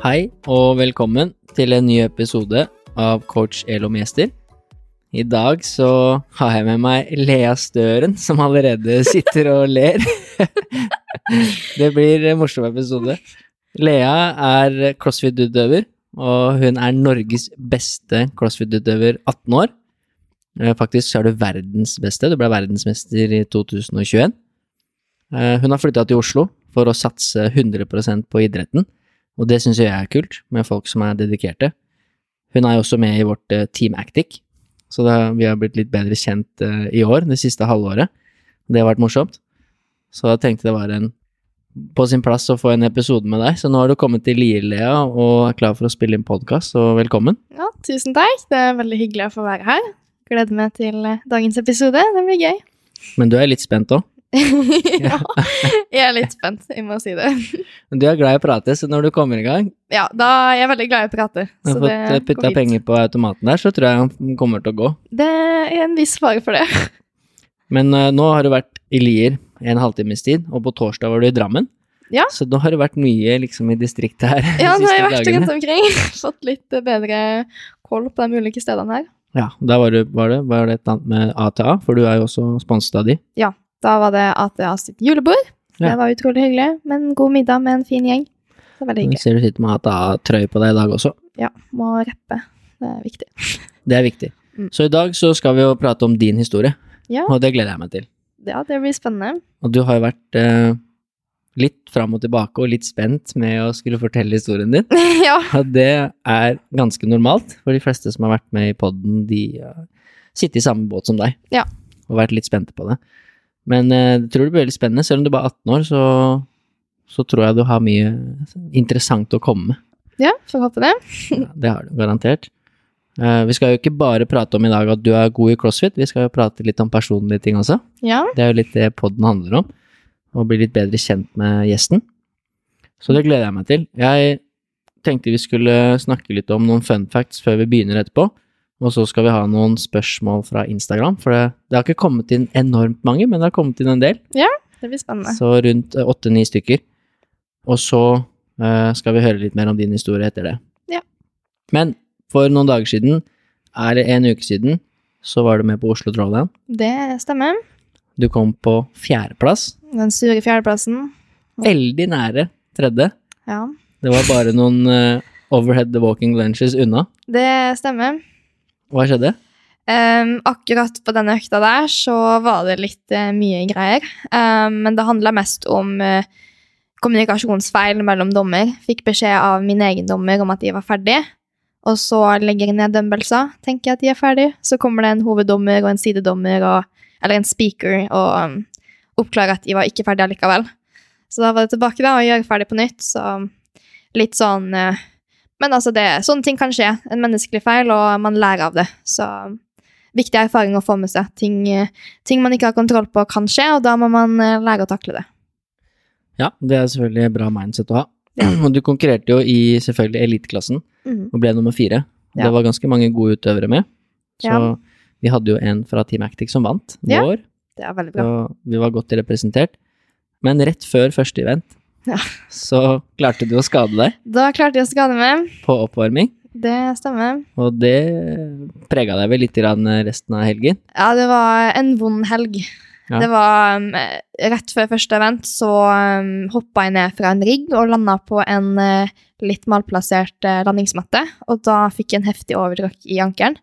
Hei og velkommen til en ny episode av Coach Elom Gjester. I dag så har jeg med meg Lea Støren, som allerede sitter og ler. det blir en morsom episode. Lea er crossfit-utøver, og hun er Norges beste crossfit-utøver 18 år. Eh, Faktisk så er du verdens beste, du ble verdensmester i 2021. Eh, Hun har flytta til Oslo for å satse 100% på idretten, og det syns jeg er kult, med folk som er dedikerte. Hun er jo også med i vårt eh, Team Actic, så det, vi har blitt litt bedre kjent eh, i år, det siste halvåret. Det har vært morsomt. Så jeg tenkte det var en, på sin plass å få en episode med deg. Så nå har du kommet til Lier, Lea, og er klar for å spille inn podkast, så velkommen. Ja, tusen takk. Det er veldig hyggelig å få være her. Gleder meg til eh, dagens episode. Det blir gøy. Men du er litt spent òg? ja, jeg er litt spent, jeg må si det. Men du er glad i å prate, så når du kommer i gang Ja, da er jeg veldig glad i å prate. Når du har det fått putta penger på automaten der, så tror jeg han kommer til å gå. Det er en viss fare for det. Men uh, nå har du vært i Lier en halvtimes tid, og på torsdag var du i Drammen. Ja. Så nå har du vært mye liksom i distriktet her Ja, de nå har jeg vært dagene. rundt omkring. Fått litt eh, bedre koll på de ulike stedene her. Ja, da var, du, var, det, var det et eller annet med ATA, for du er jo også sponset av de. Da var det ATA sitt julebord. Ja. Det var utrolig hyggelig. Med en god middag med en fin gjeng. Det var veldig hyggelig. ser du sitter med ATA-trøye på deg i dag også. Ja, må rappe. Det er viktig. Det er viktig. Mm. Så i dag så skal vi jo prate om din historie, Ja, og det gleder jeg meg til. ja det blir spennende. Og du har jo vært eh, litt fram og tilbake og litt spent med å skulle fortelle historien din. ja. Og det er ganske normalt, for de fleste som har vært med i podden, de uh, sitter i samme båt som deg. Ja. Og vært litt spente på det. Men eh, jeg tror det blir veldig spennende. Selv om du bare er 18 år, så, så tror jeg du har mye interessant å komme med. Ja, får håpe det. Ja, det har du garantert. Uh, vi skal jo ikke bare prate om i dag at du er god i crossfit, vi skal jo prate litt om personlige ting også. Ja. Det er jo litt det podden handler om. Å bli litt bedre kjent med gjesten. Så det gleder jeg meg til. Jeg tenkte vi skulle snakke litt om noen fun facts før vi begynner etterpå. Og så skal vi ha noen spørsmål fra Instagram, for det, det har ikke kommet inn enormt mange, men det har kommet inn en del. Ja, Det blir spennende. Så rundt eh, åtte-ni stykker. Og så uh, skal vi høre litt mer om din historie etter det. Ja. Men for noen dager siden, er det en uke siden, så var du med på Oslo Drawdown. Det stemmer. Du kom på fjerdeplass. Den sure fjerdeplassen. Veldig nære tredje. Ja, Det var bare noen uh, overhead walking lunches unna. det stemmer. Hva skjedde? Um, akkurat på denne økta der så var det litt uh, mye greier. Um, men det handla mest om uh, kommunikasjonsfeil mellom dommer. Fikk beskjed av min egen dommer om at de var ferdig. Og så legger jeg ned dømmelser, tenker jeg at de er ferdig. Så kommer det en hoveddommer og en sidedommer og, eller en speaker og um, oppklarer at de var ikke ferdige likevel. Så da var det tilbake da og gjøre ferdig på nytt. Så litt sånn eh, Men altså, det, sånne ting kan skje. En menneskelig feil, og man lærer av det. Så viktig erfaring å få med seg. Ting, eh, ting man ikke har kontroll på, kan skje, og da må man eh, lære å takle det. Ja, det er selvfølgelig bra mindset å ha. Og du konkurrerte jo i selvfølgelig eliteklassen mm. og ble nummer fire. Ja. Det var ganske mange gode utøvere med. Så Ja. vi hadde jo en fra Team Actic som vant Ja. Det er veldig bra. og vi var godt representert. Men rett før første event Ja. så klarte du å skade deg Da klarte jeg å skade meg. på oppvarming, Det stemmer. og det prega deg vel litt i resten av helgen. Ja, det var en vond helg. Ja. Det var um, Rett før første event så um, hoppa jeg ned fra en rigg og landa på en eh, litt malplassert eh, landingsmatte. Og da fikk jeg en heftig overtråkk i ankelen.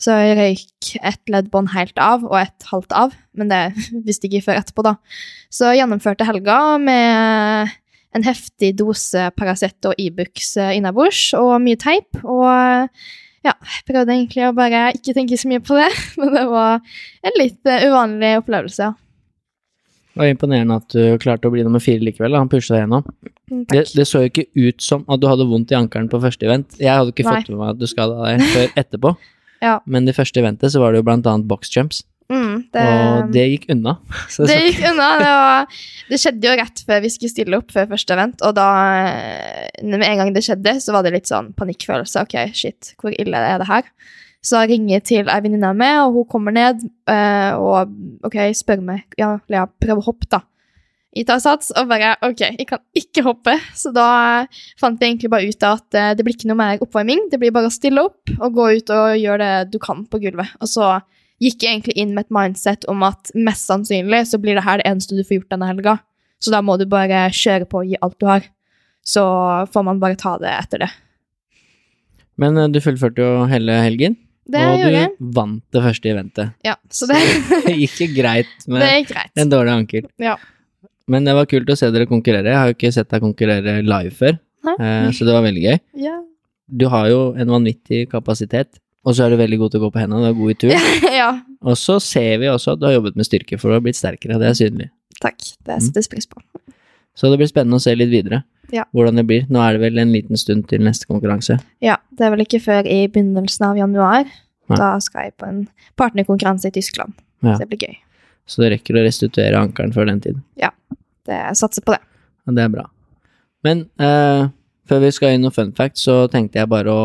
Så jeg røyk et leddbånd helt av og et halvt av, men det visste jeg ikke før etterpå, da. Så jeg gjennomførte helga med en heftig dose Paracet og Ibux e innabords og mye teip. Og ja, jeg prøvde egentlig å bare ikke tenke så mye på det, men det var en litt eh, uvanlig opplevelse. Det var imponerende at du klarte å bli nummer fire likevel. da. Han pusha deg gjennom. Mm, Det, det så jo ikke ut som at du hadde vondt i ankelen på første event. Jeg hadde ikke Nei. fått med meg at du skada deg før etterpå. Ja. Men det første eventet så var det jo blant annet boxjumps, Mm, det, og det gikk unna. Så det så- gikk unna. Det, var, det skjedde jo rett før vi skulle stille opp før første event, og da eh, Med en gang det skjedde, så var det litt sånn panikkfølelse. Ok, shit, hvor ille er det her? Så jeg ringer til ei venninne av meg, og hun kommer ned eh, og ok, spør meg ja, Lea, prøv å hoppe, da. Jeg tar sats og bare ok, jeg kan ikke hoppe. Så da fant jeg egentlig bare ut at eh, det blir ikke noe mer oppvarming. Det blir bare å stille opp og gå ut og gjøre det du kan på gulvet. Og så gikk jeg egentlig inn med et mindset om at mest sannsynlig så blir det her det eneste du får gjort denne helga. Så da må du bare kjøre på og gi alt du har. Så får man bare ta det etter det. Men eh, du fullførte jo hele helgen, Det og jeg. du vant det første eventet. Ja, så det, Det gikk greit med greit. en dårlig ankel. Ja. Men det var kult å se dere konkurrere. Jeg har jo ikke sett deg konkurrere live før, eh, så det var veldig gøy. Ja. Du har jo en vanvittig kapasitet, og så er du veldig god til å gå på hendene, du er god i tur. ja. Og så ser vi også at du har jobbet med styrke, for du har blitt sterkere, det er synlig. Takk. Det Mm. settes pris på. Så det blir spennende å se litt videre Ja. hvordan det blir. Nå er det vel en liten stund til neste konkurranse. Ja, det er vel ikke før i begynnelsen av januar. Nei. Da skal jeg på en partnerkonkurranse i Tyskland. Ja. Så det blir gøy. Så det rekker å restituere ankelen før den tid. Det, jeg satser på det. Ja, det er bra. Men eh, før vi skal inn noe fun fact, så tenkte jeg bare å,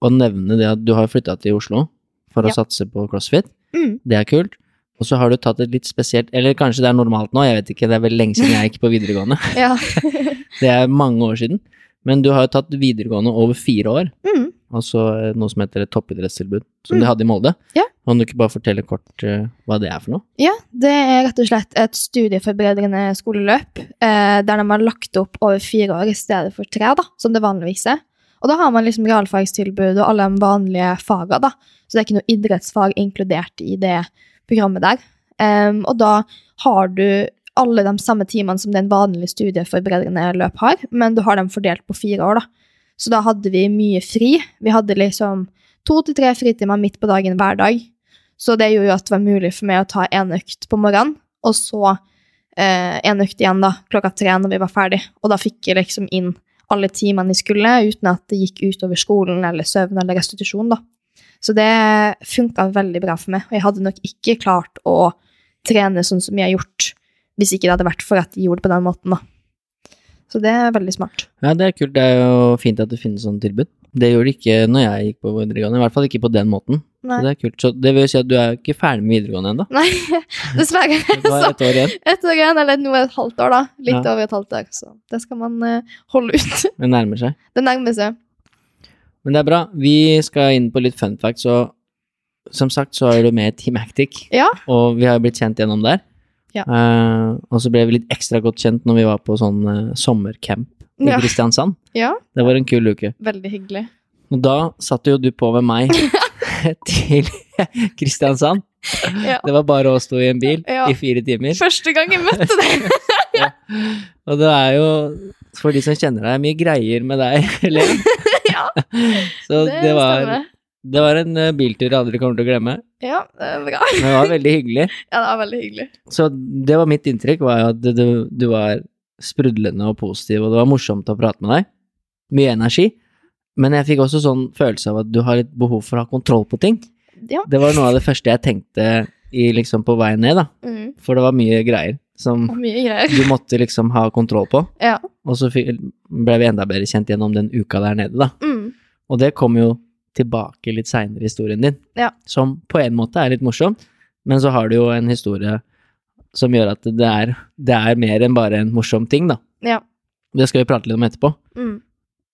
å nevne det at du har flytta til Oslo for å Ja. satse på crossfit. Mm. Det er kult. Og så har du tatt et litt spesielt Eller kanskje det er normalt nå, jeg vet ikke, det er vel lenge siden jeg gikk på videregående. Ja. Det er mange år siden. Men du har jo tatt videregående over fire år. Mm. Altså noe som heter et toppidrettstilbud, som Mm. de hadde i Molde. Ja. Kan du ikke bare fortelle kort uh, hva det er for noe? Ja, det er rett og slett et studieforberedende skoleløp eh, der de har lagt opp over fire år i stedet for tre, da, som det vanligvis er. Og da har man liksom realfagstilbud og alle de vanlige faga, da. Så det er ikke noe idrettsfag inkludert i det programmet der. Um, og da har du alle de samme timene som den vanlige studieforberedende løp har, men du har dem fordelt på fire år, da. Så da hadde vi mye fri. Vi hadde liksom to til tre fritimer midt på dagen hver dag. Så det gjorde jo at det var mulig for meg å ta én økt på morgenen, og så eh, en økt igjen da, klokka tre når vi var ferdig. Og da fikk jeg liksom inn alle timene jeg skulle, uten at det gikk utover skolen eller søvn eller restitusjon. da. Så det funka veldig bra for meg, og jeg hadde nok ikke klart å trene sånn som jeg har gjort, hvis ikke det hadde vært for at jeg gjorde det på den måten. da. Så det er veldig smart. Ja, det er kult. Det er jo fint at det finnes sånne tilbud. Det gjorde det ikke når jeg gikk på videregående, i hvert fall ikke på den måten. Nei, Så det er kult. Så det vil si at du er ikke ferdig med videregående ennå. Nei dessverre. Har Så et år igjen. Et år igjen, eller nå det et halvt år, da. Litt Ja. over et halvt år. Så det skal man uh, holde ut. Det nærmer seg. Det nærmer seg. Men det er bra. Vi skal inn på litt fun facts, og som sagt så er du med i Team Actic, Ja. og vi har blitt kjent gjennom der. Ja. Uh, og så ble vi litt ekstra godt kjent når vi var på sånn uh, sommercamp i Ja. Kristiansand. Ja, Det var en kul uke. veldig hyggelig. Og da satt jo du på med meg til Kristiansand. Ja. Det var bare oss to i en bil i fire timer. Første gang jeg møtte deg. Og det er jo, for de som kjenner deg, mye greier med deg, Helen. ja, Så det, det, var, stemmer. Det var en eh, biltur jeg aldri kommer til å glemme. Ja, det er bra. Men det var veldig hyggelig. Ja, det var veldig hyggelig. Så det var mitt inntrykk, var at du, du var sprudlende og positiv, og det var morsomt å prate med deg. Mye energi. Men jeg fikk også sånn følelse av at du har litt behov for å ha kontroll på ting. Ja. Det var noe av det første jeg tenkte i, liksom, på vei ned, da. Mm. For det var mye greier som mye greier. du måtte liksom ha kontroll på. Ja. Og så ble vi enda bedre kjent gjennom den uka der nede, da. Mm. Og det kom jo tilbake litt seinere i historien din, Ja. som på en måte er litt morsom, men så har du jo en historie som gjør at det er, det er mer enn bare en morsom ting, da. Ja. Det skal vi prate litt om etterpå. Mm.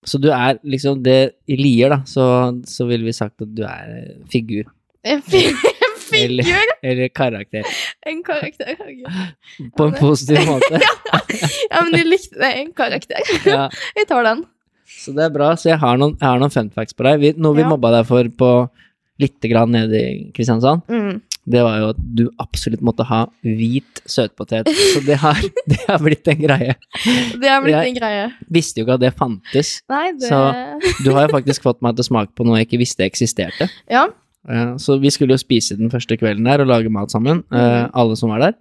Så du er liksom det I Lier, da, så, så ville vi sagt at du er figur. En fi- en Eller- figur! Eller karakter. En karakter. På en positiv måte. Ja, men du likte det. En karakter. Ja. Jeg tar den. Så det er bra. Så jeg har noen, jeg har noen fun facts på deg. Vi, noe vi Ja. mobba deg for på lite grann nede i Kristiansand, Mm. det var jo at du absolutt måtte ha hvit søtpotet. Så det har, det har blitt en greie. Det har blitt Jeg- en greie. Visste jo ikke at det fantes. Nei, det Så- Du har jo faktisk fått meg til å smake på noe jeg ikke visste eksisterte. Ja. Eh, Så vi skulle jo spise den første kvelden der og lage mat sammen, eh, Mhm. alle som var der.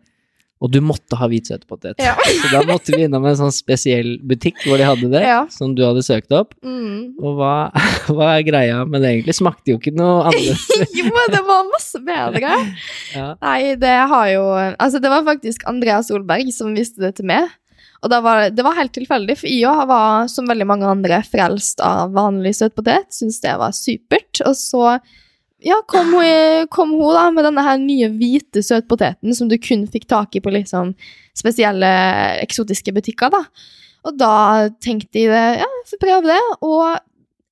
Og du måtte ha hvit søtpotet. Ja. Så da måtte vi innom en sånn spesiell butikk hvor de hadde det, Ja. som du hadde søkt opp. Mm. Og hva, hva er greia med det egentlig? Smakte jo ikke noe annet. jo, det var masse bedre. Ja. Nei, det har jo Altså, det var faktisk Andrea Solberg som viste det til meg. Og det var, det var helt tilfeldig, for jeg var, som veldig mange andre, frelst av vanlig søtpotet. Syns det var supert. Og så ja, kom hun, kom hun da med denne her nye hvite søtpoteten som du kun fikk tak i på liksom spesielle eksotiske butikker. da. Og da tenkte jeg det, ja, jeg får prøve det. Og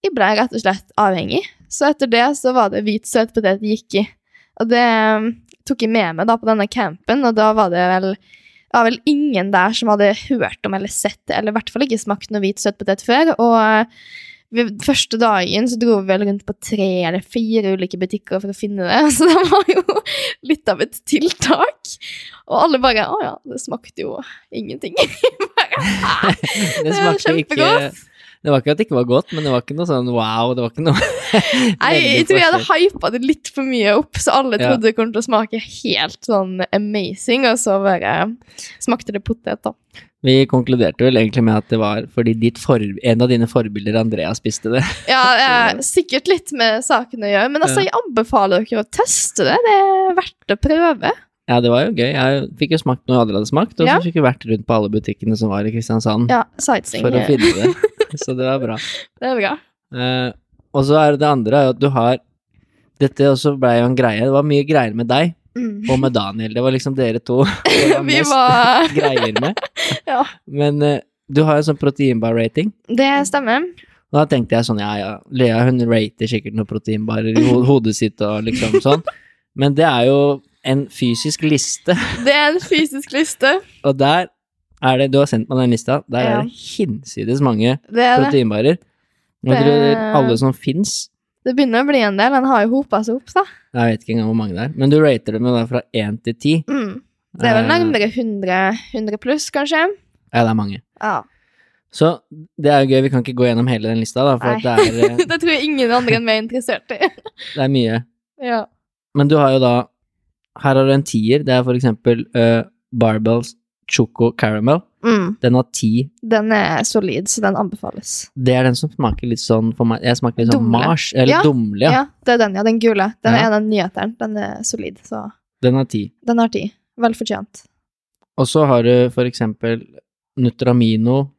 jeg ble rett og slett avhengig. Så etter det så var det hvit søtpotet jeg gikk i. Og det um, tok jeg med meg da på denne campen, og da var det vel var vel ingen der som hadde hørt om eller sett det, eller i hvert fall ikke smakt noe hvit søtpotet før. Og ved første dagen så dro vi vel rundt på tre eller fire ulike butikker for å finne det, så det var jo litt av et tiltak. Og alle bare Å ja, det smakte jo ingenting. bare, Det smakte smakte ikke. Det var ikke at det ikke var godt, men det var ikke noe sånn wow. Det var ikke noe Nei, jeg tror jeg hadde hypa det litt for mye opp, så alle Ja. trodde det kom til å smake helt sånn amazing, og så bare smakte det potet, da. Vi konkluderte vel egentlig med at det var fordi ditt for, en av dine forbilder, Andrea, spiste det. Ja, er sikkert litt med saken å gjøre, men altså, jeg anbefaler dere å teste det. Det er verdt å prøve. Ja, det var jo gøy. Jeg fikk jo smakt noe jeg aldri hadde smakt, og Ja. så fikk vi vært rundt på alle butikkene som var i Kristiansand Ja, sightseeing. for å finne det. Så det var bra. Det er bra. Eh, og så er det andre er jo at du har Dette også ble jo en greie. Det var mye greier med deg Mm. og med Daniel. Det var liksom dere to det var Vi mest var greier med. Ja. Men eh, du har jo sånn proteinbar-rating. Det stemmer. Og da tenkte jeg sånn, ja ja, Lea hun rater sikkert noen proteinbarer i ho hodet sitt og liksom sånn. Men det er jo en fysisk liste, Det er en fysisk liste. og der er det Du har sendt meg den lista. Der Ja. er det hinsides mange Det, er proteinbarer. Og tror Det- alle som fins det begynner å bli en del. Den har jo hopa seg opp, da. Jeg vet ikke engang hvor mange det er. Men du rater dem jo da fra én til ti. Mm. Det er vel Eh, nærmere 100, 100 pluss, kanskje. Ja, det er mange. Ja. Så det er jo gøy. Vi kan ikke gå gjennom hele den lista, da, for at det er, eh, det tror jeg ingen andre enn meg er interessert i. det er mye. ja. Men du har jo da Her har du en tier. Det er for eksempel uh, Barbells Choco Caramel. Mm. Den har ti. Den er solid, så den anbefales. Det er den som smaker litt sånn for meg Jeg smaker litt sånn Dumle. Mars, eller Ja. Dumle, Ja. ja. det er den, ja. Den gule. Den Ja. er den nyheteren. Den er solid, så Den har ti. den har tid. Vel fortjent. Og så har du for eksempel Nutramino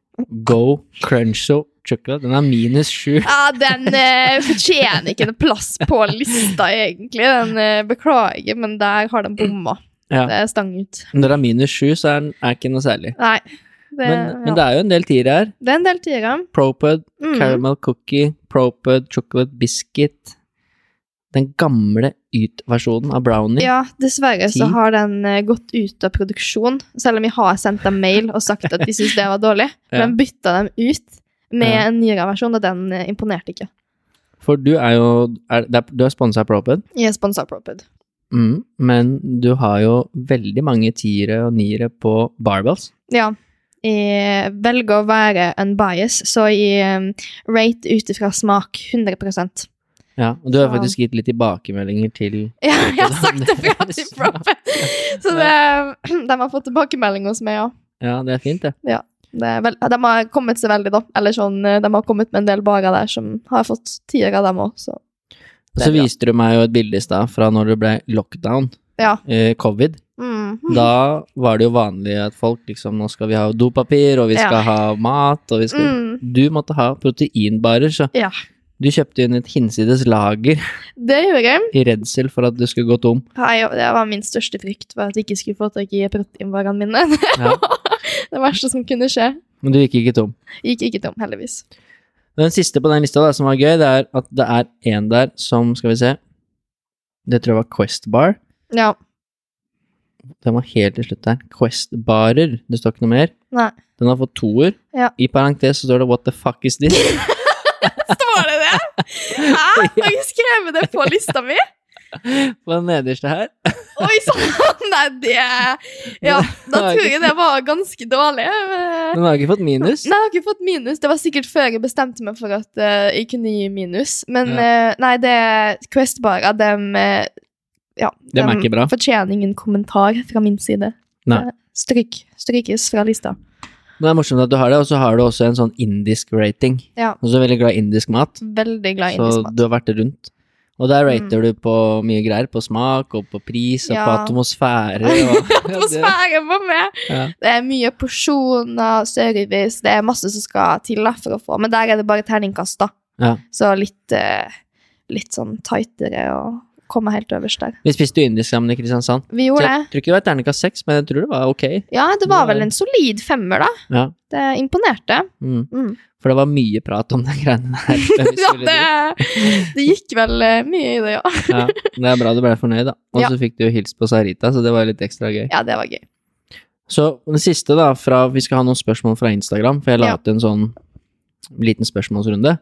Go Cruncho Chocolate. Den er minus sju. Ja, den eh, fortjener ikke en plass på lista, egentlig. Den eh, Beklager, men der har den bomma. Ja. Det er stang ut. Når det er minus sju, så er er ikke noe særlig. Nei. Det, Men, ja. men det er jo en del tiere her. det er en del tiere. Propud, Mm. Caramel Cookie, Propud Chocolate Biscuit. Den gamle Yt-versjonen av brownie. Ja, dessverre så har den eh, gått ut av produksjon, selv om jeg har sendt dem mail og sagt at de syns det var dårlig. Ja. Men bytta dem ut med Ja. en nyere versjon, og den eh, imponerte ikke. For du er jo er, Du er sponsa av Propud, Jeg er sponsa av Propid. Mm, men du har jo veldig mange tiere og niere på barbells. Ja. Jeg velger å være unbiased, så jeg um, rate ut ifra smak 100% Ja, og du har faktisk gitt litt tilbakemeldinger til Ja, jeg har sagt det fra til Propid! Så det, de har fått tilbakemelding hos meg, ja. Ja, det er fint, det. Det er vel, de har kommet seg veldig, da. Eller sånn, eh, de har kommet med en del barer der som har fått tiere dem òg, så så er viste du meg jo et bilde i stad fra når det ble lockdown, ja. eh, covid. Mm. Da var det jo vanlig at folk liksom Nå skal vi ha dopapir, og vi skal Ja. ha mat, og vi skal Mm. Du måtte ha proteinbarer, så Ja. du kjøpte inn et hinsides lager Det gjorde jeg. i redsel for at du skulle gå tom. Nei, Det var min største frykt, var at jeg ikke skulle få tak i proteinvarene mine. det Ja. det verste som kunne skje. Men du gikk ikke tom. Gikk ikke tom, heldigvis. Den siste på den lista da, som var gøy, det er at det er en der som Skal vi se Det tror jeg var Quest Bar. Ja. Den var helt til slutt der. Quest-barer. Det står ikke noe mer. Nei. Den har fått toer. Ja. I parentes så står det 'What the fuck is this?' Står det det? Hæ? Har jeg skrevet det på lista mi? på den nederste her. Oi sann! Nei, det Ja, da tror jeg det var ganske dårlig. Men har ikke fått minus. Nei, jeg har ikke fått minus. Det var sikkert før jeg bestemte meg for at uh, jeg kunne gi minus. Men eh, nei, det Quest-barer, dem eh, Ja. Dem er ikke bra. fortjener ingen kommentar fra min side. Nei. Stryk, strykes fra lista. Det er morsomt at du har det, og så har du også en sånn indisk rating. Ja, Og så er veldig glad i indisk mat, veldig glad i så indisk mat. du har vært rundt. Og der rater du på mye greier, på smak og på pris og på atmosfære. Og, Atmosfære på meg! ja. Det er mye porsjoner, service, det er masse som skal til da, for å få. Men der er det bare terningkast, da. Ja. Så litt, eh, litt sånn tightere og komme helt øverst der. Vi spiste jo indisk sammen i Kristiansand. Vi Så det. jeg tror ikke det var terningkast seks, men jeg tror det var ok. Ja, det var vel en solid femmer, da. Ja. Det imponerte. Mm. Mm. For det var mye prat om den greiene der. Ja, det, det gikk vel eh, mye i det, ja. ja, det er bra du ble fornøyd, da. Og Ja. så fikk du jo hilst på Sarita, så det var litt ekstra gøy. Ja, det var gøy. Så det siste, da, fra Vi skal ha noen spørsmål fra Instagram, for jeg la Ja. ut en sånn liten spørsmålsrunde.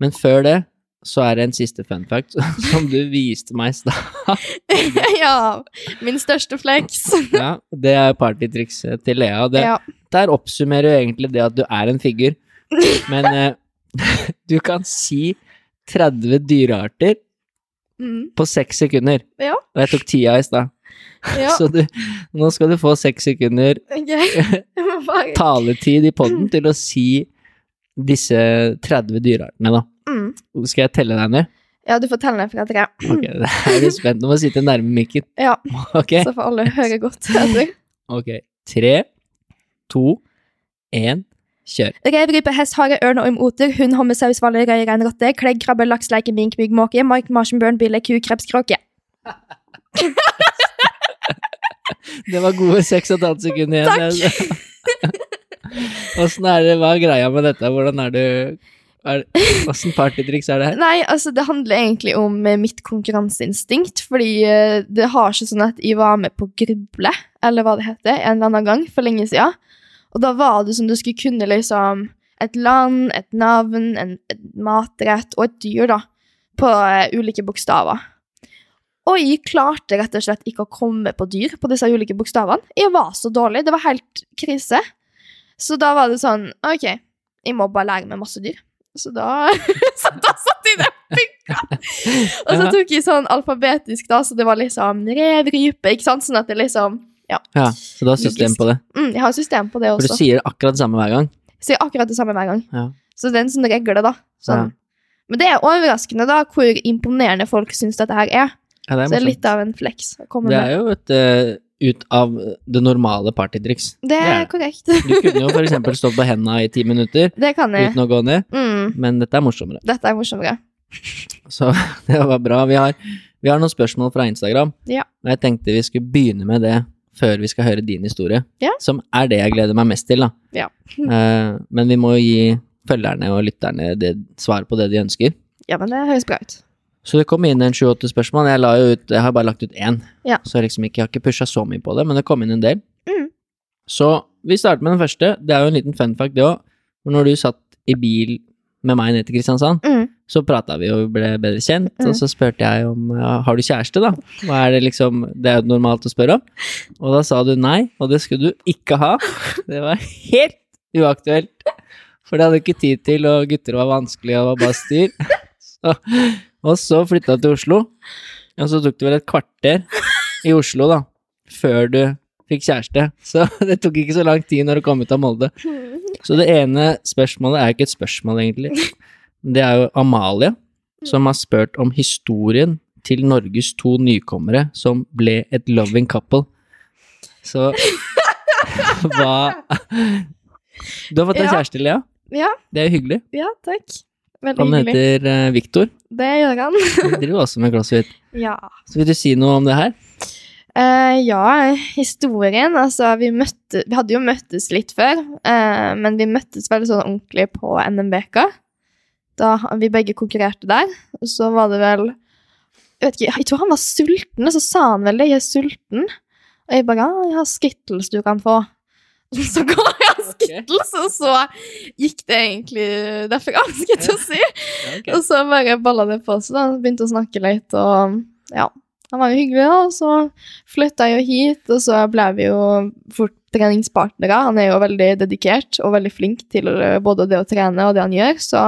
Men før det så er det en siste fun fact som du viste meg i stad. ja, min største flex. Ja, det er partytrikset til Lea. Det, Ja. Der oppsummerer jo egentlig det at du er en figur. Men eh, du kan si 30 dyrearter Mm, på seks sekunder. Ja. Og jeg tok tida i stad. ja, Så du, nå skal du få seks sekunder okay. Bare taletid i poden til å si disse 30 dyreartene, da. Mm. Skal jeg telle deg ned? Ja, du får telle ned fra tre. Ok, da er du spent. Nå må sitte nærme mikken. Ja, okay. så får alle høre godt etter. Ok. Tre, to, én, kjør. Rev, rype, hest, hare, ørn og oter, hund, homme, saus, hvaler, røy, rein, rotte, klegg, krabbe, laks, leike, mink, mygg, måke, mark, marsjen, bjørn, bille, ku, kreps, kråke. Det var gode seks og et halvt sekunder igjen. Takk. Åssen er det, hva er greia med dette? Hvordan er du er, Åssen partytriks er det her? Nei, altså, det handler egentlig om eh, mitt konkurranseinstinkt, fordi eh, det har ikke sånn at jeg var med på Gruble, eller hva det heter, en eller annen gang for lenge siden. Og da var det som du skulle kunne liksom et land, et navn, en, et matrett og et dyr, da, på eh, ulike bokstaver. Og jeg klarte rett og slett ikke å komme på dyr på disse ulike bokstavene. Jeg var så dårlig, det var helt krise. Så da var det sånn, ok, jeg må bare lære meg masse dyr. Så da, så da satt jeg der og pynka. Og så tok jeg sånn alfabetisk, da, så det var liksom rev, rype, ikke sant? Sånn at det liksom Ja, så du har system på det. mm, Jeg har system på det også. For du sier akkurat det samme hver gang. Jeg sier akkurat det samme hver gang. Ja. Så det er en sånn regle, da. Sånn. Men det er overraskende, da, hvor imponerende folk syns dette her er. Ja, det er Så det er litt av en flex å komme Det med. er jo et eh, ut av det normale partytriks. Det er yeah. korrekt. Du kunne jo eksempel stått på henda i ti minutter Det kan jeg. uten å gå ned, Mm, men dette er morsommere. dette er morsommere. Så det var bra. Vi har, vi har noen spørsmål fra Instagram, Ja. og jeg tenkte vi skulle begynne med det før vi skal høre din historie, Ja. som er det jeg gleder meg mest til, da. Ja. uh, men vi må jo gi følgerne og lytterne det, svar på det de ønsker. Ja, men det høres bra ut. Så det kom inn en 28 spørsmål. Jeg, ut, jeg har bare lagt ut én, Ja. så jeg, liksom ikke, jeg har ikke pusha så mye på det, men det kom inn en del. Mm. Så vi starter med den første. Det er jo en liten fun fact, det òg. Når du satt i bil med meg ned til Kristiansand, Mm. så prata vi og ble bedre kjent, Mm. og så spurte jeg om ja, har du kjæreste, da? Hva er det liksom Det er jo normalt å spørre om. Og da sa du nei, og det skulle du ikke ha. Det var helt uaktuelt. For det hadde du ikke tid til, og gutter var vanskelig, og var bare styr. Så, og så flytta du til Oslo, og så tok det vel et kvarter i Oslo, da, før du fikk kjæreste. Så det tok ikke så lang tid når du kom ut av Molde. Så det ene spørsmålet er ikke et spørsmål, egentlig. Det er jo Amalie som har spurt om historien til Norges to nykommere som ble et loving couple. Så hva Du har fått deg Ja. kjæreste, Lea. Ja, Det er jo hyggelig. ja, takk. Veldig Han hyggelig. heter uh, Viktor. Det gjør han. Han driver også med CrossFit. Ja. Så vil du si noe om det her? Uh, ja, historien Altså, vi møtte Vi hadde jo møttes litt før, uh, men vi møttes veldig sånn ordentlig på NMBK. Da vi begge konkurrerte der. Og så var det vel Jeg vet ikke, jeg tror han var sulten, og så sa han vel det. 'Jeg er sulten'. Og jeg bare ja, 'Jeg har Skittles du kan få'. Så ga jeg Skittles, og så gikk det egentlig derfor jeg til å si. Og så bare balla det på seg, da. Begynte å snakke litt, og ja. Han var jo hyggelig, da. Og så flytta jeg jo hit, og så ble vi jo fort treningspartnere. Han er jo veldig dedikert og veldig flink til både det å trene og det han gjør, så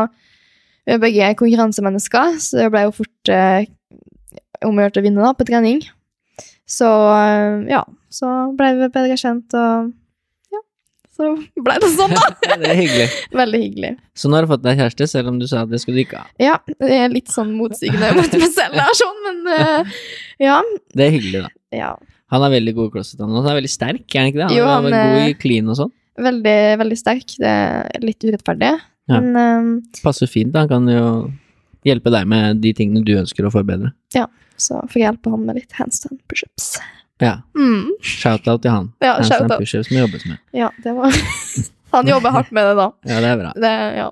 vi er begge konkurransemennesker, så det ble jo fort eh, om å vinne da, på trening. Så eh, ja, så ble vi bedre kjent, og så ble det sånn, da. det er hyggelig. Veldig hyggelig. Så nå har du fått deg kjæreste, selv om du sa at det skulle du ikke ha. Ja, det er litt sånn motsigende mot meg selv der, sånn, men uh, ja. Det er hyggelig, da. ja. Han er veldig god i crossfit. Han er veldig sterk, er han ikke det? Han Jo, han er god i clean og sånn. Veldig, veldig sterk. Det er litt urettferdig, Ja. men eh, Passer fint, da. Han kan jo hjelpe deg med de tingene du ønsker å forbedre. Ja, så får jeg hjelpe han med litt handstand pushups. Ja. Mm. Shout-out til han. Ja, Handstand shout-out. som jobbes med. Ja, det var Han jobber hardt med det, da. Ja, det er bra. Det, ja.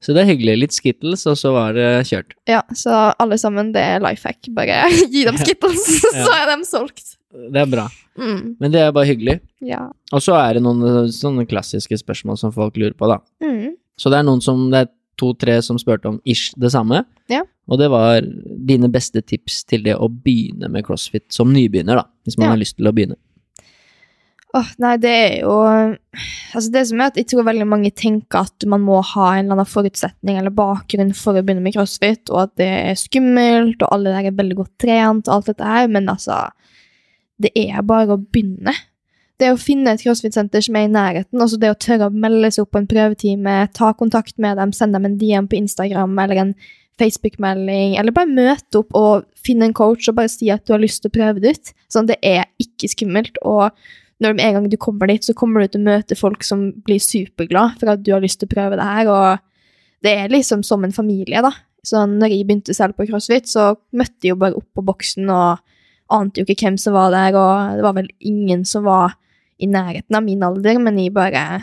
Så det er hyggelig. Litt skittles, og så var det kjørt. ja, så alle sammen, det er life hack. Bare gi dem skittles, så er de solgt. Det er bra. Mm. Men det er bare hyggelig. Ja. Og så er det noen sånne klassiske spørsmål som folk lurer på, da. Mm. Så det er noen som Det er to-tre som spurte om ish det samme. Ja. Og det var dine beste tips til det å begynne med crossfit som nybegynner, da. Hvis man Ja. har lyst til å begynne. Åh, nei, det er jo Altså, det som er at jeg tror veldig mange tenker at man må ha en eller annen forutsetning eller bakgrunn for å begynne med crossfit, og at det er skummelt, og alle der er veldig godt trent, og alt dette her, men altså Det er bare å begynne. Det å finne et crossfit-senter som er i nærheten, altså det å tørre å melde seg opp på en prøvetime, ta kontakt med dem, sende dem en DM på Instagram eller en Facebook-melding, eller bare møte opp og finne en coach og bare si at du har lyst til å prøve det ut. Sånn, det er ikke skummelt. og når en gang du kommer dit, så kommer du til å møte folk som blir superglad for at du har lyst til å prøve det her, og det er liksom som en familie, da. Så når jeg begynte selv på CrossFit, så møtte jeg jo bare opp på boksen og ante jo ikke hvem som var der, og det var vel ingen som var i nærheten av min alder, men jeg bare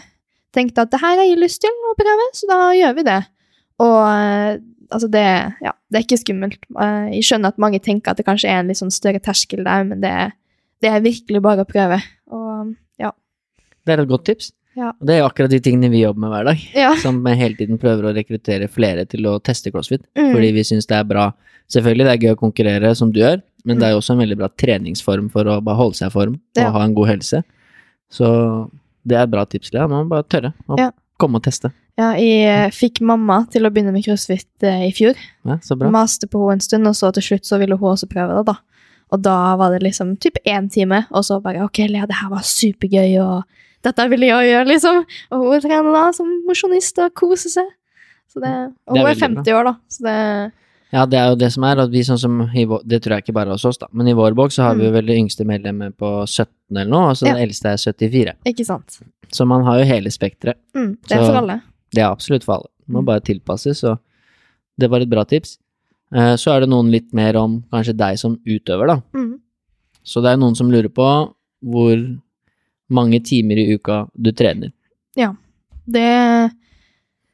tenkte at det her har jeg lyst til å prøve, så da gjør vi det. Og eh, altså, det, ja, det er ikke skummelt. Eh, Jeg skjønner at mange tenker at det kanskje er en litt sånn større terskel der, men det, det er virkelig bare å prøve. Og ja. Det er et godt tips. Ja. Og det er jo akkurat de tingene vi jobber med hver dag. ja. Som hele tiden prøver å rekruttere flere til å teste crossfit. Mm. Fordi vi syns det er bra. Selvfølgelig det er gøy å konkurrere, som du gjør, men det er jo også en veldig bra treningsform for å bare holde seg i form og Ja. ha en god helse. Så det er et bra tips, Lea. Man må bare tørre å Ja. komme og teste. ja, jeg fikk mamma til å begynne med crossfit eh, i fjor. Ja, så bra. Maste på henne en stund, og så til slutt så ville hun også prøve det, da. Og da var det liksom typ én time, og så bare ok, Lea, det her var supergøy, og dette ville jeg gjøre, liksom. Og hun trener da som mosjonist og koser seg. Så det, og er hun er veldig 50 år, da, så det Ja, det er jo det som er, at vi sånn som Det tror jeg ikke bare hos oss, da, men i vår bok så har vi jo vel det yngste medlemmet på 17 eller noe, og så Mm. Ja. den eldste er 74. Ikke sant? Så man har jo hele spekteret. Mm, det er Så- for alle. Det er absolutt for alle. Må Mm. bare tilpasses, og det var et bra tips. Eh, Så er det noen litt mer om kanskje deg som utøver, da. Mm. Så det er noen som lurer på hvor mange timer i uka du trener. Ja, Det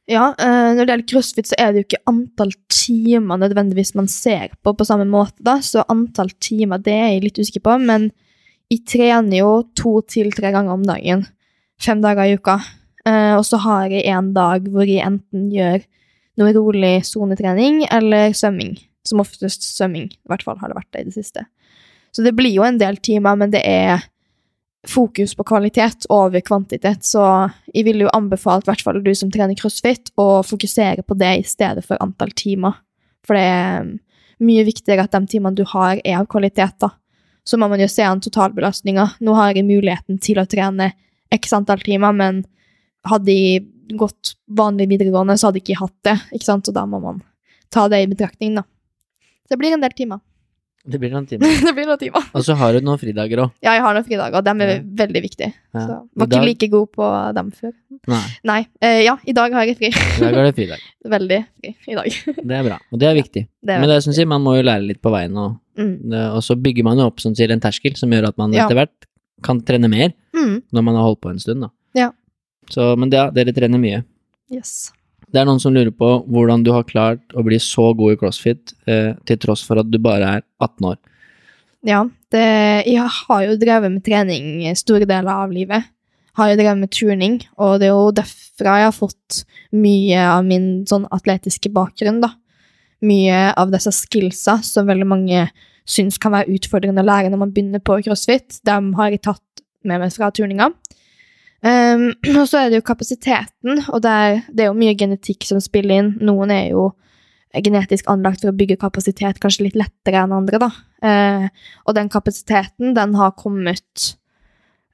Ja, eh, når det gjelder crossfit, så er det jo ikke antall timer nødvendigvis man ser på på samme måte, da, så antall timer, det er jeg litt usikker på, men jeg trener jo to til tre ganger om dagen. Fem dager i uka. Eh, og så har jeg en dag hvor jeg enten gjør noe rolig sonetrening eller svømming. Som oftest svømming. I hvert fall har det vært det i det siste. Så det blir jo en del timer, men det er fokus på kvalitet over kvantitet, så jeg ville jo anbefalt, i hvert fall du som trener crossfit, å fokusere på det i stedet for antall timer. For det er um, mye viktigere at de timene du har, er av kvalitet, da. Så må man jo se an totalbelastninga. Nå har jeg muligheten til å trene x antall timer, men hadde jeg gått vanlig videregående, så hadde jeg ikke hatt det, ikke sant, og da må man ta det i betraktning, da. Så det blir en del timer. Det blir noen timer. det blir noen timer. Og så har du noen fridager òg. Ja, jeg har noen fridager, og dem er Ja. veldig viktige. Ja. Så var ikke like god på dem før. Nei, Nei. Eh, ja, i dag har jeg fri. i dag har du fridag. Veldig fri i dag. Det er bra, og det er viktig. Det er Men det er som sier, man må jo lære litt på veien, og, mm. og så bygger man jo opp som sier, en terskel som gjør at man Ja. etter hvert kan trene mer Mm. når man har holdt på en stund. da. Ja. Så, men ja, dere trener mye. Yes. Det er noen som lurer på hvordan du har klart å bli så god i crossfit eh, til tross for at du bare er 18 år. Ja, det, jeg har jo drevet med trening store deler av livet. Har jo drevet med turning, og det er jo derfra jeg har fått mye av min sånn atletiske bakgrunn, da. Mye av disse skillsa som veldig mange syns kan være utfordrende å lære når man begynner på crossfit, dem har jeg tatt med meg fra turninga. Um, og så er det jo kapasiteten, og der, det er jo mye genetikk som spiller inn. Noen er jo er genetisk anlagt for å bygge kapasitet kanskje litt lettere enn andre, da. Uh, og den kapasiteten, den har kommet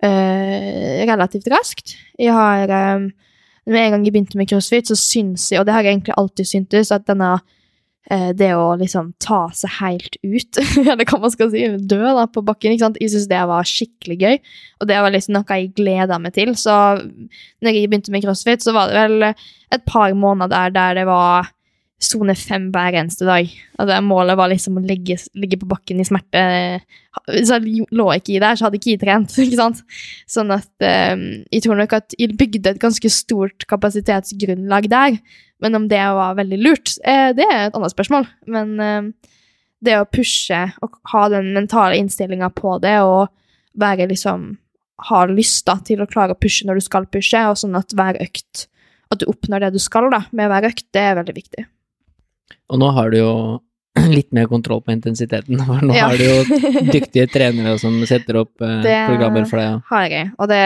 uh, relativt raskt. Jeg har um, Med en gang jeg begynte med crossfit, så syns jeg, og det har jeg egentlig alltid syntes, at denne det å liksom ta seg helt ut, eller hva man skal si, dø da på bakken, ikke sant? jeg syns det var skikkelig gøy. Og det var liksom noe jeg gleda meg til. Så når jeg begynte med crossfit, så var det vel et par måneder der det var sone fem hver eneste dag. Altså, målet var liksom å ligge, ligge på bakken i smerte. Hvis jeg lå ikke i der, så hadde ikke jeg trent. ikke sant? Sånn at eh, jeg tror nok at jeg bygde et ganske stort kapasitetsgrunnlag der. Men om det var veldig lurt, eh, det er et annet spørsmål. Men eh, det å pushe og ha den mentale innstillinga på det, og være liksom ha lyst da, til å klare å pushe når du skal pushe, og sånn at hver økt At du oppnår det du skal da, med hver økt, det er veldig viktig. Og nå har du jo litt mer kontroll på intensiteten, for nå Ja. har du jo dyktige trenere som setter opp eh, Det- programmer for deg. har jeg. Og det,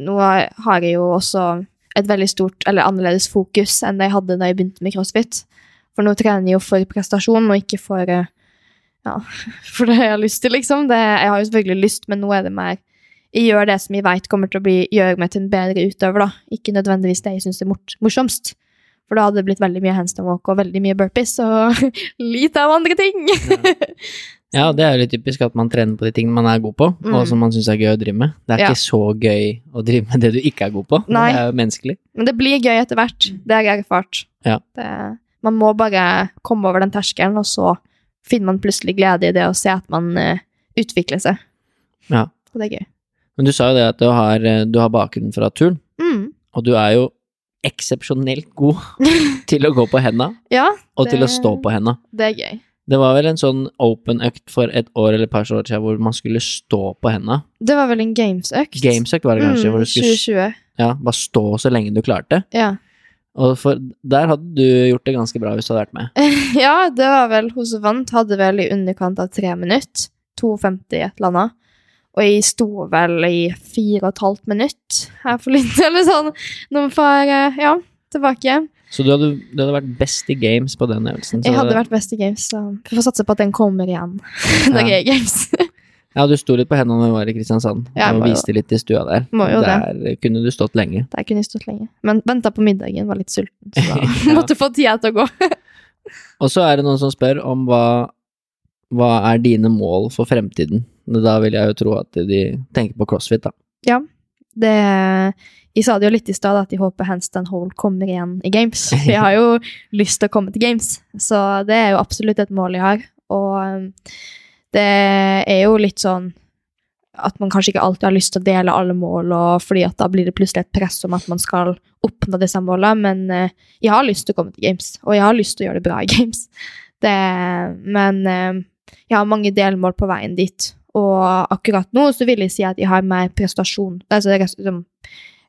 nå har jeg jo også et veldig stort, eller annerledes fokus enn det jeg hadde da jeg begynte med crossfit. For nå trener jeg jo for prestasjon, og ikke for eh, ja, for det jeg har lyst til, liksom. Det, jeg har jo selvfølgelig lyst, men nå er det mer Jeg gjør det som jeg veit kommer til å bli, gjøre meg til en bedre utøver, da. Ikke nødvendigvis det jeg syns er morsomst. For da hadde det blitt veldig mye handstand walk og veldig mye burpees og lite av andre ting. Ja, det er jo litt typisk at man trener på de tingene man er god på, Mm. og som man syns er gøy å drive med. Det er Ja. ikke så gøy å drive med det du ikke er god på. Nei. Det er jo menneskelig. Men det blir gøy etter hvert. Det har jeg erfart. Ja. Det, man må bare komme over den terskelen, og så finner man plutselig glede i det å se at man uh, utvikler seg. Ja. Og det er gøy. Men du sa jo det at du har, eh, du har bakgrunn fra turn, Mm. og du er jo eksepsjonelt god til å gå på henda, Ja, og til å stå på henda. det er gøy. Det var vel en sånn open-økt for et år eller et par år siden hvor man skulle stå på henda. Det var vel en gamesøkt? Gamesøkt var det kanskje, Mm, skulle 2020. ja, bare stå så lenge du klarte. Ja. Og for der hadde du gjort det ganske bra hvis du hadde vært med. ja, det var vel Hun som vant, hadde vel i underkant av tre minutter. 2,50 et eller annet. Og jeg sto vel i fire og et halvt minutt her for litt, eller sånn. når for, eh, ja, tilbake. Så du hadde, du hadde vært best i games på den øvelsen. Så Jeg hadde vært best i games, så vi får satse på at den kommer igjen når jeg er i games. Ja, du sto litt på hendene når du var i Kristiansand, Ja, og viste litt i stua der. Må der kunne du stått lenge. Der kunne jeg stått lenge. Men venta på middagen, var litt sulten, så da Ja. måtte få tida til å gå. Og så er det noen som spør om hva, hva er dine mål for fremtiden. Da vil jeg jo tro at de tenker på crossfit, da. Det, jeg sa det jo litt i stad, at jeg håper handstand Hole kommer igjen i games. Jeg har jo lyst til å komme til games, så det er jo absolutt et mål jeg har. Og um, det er jo litt sånn at man kanskje ikke alltid har lyst til å dele alle mål, og fordi at da blir det plutselig et press om at man skal oppnå disse målene, men eh, jeg har lyst til å komme til games, og jeg har lyst til å gjøre det bra i games. Det, men eh, jeg har mange delmål på veien dit, og akkurat nå så vil jeg si at jeg har mer prestasjon, altså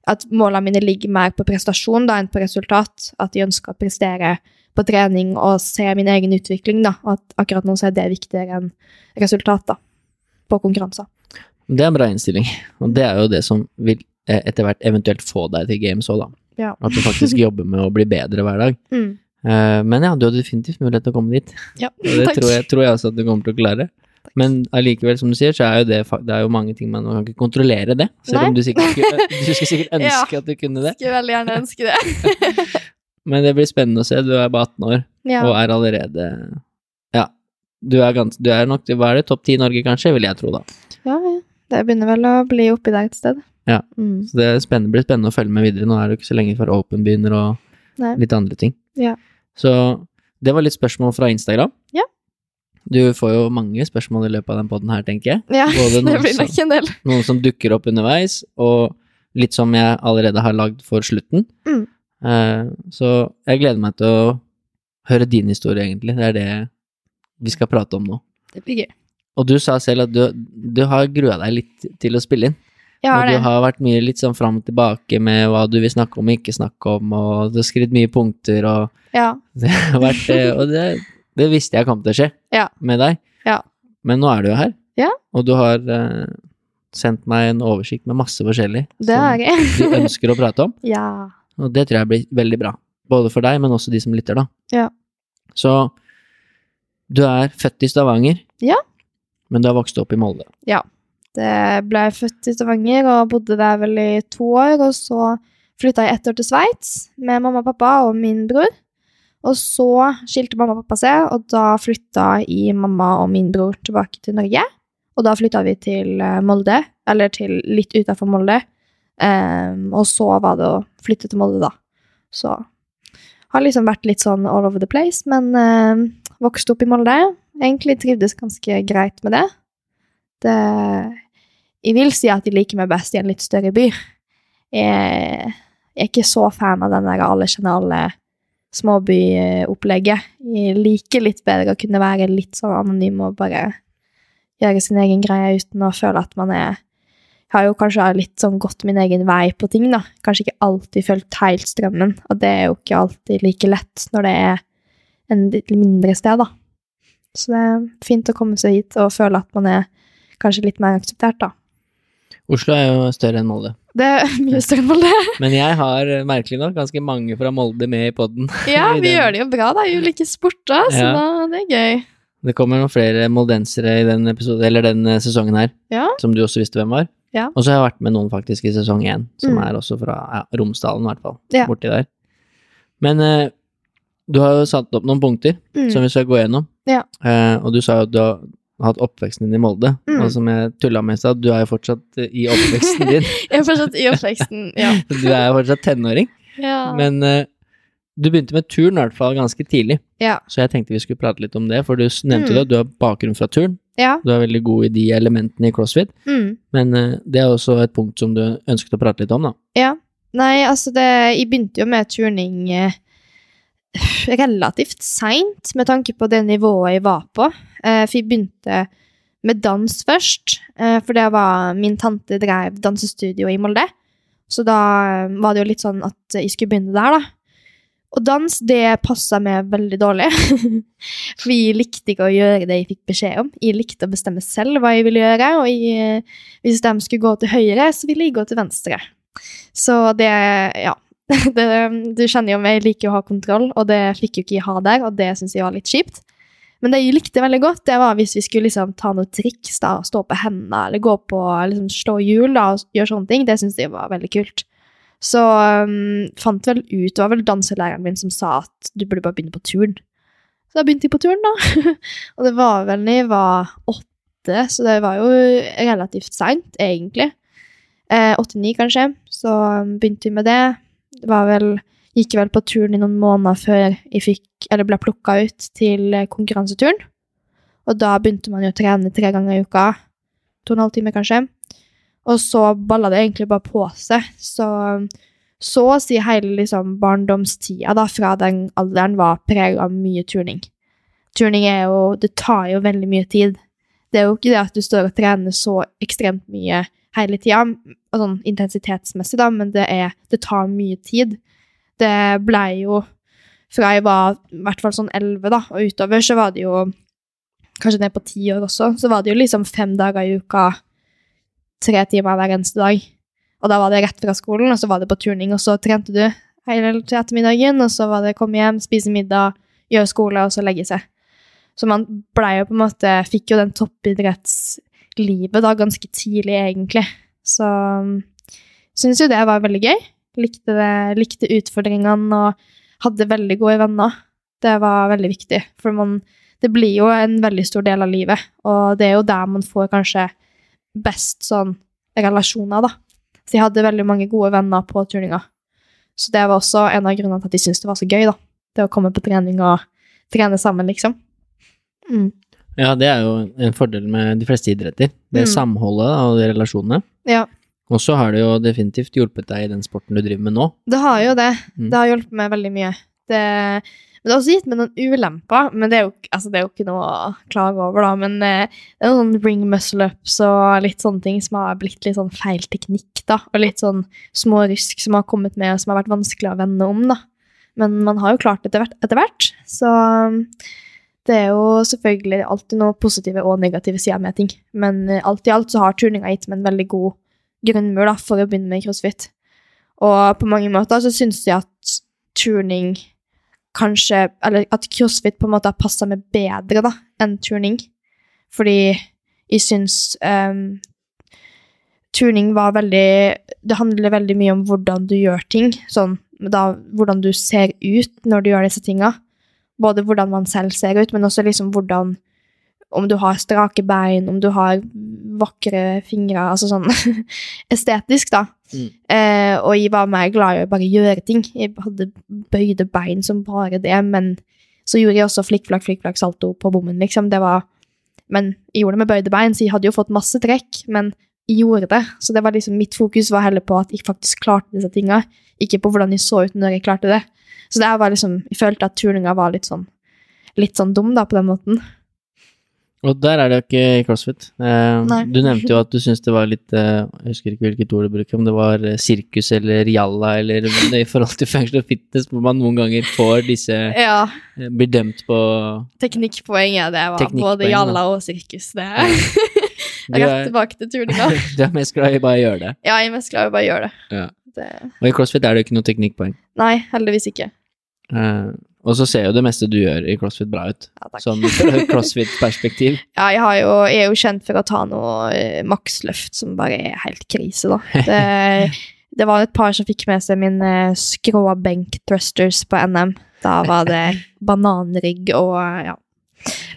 at målene mine ligger mer på prestasjon da enn på resultat, at jeg ønsker å prestere på trening og se min egen utvikling da, og at akkurat nå så er det viktigere enn resultat da, på konkurranser. Det er en bra innstilling, og det er jo det som vil eh, etter hvert eventuelt få deg til games òg, da. Ja. At du faktisk jobber med å bli bedre hver dag. Mm. Eh, Men ja, du har definitivt mulighet til å komme dit. Ja, det tror jeg, tror jeg også at du kommer til å klare. Men allikevel, som du sier, så er jo det, det er jo mange ting man, kan ikke kontrollere det. Selv Nei. om du sikkert skulle, du skulle sikkert Ja. at du kunne det. Skulle veldig gjerne ønske det. Men det blir spennende å se. Du er bare 18 år ja. og er allerede Ja. Du er, gans, du er nok Hva er det? Topp 10 i Norge, kanskje? Vil jeg tro, da. ja, ja. Det begynner vel å bli oppi der et sted. Ja. Mm. Så det spennende, blir spennende å følge med videre. Nå er det jo ikke så lenge før Open begynner og Nei. litt andre ting. Ja. Så det var litt spørsmål fra Instagram. Ja. Du får jo mange spørsmål i løpet av den poden her, tenker jeg. Ja, Både det blir nok en del. Noen som dukker opp underveis, og litt som jeg allerede har lagd for slutten. Mm. Uh, så jeg gleder meg til å høre din historie, egentlig. Det er det vi skal prate om nå. Det blir gøy. Og du sa selv at du, du har grua deg litt til å spille inn. Jeg har og du har vært mye litt sånn fram og tilbake med hva du vil snakke om og ikke snakke om, og du har skrevet mye punkter, og Ja. det har vært eh, Og det, det visste jeg kom til å skje Ja. med deg. Ja. Men nå er du jo her, Ja. og du har uh, sendt meg en oversikt med masse forskjellig Det har jeg. som du ønsker å prate om, Ja. og det tror jeg blir veldig bra. Både for deg, men også de som lytter, da. Ja. Så du er født i Stavanger, Ja. men du har vokst opp i Molde. Ja. Det ble jeg født i Stavanger og bodde der vel i to år, og så flytta jeg ett år til Sveits med mamma og pappa og min bror. Og så skilte mamma og pappa seg, og da flytta i mamma og min bror tilbake til Norge. Og da flytta vi til eh, Molde, eller til litt utafor Molde. Um, og så var det å flytte til Molde, da. Så har liksom vært litt sånn all over the place, men uh, vokste opp i Molde. Egentlig trivdes ganske greit med det. det. Jeg vil si at jeg liker meg best i en litt større by. Jeg, jeg er ikke så fan av den der alle kjenner alle småbyopplegget. Jeg liker litt bedre å kunne være litt sånn anonym og bare gjøre sin egen greie uten å føle at man er Jeg har jo kanskje litt sånn gått min egen vei på ting, da. Kanskje ikke alltid fulgt helt strømmen, og det er jo ikke alltid like lett når det er en litt mindre sted, da. Så det er fint å komme seg hit og føle at man er kanskje litt mer akseptert, da. Oslo er jo større enn Molde. Det er mye Molde. Men jeg har eh, merkelig nok ganske mange fra Molde med i poden. Ja, vi gjør det jo bra, da. I ulike sporter, så Ja. da, det er gøy. Det kommer noen flere moldensere i den, episode, eller den eh, sesongen her, Ja. som du også visste hvem var. Ja. Og så har jeg vært med noen faktisk i sesong én, som Mm. er også fra ja, Romsdalen, i hvert fall. Ja. Borti der. Men uh, du har jo satt opp noen punkter Mm. som vi skal gå gjennom. Ja. Eh, og du sa jo at du har hatt oppveksten din i Molde, Mm. og som jeg tulla med i stad, du er jo fortsatt eh, i oppveksten din. Jeg er fortsatt i oppveksten, ja. du er jo fortsatt tenåring. ja. Men uh, du begynte med turn i hvert fall ganske tidlig, ja. så jeg tenkte vi skulle prate litt om det. For du nevnte Mm. at du har bakgrunn fra turn, ja. du er veldig god i de elementene i crossfit. Mm. Men uh, det er også et punkt som du ønsket å prate litt om, da. Ja. Nei, altså det Jeg begynte jo med turning eh, relativt seint, med tanke på det nivået jeg var på. Eh, for jeg begynte med dans først, eh, for det var Min tante drev dansestudio i Molde. Så da eh, var det jo litt sånn at jeg skulle begynne der, da. Og dans, det passa meg veldig dårlig. For jeg likte ikke å gjøre det jeg fikk beskjed om. Jeg likte å bestemme selv hva jeg ville gjøre, og jeg, hvis de skulle gå til høyre, så ville jeg gå til venstre. Så det Ja. Det, du kjenner jo meg, jeg liker å ha kontroll, og det fikk jo ikke jeg ha der, og det syns jeg var litt kjipt. Men det jeg likte veldig godt, det var hvis vi skulle liksom ta noen triks, da, stå på hendene, eller gå på liksom slå hjul, da, og gjøre sånne ting. Det syns jeg var veldig kult. Så um, fant vel ut, det var vel danselæreren min som sa at du burde bare begynne på turn. Så da begynte jeg på turn, da. og det var vel da jeg var åtte, så det var jo relativt seint, egentlig. Eh, Åtte-ni, kanskje. Så um, begynte vi med det. Var vel Gikk vel på turen i noen måneder før jeg fikk, eller ble plukka ut til konkurranseturen. Og da begynte man jo å trene tre ganger i uka. To og en halv time, kanskje. Og så balla det egentlig bare på seg. Så så å si hele liksom, barndomstida da, fra den alderen var prega av mye turning. Turning er jo Det tar jo veldig mye tid. Det er jo ikke det at du står og trener så ekstremt mye hele tida, sånn intensitetsmessig, da, men det, er, det tar mye tid. Det blei jo Fra jeg var i hvert fall sånn elleve, da, og utover, så var det jo Kanskje ned på ti år også, så var det jo liksom fem dager i uka, tre timer hver eneste dag. Og da var det rett fra skolen, og så var det på turning, og så trente du hele ettermiddagen, og så var det komme hjem, spise middag, gjøre skole, og så legge seg. Så man blei jo på en måte Fikk jo den toppidrettslivet da ganske tidlig, egentlig. Så um, syns jo det var veldig gøy. Likte det, likte utfordringene og hadde veldig gode venner. Det var veldig viktig, for man, det blir jo en veldig stor del av livet, og det er jo der man får kanskje best sånn relasjoner, da. Så jeg hadde veldig mange gode venner på turninga. Så det var også en av grunnene til at de syntes det var så gøy, da. Det å komme på trening og trene sammen, liksom. Mm. Ja, det er jo en fordel med de fleste idretter. Det Mm. samholdet og de relasjonene. Ja, Og så har det jo definitivt hjulpet deg i den sporten du driver med nå. det har jo det. Mm. Det har hjulpet meg veldig mye. Det, men det har også gitt meg noen ulemper, men det er jo, altså, det er jo ikke noe å klage over, da. Men eh, det er noen ring muscle ups og litt sånne ting som har blitt litt sånn feil teknikk, da. Og litt sånn små rysk som har kommet med, og som har vært vanskelig å vende om, da. Men man har jo klart det etter hvert, etter hvert. Så det er jo selvfølgelig alltid noe positive og negative sider med ting. Men eh, alt i alt så har turninga gitt meg en veldig god grunnmur da, for å begynne med crossfit. Og på mange måter så syns jeg at turning kanskje Eller at crossfit på en måte har passa meg bedre da, enn turning. Fordi jeg syns um, turning var veldig Det handler veldig mye om hvordan du gjør ting. Sånn da, hvordan du ser ut når du gjør disse tinga. Både hvordan man selv ser ut, men også liksom hvordan Om du har strake bein, om du har vakre fingre Altså sånn estetisk, da. Mm. Eh, og jeg var mer glad i å bare gjøre ting. Jeg hadde bøyde bein som bare det, men så gjorde jeg også flikk-flakk, flikk-flakk, salto på bommen, liksom. Det var Men jeg gjorde det med bøyde bein, så jeg hadde jo fått masse trekk, men jeg gjorde det. Så det var liksom mitt fokus var heller på at jeg faktisk klarte disse tinga, ikke på hvordan jeg så ut når jeg klarte det. Så det var liksom Jeg følte at turninga var litt sånn litt sånn dum, da, på den måten. Og der er det jo ikke i crossfit. Eh, du nevnte jo at du syntes det var litt eh, Jeg husker ikke hvilket ord du bruker, om det var eh, sirkus eller jalla eller i forhold til fengsel og fitness, hvor man noen ganger får disse Ja. eh, Blir dømt på Teknikkpoenget, det var både jalla og sirkus. Det Ja. Rett tilbake til turninga. du er mest glad i bare å gjøre det. Ja, jeg er mest glad i bare å gjøre det. Ja. det. Og i crossfit er det jo ikke noe teknikkpoeng. Nei, heldigvis ikke. Eh, og så ser jo det meste du gjør i crossfit bra ut, Ja, takk. sånn crossfit-perspektiv. Ja, jeg, har jo, jeg er jo kjent for å ta noe uh, maksløft som bare er helt krise, da. Det, det var et par som fikk med seg min eh, skråbenk thrusters på NM. Da var det bananrygg og ja.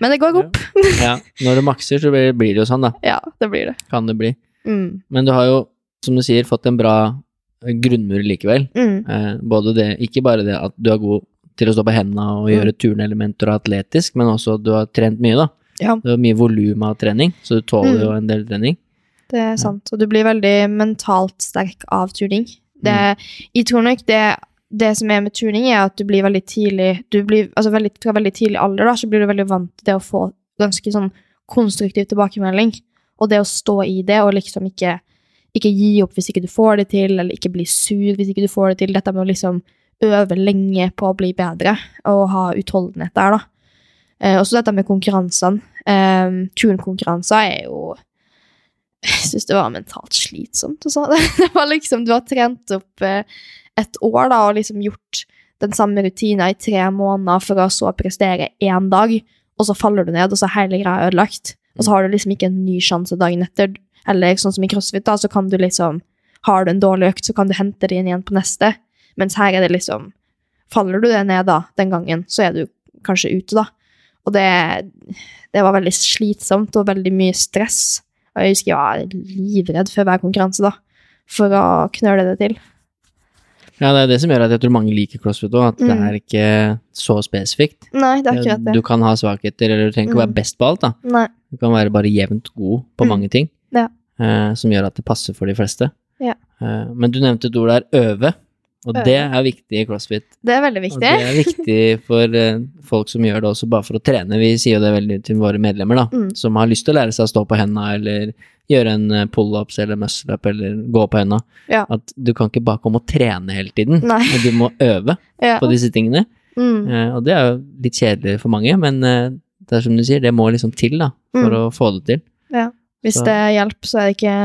Men det går opp. Ja, når du makser, så blir blir det jo sånn, da. Ja, det blir det. Kan det bli. Mm. Men du har jo, som du sier, fått en bra grunnmur likevel. Mm. Eh, både det, ikke bare det at du er god til å stå på hendene og Mm. gjøre turnelementer og atletisk, men også at du har trent mye, da. Ja. Du har mye volum av trening, så du tåler Mm. jo en del trening. Det er sant. Og du blir veldig mentalt sterk av turning. Det, Mm. Jeg tror nok det, det som er med turning, er at du blir veldig tidlig du blir, altså veldig, Fra veldig tidlig alder da, så blir du veldig vant til det å få ganske sånn konstruktiv tilbakemelding. Og det å stå i det og liksom ikke, ikke gi opp hvis ikke du får det til, eller ikke bli sur hvis ikke du får det til. Dette med å liksom øve lenge på å bli bedre og ha utholdenhet der, da. Eh, også dette med konkurransene. Eh, turnkonkurranser er jo jeg syns det var mentalt slitsomt. Og så. Det var liksom, Du har trent opp eh, et år da, og liksom gjort den samme rutina i tre måneder for å så prestere én dag, og så faller du ned, og så er hele greia ødelagt. Og så har du liksom ikke en ny sjanse dagen etter. Eller sånn som i crossfit, da, så kan du liksom Har du en dårlig økt, så kan du hente det inn igjen på neste. Mens her er det liksom Faller du det ned da, den gangen, så er du kanskje ute, da. Og det, det var veldig slitsomt og veldig mye stress. Og jeg husker jeg var livredd før hver konkurranse, da. For å knøle det til. Ja, det er det som gjør at jeg tror mange liker crossfit òg, at det Mm. er ikke så spesifikt. Nei, det er akkurat det. Du kan ha svakheter, eller du trenger ikke å Mm. være best på alt, da. Nei. Du kan være bare jevnt god på Mm. mange ting, som gjør at det passer for de fleste. Ja. Eh, men du nevnte et ord der, øve, og Øve. det er viktig i crossfit. Det er veldig Og viktig. det er viktig for eh, folk som gjør det også bare for å trene. Vi sier jo det veldig til våre medlemmer, da, Mm. som har lyst til å lære seg å stå på henda, eller gjøre en pullups eller muscle-up, eller gå på henda. Ja. At du kan ikke bare komme og trene hele tiden, Nei. men du må øve Ja. på disse tingene. Mm. Uh, og det er jo litt kjedelig for mange, men uh, det er som du sier, det må liksom til da, for Mm. å få det til. Hvis det hjelper, så er det ikke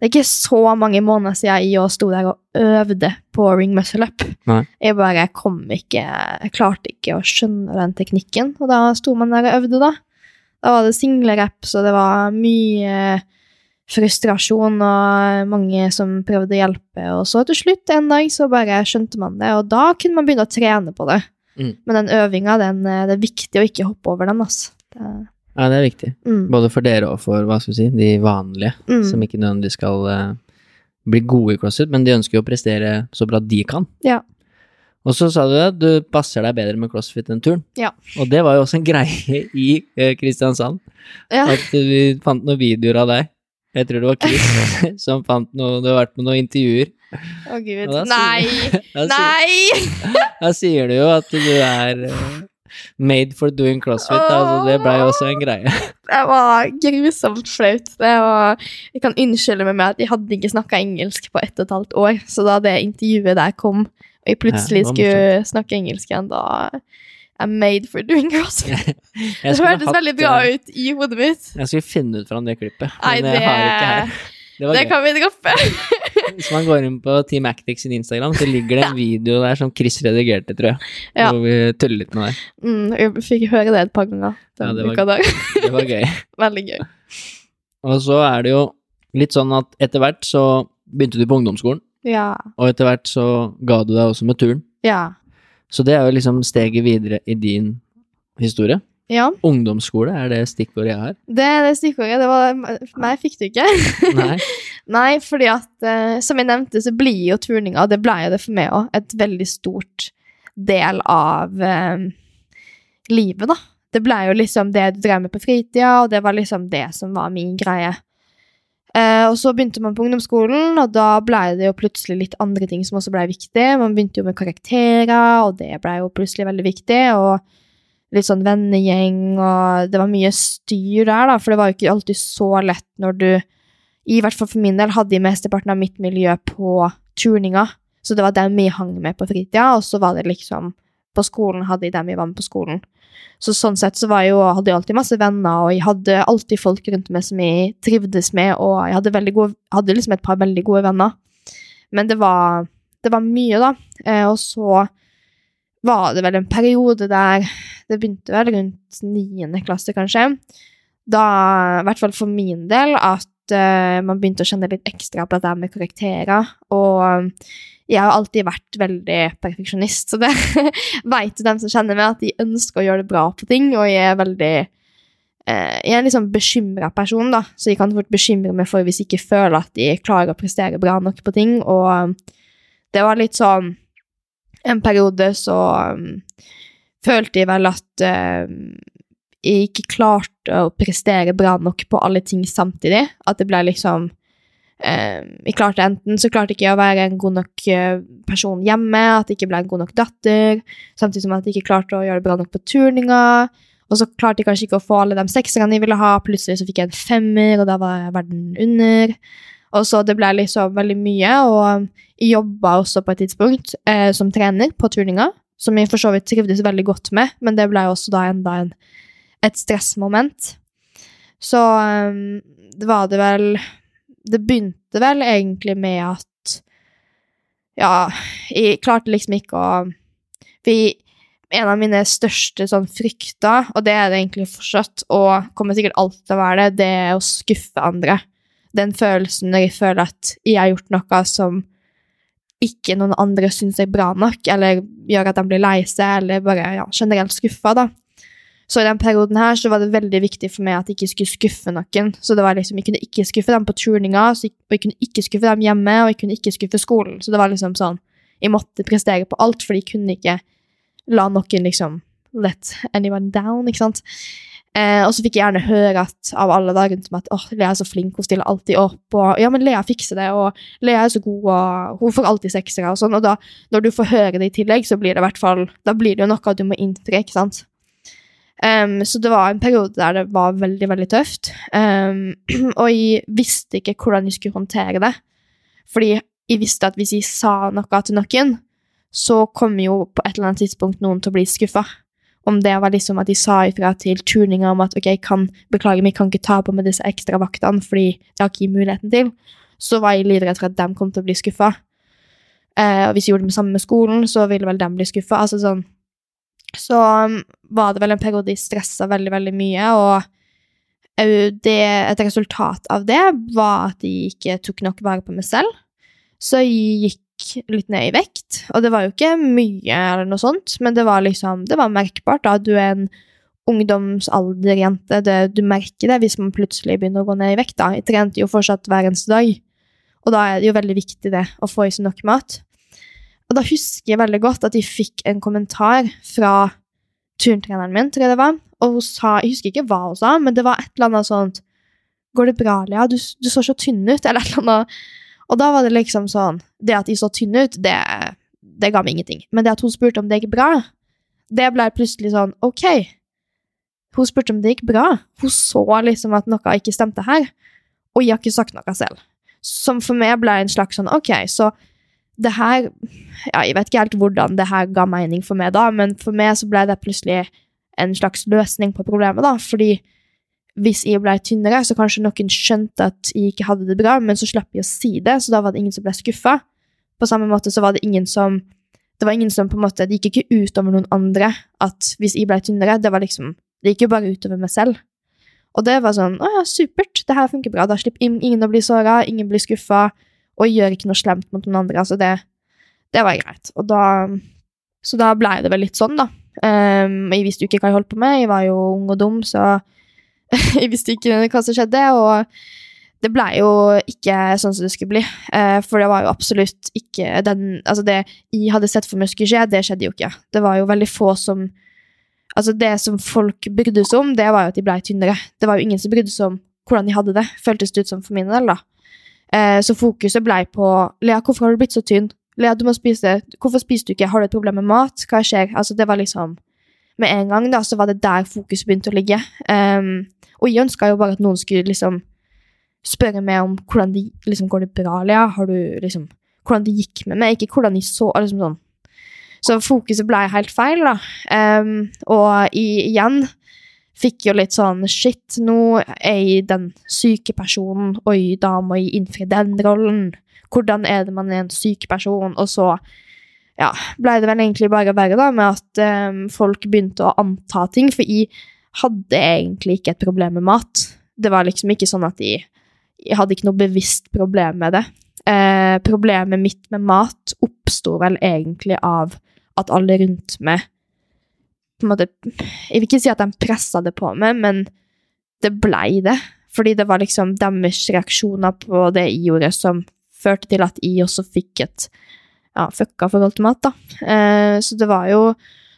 Det er ikke så mange måneder siden jeg sto der og øvde på ring muscle up. Nei. Jeg bare kom ikke Jeg klarte ikke å skjønne den teknikken, og da sto man der og øvde, da. Da var det single reps, og det var mye frustrasjon og mange som prøvde å hjelpe, og så til slutt en dag så bare skjønte man det, og da kunne man begynne å trene på det. Mm. Men den øvinga, den, det er viktig å ikke hoppe over den, altså. Det, Ja, det er viktig. mm, Både for dere og for, hva skal vi si, de vanlige, mm, som ikke nødvendigvis skal uh, bli gode i crossfit, men de ønsker jo å prestere så bra de kan. Ja. Og så sa du at du passer deg bedre med crossfit enn turn. Ja. Og det var jo også en greie i uh, Kristiansand, ja. at vi fant noen videoer av deg. Jeg tror det var Chris som fant noe, du har vært med noen intervjuer. Å, gud. Og da sier- Nei! Da sier, Nei! da sier du jo at du er eh, made for doing crossfit, altså det blei også en greie. Det var grusomt flaut. Det var, jeg kan unnskylde meg med at jeg hadde ikke snakka engelsk på ett og et halvt år, så da det intervjuet der kom, og jeg plutselig Ja, skulle snakke engelsk igjen, da I'm made for doing crossfit. Det hørtes veldig bra ut i hodet mitt. Jeg skulle finne ut fra det klippet, Nei, men jeg det har ikke her. Det Det kan vi droppe. Hvis man går inn på Team Actix sin Instagram, så ligger det en video der som Chris redigerte, tror jeg. Ja. Hvor vi tuller litt med det. Mm, jeg fikk høre det et par ganger. Ja, det var-. Det var gøy. Veldig gøy. Og så er det jo litt sånn at etter hvert så begynte du på ungdomsskolen, Ja. og etter hvert så ga du deg også med turn. Ja. Så det er jo liksom steget videre i din historie. Ja. Ungdomsskole er det stikkordet jeg har. Det er det stikkordet. Det var Meg fikk du ikke. Nei. Nei, fordi at eh, som jeg nevnte, så blir jo turninga, og det ble jo det for meg òg, et veldig stort del av eh, livet, da. Det ble jo liksom det du drev med på fritida, og det var liksom det som var min greie. Eh, og så begynte man på ungdomsskolen, og da ble det jo plutselig litt andre ting som også ble viktig. Man begynte jo med karakterer, og det ble jo plutselig veldig viktig. og litt sånn vennegjeng, og det var mye styr der, da, for det var jo ikke alltid så lett når du, i hvert fall for min del, hadde jeg mesteparten av mitt miljø på turninga, så det var dem vi hang med på fritida, og så var det liksom på skolen hadde jeg dem vi var med på skolen. Så sånn sett så var jeg jo, hadde jeg alltid masse venner, og jeg hadde alltid folk rundt meg som jeg trivdes med, og jeg hadde, gode, hadde liksom et par veldig gode venner. Men det var, det var mye, da. Eh, og så var det vel en periode der Det begynte vel rundt niende klasse, kanskje. Da, i hvert fall for min del, at uh, man begynte å kjenne litt ekstra på dette med karakterer. Og jeg har alltid vært veldig perfeksjonist, så det vet jo dem som kjenner meg, at de ønsker å gjøre det bra på ting, og jeg er veldig eh, Jeg er en sånn bekymra person, da, så jeg kan fort bekymre meg for hvis jeg ikke føler at de klarer å prestere bra nok på ting, og det var litt sånn En periode så følte jeg vel at um, jeg ikke klarte å prestere bra nok på alle ting samtidig. At det ble liksom eh, Jeg klarte enten så klarte ikke jeg å være en god nok eh, person hjemme, at jeg ikke ble en god nok datter, samtidig som at jeg ikke klarte å gjøre det bra nok på turninga. Og så klarte jeg kanskje ikke å få alle de sekserne jeg ville ha. Plutselig så fikk jeg en femmer, og da var verden under. Og så det ble liksom veldig mye, og jeg jobba også på et tidspunkt eh, som trener på turninga, som jeg for så vidt trivdes veldig godt med, men det ble også da enda en et stressmoment. Så um, det var det vel Det begynte vel egentlig med at Ja, jeg klarte liksom ikke å For en av mine største sånn frykter, og det er det egentlig fortsatt, og kommer sikkert alltid til å være det, det er å skuffe andre. Den følelsen når jeg føler at jeg har gjort noe som ikke noen andre syns er bra nok, eller gjør at de blir lei seg, eller bare ja, generelt skuffa, da. Så i den perioden her så var det veldig viktig for meg at jeg ikke skulle skuffe noen. Så det var liksom, jeg kunne ikke skuffe dem på turninga, og jeg kunne ikke skuffe dem hjemme, og jeg kunne ikke skuffe skolen. Så det var liksom sånn, jeg måtte prestere på alt, for jeg kunne ikke la noen liksom let anyone down, ikke sant. Eh, og så fikk jeg gjerne høre at, av alle der rundt meg at oh, Lea er så flink, hun stiller alltid opp, og ja, men Lea fikser det, og Lea er så god, og hun får alltid seksere, og sånn, og da, når du får høre det i tillegg, så blir det i hvert fall, da blir det jo noe du må innfri, ikke sant. Um, så det var en periode der det var veldig, veldig tøft. Um, og jeg visste ikke hvordan jeg skulle håndtere det. Fordi jeg visste at hvis jeg sa noe til noen, så kom jo på et eller annet tidspunkt noen til å bli skuffa. Om det var liksom at de sa ifra til turninga om at ok, jeg kan, beklager, vi kan ikke ta på med disse ekstra vaktene, fordi det har ikke gitt muligheten til, så var jeg livredd for at de kom til å bli skuffa. Eh, og hvis jeg gjorde det samme med skolen, så ville vel de bli skuffa. Altså sånn så um, var det vel en periode jeg stressa veldig, veldig mye, og det, et resultat av det var at jeg ikke tok nok vare på meg selv. Så jeg gikk litt ned i vekt, og det var jo ikke mye eller noe sånt, men det var liksom, det var merkbart da, du er en ungdomsalderjente, du merker det hvis man plutselig begynner å gå ned i vekt da. Jeg trente jo fortsatt hver eneste dag, og da er det jo veldig viktig det, å få i seg nok mat. Og da husker jeg veldig godt at jeg fikk en kommentar fra turntreneren min, tror jeg det var. Og hun sa, jeg husker ikke hva hun sa, men det var et eller annet sånt Går det bra, Lea? Du, du så så tynn ut, eller et eller annet. Og da var det liksom sånn Det at jeg så tynn ut, det, det ga meg ingenting. Men det at hun spurte om det gikk bra, det ble plutselig sånn Ok. Hun spurte om det gikk bra. Hun så liksom at noe ikke stemte her. Og jeg har ikke sagt noe selv. Som for meg ble en slags sånn Ok, så det her ja, Jeg vet ikke helt hvordan det her ga mening for meg da, men for meg så ble det plutselig en slags løsning på problemet, da, fordi hvis jeg ble tynnere, så kanskje noen skjønte at jeg ikke hadde det bra, men så slapp jeg å si det, så da var det ingen som ble skuffa. På samme måte så var det ingen som Det var ingen som på en måte Det gikk ikke utover noen andre at hvis jeg ble tynnere, det var liksom Det gikk jo bare utover meg selv. Og det var sånn Å ja, supert, det her funker bra. Da slipper ingen å bli såra, ingen blir skuffa, og jeg gjør ikke noe slemt mot noen andre. Altså, det, det var greit. Og da Så da blei det vel litt sånn, da. Um, jeg visste jo ikke hva jeg holdt på med, jeg var jo ung og dum, så jeg visste ikke hva som skjedde, og det blei jo ikke sånn som det skulle bli. Uh, for det var jo absolutt ikke den Altså, det jeg hadde sett for meg skulle skje, det skjedde jo ikke. Det var jo veldig få som Altså, det som folk brydde seg om, det var jo at de blei tynnere. Det var jo ingen som brydde seg om hvordan de hadde det, føltes det ut som for min del, da. Uh, så fokuset blei på Lea, hvorfor har du blitt så tynn? Lea, du må spise. Hvorfor spiser du ikke? Har du et problem med mat? Hva skjer? Altså, det var liksom Med en gang, da, så var det der fokuset begynte å ligge. Um, og jeg ønska jo bare at noen skulle liksom spørre meg om hvordan det liksom, går det bra, Lea. Har du liksom Hvordan det gikk med meg, ikke hvordan jeg så liksom sånn. Så fokuset ble helt feil, da. Um, og i, igjen fikk jo litt sånn Shit, nå er jeg den syke personen. Oi, da må jeg innfri den rollen. Hvordan er det man er en syk person? Og så ja, ble det vel egentlig bare verre da, med at um, folk begynte å anta ting. For jeg hadde egentlig ikke et problem med mat. Det var liksom ikke sånn at jeg jeg hadde ikke noe bevisst problem med det. Eh, problemet mitt med mat oppsto vel egentlig av at alle rundt meg på en måte, Jeg vil ikke si at de pressa det på meg, men det blei det. Fordi det var liksom deres reaksjoner på det jeg gjorde, som førte til at jeg også fikk et ja, fucka forhold til mat, da. Eh, så det var jo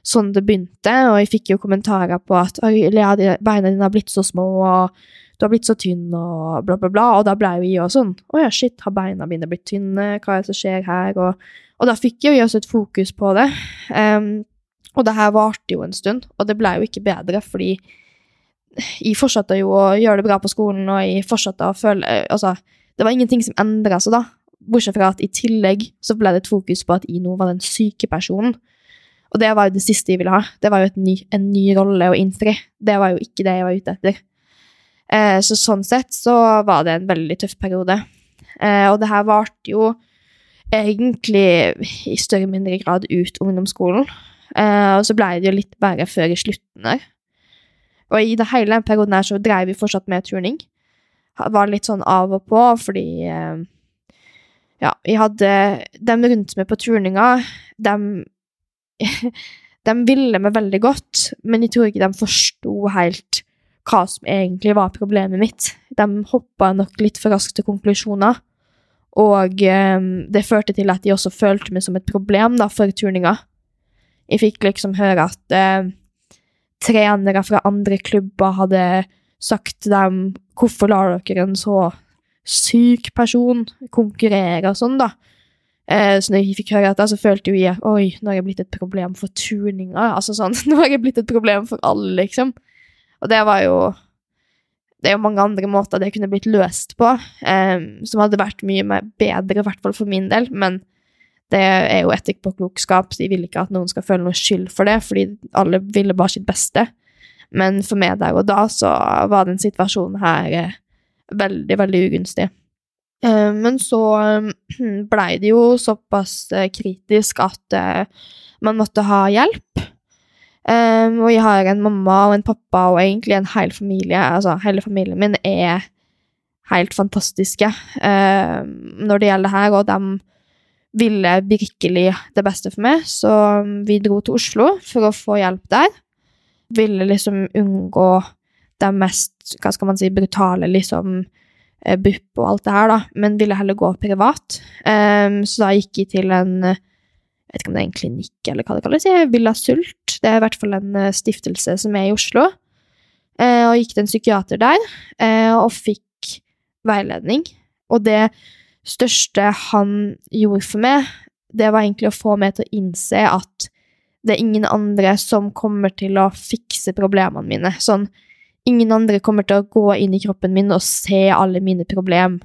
sånn det begynte, og jeg fikk jo kommentarer på at beina dine har blitt så små, og du har blitt så tynn, og bla, bla, bla. Og da ble jo jeg også sånn Å ja, shit, har beina mine blitt tynne? Hva er det som skjer her? Og, og da fikk jeg jo også et fokus på det. Um, og det her varte jo en stund, og det ble jo ikke bedre, fordi jeg fortsatte jo å gjøre det bra på skolen, og jeg fortsatte å føle Altså, det var ingenting som endra seg da, bortsett fra at i tillegg så ble det et fokus på at jeg nå var den syke personen. Og det var jo det siste jeg ville ha. Det var jo ny, en ny rolle å innfri. Det var jo ikke det jeg var ute etter. Eh, så sånn sett så var det en veldig tøff periode. Eh, og det her varte jo egentlig i større eller mindre grad ut ungdomsskolen. Eh, og så blei det jo litt verre før i slutten der. Og i det hele den perioden her så dreiv vi fortsatt med turning. Var litt sånn av og på, fordi Ja, vi hadde Dem rundt meg på turninga, dem De ville meg veldig godt, men jeg tror ikke de forsto helt hva som egentlig var problemet mitt. De hoppa nok litt for raskt til konklusjoner, og eh, det førte til at de også følte meg som et problem da, for turninga. Jeg fikk liksom høre at eh, trenere fra andre klubber hadde sagt til dem hvorfor lar dere en så syk person konkurrere og sånn, da. Eh, så når jeg fikk høre dette, så følte jeg oi, nå har jeg blitt et problem for turninga. Altså sånn, nå har jeg blitt et problem for alle, liksom. Og det var jo Det er jo mange andre måter det kunne blitt løst på, um, som hadde vært mye bedre, i hvert fall for min del, men det er jo etikk på klokskap, så vil ikke at noen skal føle noe skyld for det, fordi alle ville bare sitt beste. Men for meg der og da så var den situasjonen her eh, veldig, veldig ugunstig. Eh, men så blei det jo såpass eh, kritisk at man måtte ha hjelp. Um, og jeg har en mamma og en pappa og egentlig en hel familie. Altså, hele familien min er helt fantastiske um, når det gjelder her, og de ville virkelig det beste for meg, så vi dro til Oslo for å få hjelp der. Ville liksom unngå det mest, hva skal man si, brutale, liksom eh, BUP og alt det her, da, men ville heller gå privat. Um, så da gikk jeg til en jeg vet ikke om det er en klinikk eller hva det kalles, Villa Sult. Det er i hvert fall en eh, stiftelse som er i Oslo. Eh, og gikk til en psykiater der, eh, og fikk veiledning. Og det største han gjorde for meg, det var egentlig å få meg til å innse at det er ingen andre som kommer til å fikse problemene mine. Sånn, ingen andre kommer til å gå inn i kroppen min og se alle mine problemer.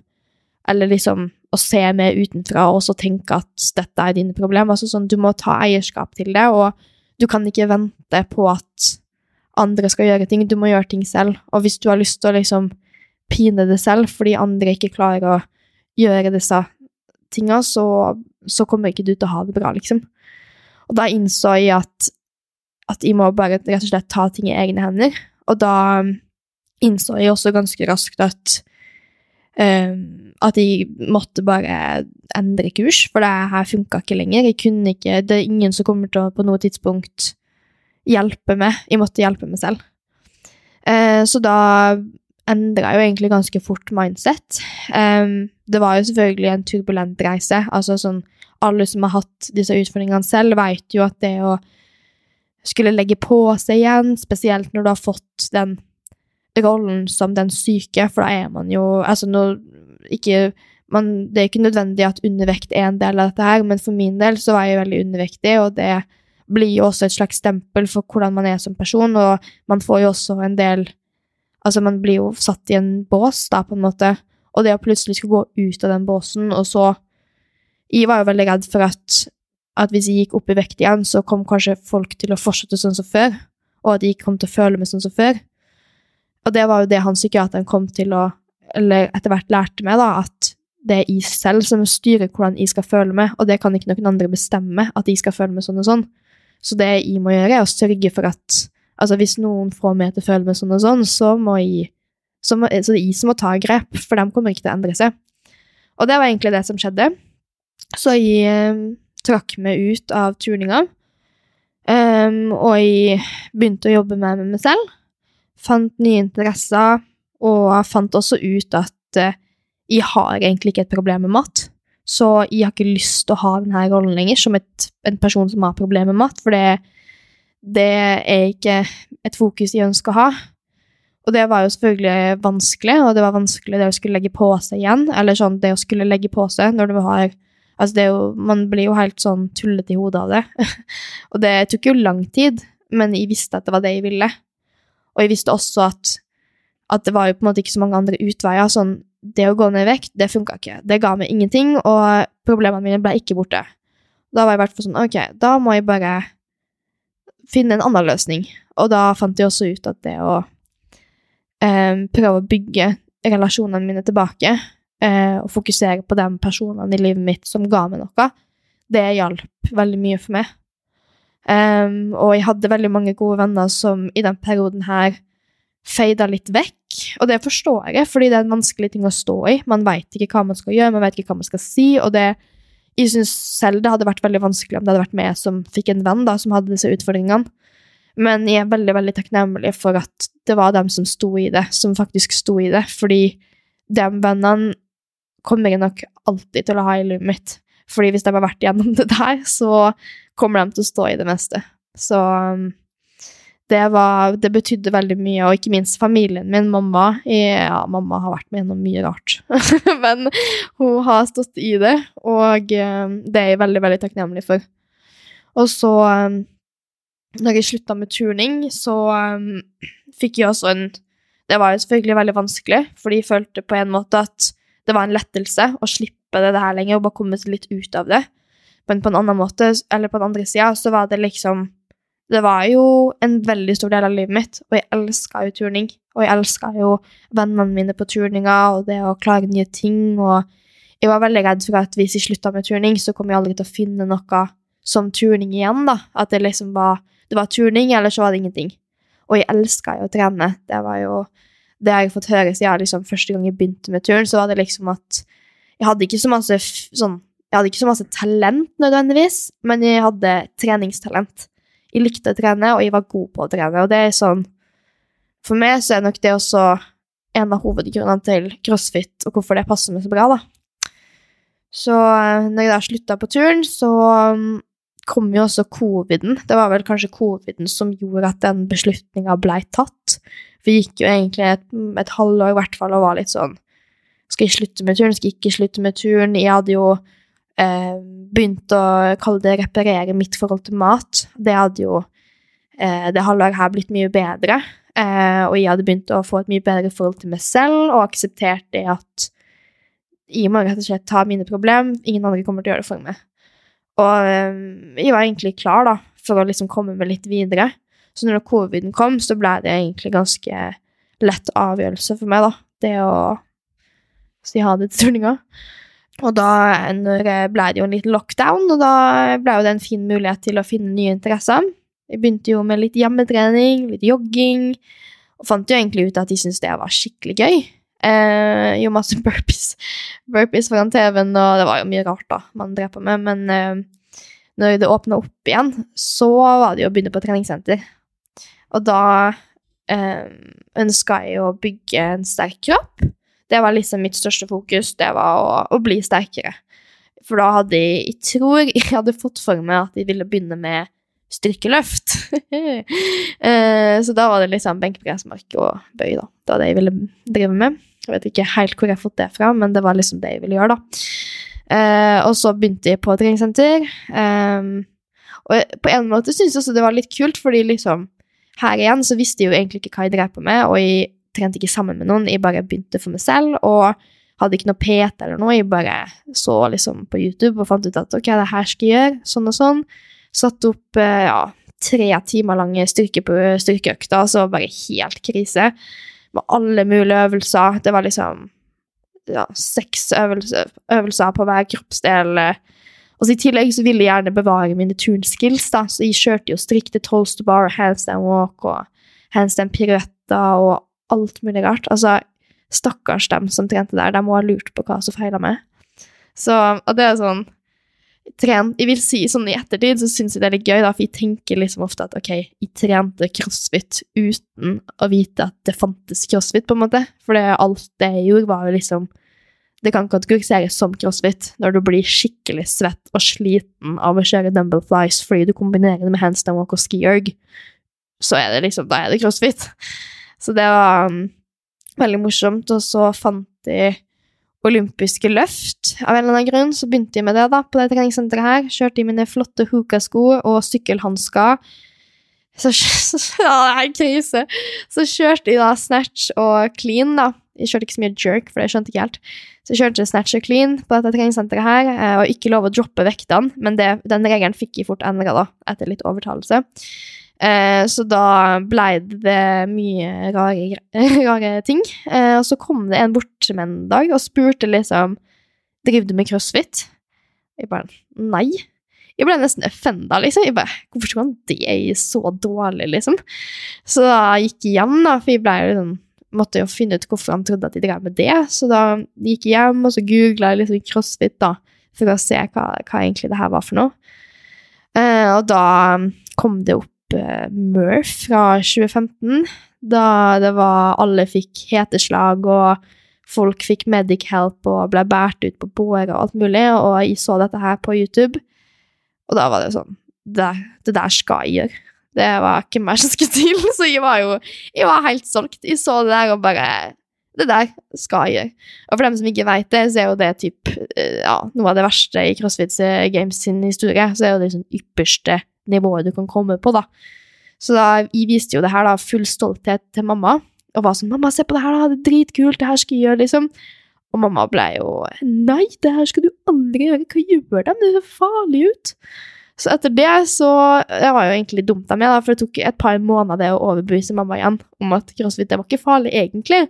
eller liksom å se med utenfra og også tenke at dette er dine problemer. Altså sånn, du må ta eierskap til det, og du kan ikke vente på at andre skal gjøre ting. Du må gjøre ting selv. Og hvis du har lyst til å liksom pine det selv fordi andre ikke klarer å gjøre disse tinga, så, så kommer ikke du til å ha det bra, liksom. Og da innså jeg at, at jeg må bare rett og slett ta ting i egne hender. Og da innså jeg også ganske raskt at at jeg måtte bare endre kurs, for det her funka ikke lenger. Jeg kunne ikke, Det er ingen som kommer til å på noe tidspunkt hjelpe meg. Jeg måtte hjelpe meg selv. Uh, så da endra jo egentlig ganske fort mindset. Um, det var jo selvfølgelig en turbulent reise. altså sånn, Alle som har hatt disse utfordringene selv, vet jo at det å skulle legge på seg igjen, spesielt når du har fått den rollen som den syke, for da er man jo Altså, nå ikke man, Det er ikke nødvendig at undervekt er en del av dette her, men for min del så var jeg veldig undervektig, og det blir jo også et slags stempel for hvordan man er som person, og man får jo også en del Altså, man blir jo satt i en bås, da, på en måte, og det å plutselig skulle gå ut av den båsen, og så Jeg var jo veldig redd for at, at hvis jeg gikk opp i vekt igjen, så kom kanskje folk til å fortsette sånn som før, og at jeg kom til å føle meg sånn som før. Og det var jo det han psykiateren kom til å Eller etter hvert lærte meg, da, at det er jeg selv som styrer hvordan jeg skal føle meg, og det kan ikke noen andre bestemme, at jeg skal føle meg sånn og sånn. Så det jeg må gjøre, er å sørge for at Altså, hvis noen får meg til å føle meg sånn og sånn, så må jeg så, må, så det er jeg som må ta grep, for de kommer ikke til å endre seg. Og det var egentlig det som skjedde. Så jeg eh, trakk meg ut av turninga, um, og jeg begynte å jobbe med meg selv. Fant nye interesser, og fant også ut at uh, jeg har egentlig ikke et problem med mat. Så jeg har ikke lyst til å ha denne rollen lenger som et, en person som har problemer med mat, for det det er ikke et fokus jeg ønsker å ha. Og det var jo selvfølgelig vanskelig, og det var vanskelig det å skulle legge på seg igjen. Eller sånn det å skulle legge på seg når du har Altså, det jo Man blir jo helt sånn tullete i hodet av det. og det tok jo lang tid, men jeg visste at det var det jeg ville. Og jeg visste også at, at det var jo på en måte ikke så mange andre utveier. Sånn, det å gå ned i vekt, det funka ikke. Det ga meg ingenting, og problemene mine ble ikke borte. Da var jeg i hvert fall sånn Ok, da må jeg bare finne en annen løsning. Og da fant jeg også ut at det å eh, prøve å bygge relasjonene mine tilbake, eh, og fokusere på de personene i livet mitt som ga meg noe, det hjalp veldig mye for meg. Um, og jeg hadde veldig mange gode venner som i den perioden her feida litt vekk. Og det forstår jeg, fordi det er en vanskelig ting å stå i. Man veit ikke hva man skal gjøre, man vet ikke hva man skal si, og det jeg syns selv det hadde vært veldig vanskelig om det hadde vært meg som fikk en venn da, som hadde disse utfordringene. Men jeg er veldig veldig takknemlig for at det var dem som sto i det, som faktisk sto i det. Fordi de vennene kommer jeg nok alltid til å ha i livet mitt. Fordi hvis de har vært gjennom det der, så kommer de til å stå i det meste. Så um, det, var, det betydde veldig mye, og ikke minst familien min, mamma. Ja, mamma har vært med gjennom mye rart, men hun har stått i det, og eh, det er jeg veldig, veldig takknemlig for. Og så, eh, når jeg slutta med turning, så um, fikk jeg også en Det var jo selvfølgelig veldig vanskelig, fordi jeg følte på en måte at det var en lettelse å slippe det her lenger og bare komme litt ut av det. Men på en annen måte, eller på den andre sida, så var det liksom det var jo en veldig stor del av livet mitt, og jeg elska jo turning. Og jeg elska jo vennene mine på turninger og det å klare nye ting. Og jeg var veldig redd for at hvis jeg slutta med turning, så kom jeg aldri til å finne noe som turning igjen. da. At det liksom var det var turning, eller så var det ingenting. Og jeg elska jo å trene. Det var jo det har jeg fått høre siden liksom, første gang jeg begynte med turn, så var det liksom at jeg hadde ikke så masse sånn jeg ikke så masse talent nødvendigvis, men jeg hadde treningstalent. Jeg likte å trene, og jeg var god på å trene. Og det er sånn For meg så er nok det også en av hovedgrunnene til crossfit, og hvorfor det passer meg så bra, da. Så eh, når jeg da slutta på turen, så mm, kom jo også coviden. Det var vel kanskje coviden som gjorde at den beslutninga blei tatt. Vi gikk jo egentlig et, et halvår i hvert fall og var litt sånn Skal jeg slutte med turen? Skal jeg ikke slutte med turen? Jeg hadde jo eh, begynt å kalle det reparere mitt forhold til mat. Det hadde jo eh, det halvåret her blitt mye bedre. Eh, og jeg hadde begynt å få et mye bedre forhold til meg selv og akseptert det at jeg må rett og slett ta mine problem. Ingen andre kommer til å gjøre det for meg. Og eh, jeg var egentlig klar da, for å liksom komme meg litt videre. Så når coviden kom, så ble det egentlig ganske lett avgjørelse for meg, da. Det å si ha det til turninga. Og da når ble det jo en liten lockdown, og da ble det en fin mulighet til å finne nye interesser. Jeg begynte jo med litt hjemmetrening, litt jogging, og fant jo egentlig ut at de syntes det var skikkelig gøy. Eh, jo masse burpees, burpees foran TV-en, og det var jo mye rart da man drev på med, men eh, når det åpna opp igjen, så var det jo å begynne på treningssenter. Og da eh, ønska jeg å bygge en sterk kropp. Det var liksom mitt største fokus, det var å, å bli sterkere. For da hadde jeg, jeg tror jeg hadde fått for meg at jeg ville begynne med styrkeløft. eh, så da var det liksom benkpressmark og bøy, da. Det var det jeg ville drive med. Jeg vet ikke helt hvor jeg har fått det fra, men det var liksom det jeg ville gjøre, da. Eh, og så begynte jeg på treningssenter. Eh, og på en måte syns jeg også det var litt kult, fordi liksom her igjen så visste jeg jo egentlig ikke hva jeg drev på med, og jeg trente ikke sammen med noen. Jeg bare begynte for meg selv og hadde ikke noe PT eller noe. Jeg bare så liksom på YouTube og fant ut at ok, det her skal jeg gjøre, sånn og sånn. Satt opp ja, tre timer lange styrke på styrkeøkter, så bare helt krise. Med alle mulige øvelser. Det var liksom ja, seks øvelser, øvelser på hver kroppsdel. Og så I tillegg så ville jeg gjerne bevare mine turnskills, da, så jeg kjørte jo strikte toast to bar, handstand walk og handstand piruetter og alt mulig rart. Altså, stakkars dem som trente der, de må ha lurt på hva som feila meg. Så, og det er sånn tren, Jeg vil si sånn i ettertid så syns jeg det er litt gøy, da, for jeg tenker liksom ofte at ok, jeg trente crossfit uten å vite at det fantes crossfit, på en måte. For det, alt det jeg gjorde, var jo liksom Det kan kategoriseres som crossfit når du blir skikkelig svett og sliten av å kjøre dumble flies fordi du kombinerer det med handstand walk og ski erg. Så er det liksom Da er det crossfit. Så det var um, veldig morsomt. Og så fant de olympiske løft. Av en eller annen grunn så begynte jeg med det da, på det treningssenteret her. Kjørte i mine flotte hookah-sko og sykkelhansker. Så, ja, det er krise. Så kjørte jeg da snatch og clean, da. Jeg kjørte ikke så mye jerk, for det skjønte ikke helt. Så jeg kjørte snatch og clean på dette treningssenteret her, eh, og ikke lov å droppe vektene, men det, den regelen fikk jeg fort endra, da, etter litt overtalelse. Eh, så da blei det mye rare, rare ting. Eh, og så kom det en bort til en dag og spurte liksom Driver du med crossfit? Jeg bare Nei. Jeg ble nesten offenda, liksom. Jeg bare, Hvorfor skulle han det så dårlig, liksom? Så da gikk jeg hjem, da, for jeg ble liksom måtte jo finne ut hvorfor han trodde at de drev med det. Så da gikk jeg hjem, og så googla liksom crossfit, da, for å se hva, hva egentlig det her var for noe. Eh, og da kom det opp Murph fra 2015, da det var Alle fikk heteslag, og folk fikk medic help og ble båret ut på båre og alt mulig, og jeg så dette her på YouTube, og da var det sånn Det, det der skal jeg gjøre. Det var ikke mer som skulle til, så jeg var jo jeg var helt solgt. Jeg så det der og bare Det der skal jeg gjøre. Og for dem som ikke vet det, så er jo det typ, ja, noe av det verste i CrossFit Games sin historie. Så er jo det sånn ypperste nivået du kan komme på, da. Så da, jeg viste jo det her, da, full stolthet til mamma, og var sånn 'Mamma, se på det her, da, det er dritkult, det her skal jeg gjøre', liksom. Og mamma ble jo 'Nei, det her skal du aldri gjøre, hva gjør de, det ser farlig ut'. Så etter det så Det var jo egentlig dumt av meg, da, for det tok et par måneder det å overbevise mamma igjen om at crossfit det var ikke farlig, egentlig.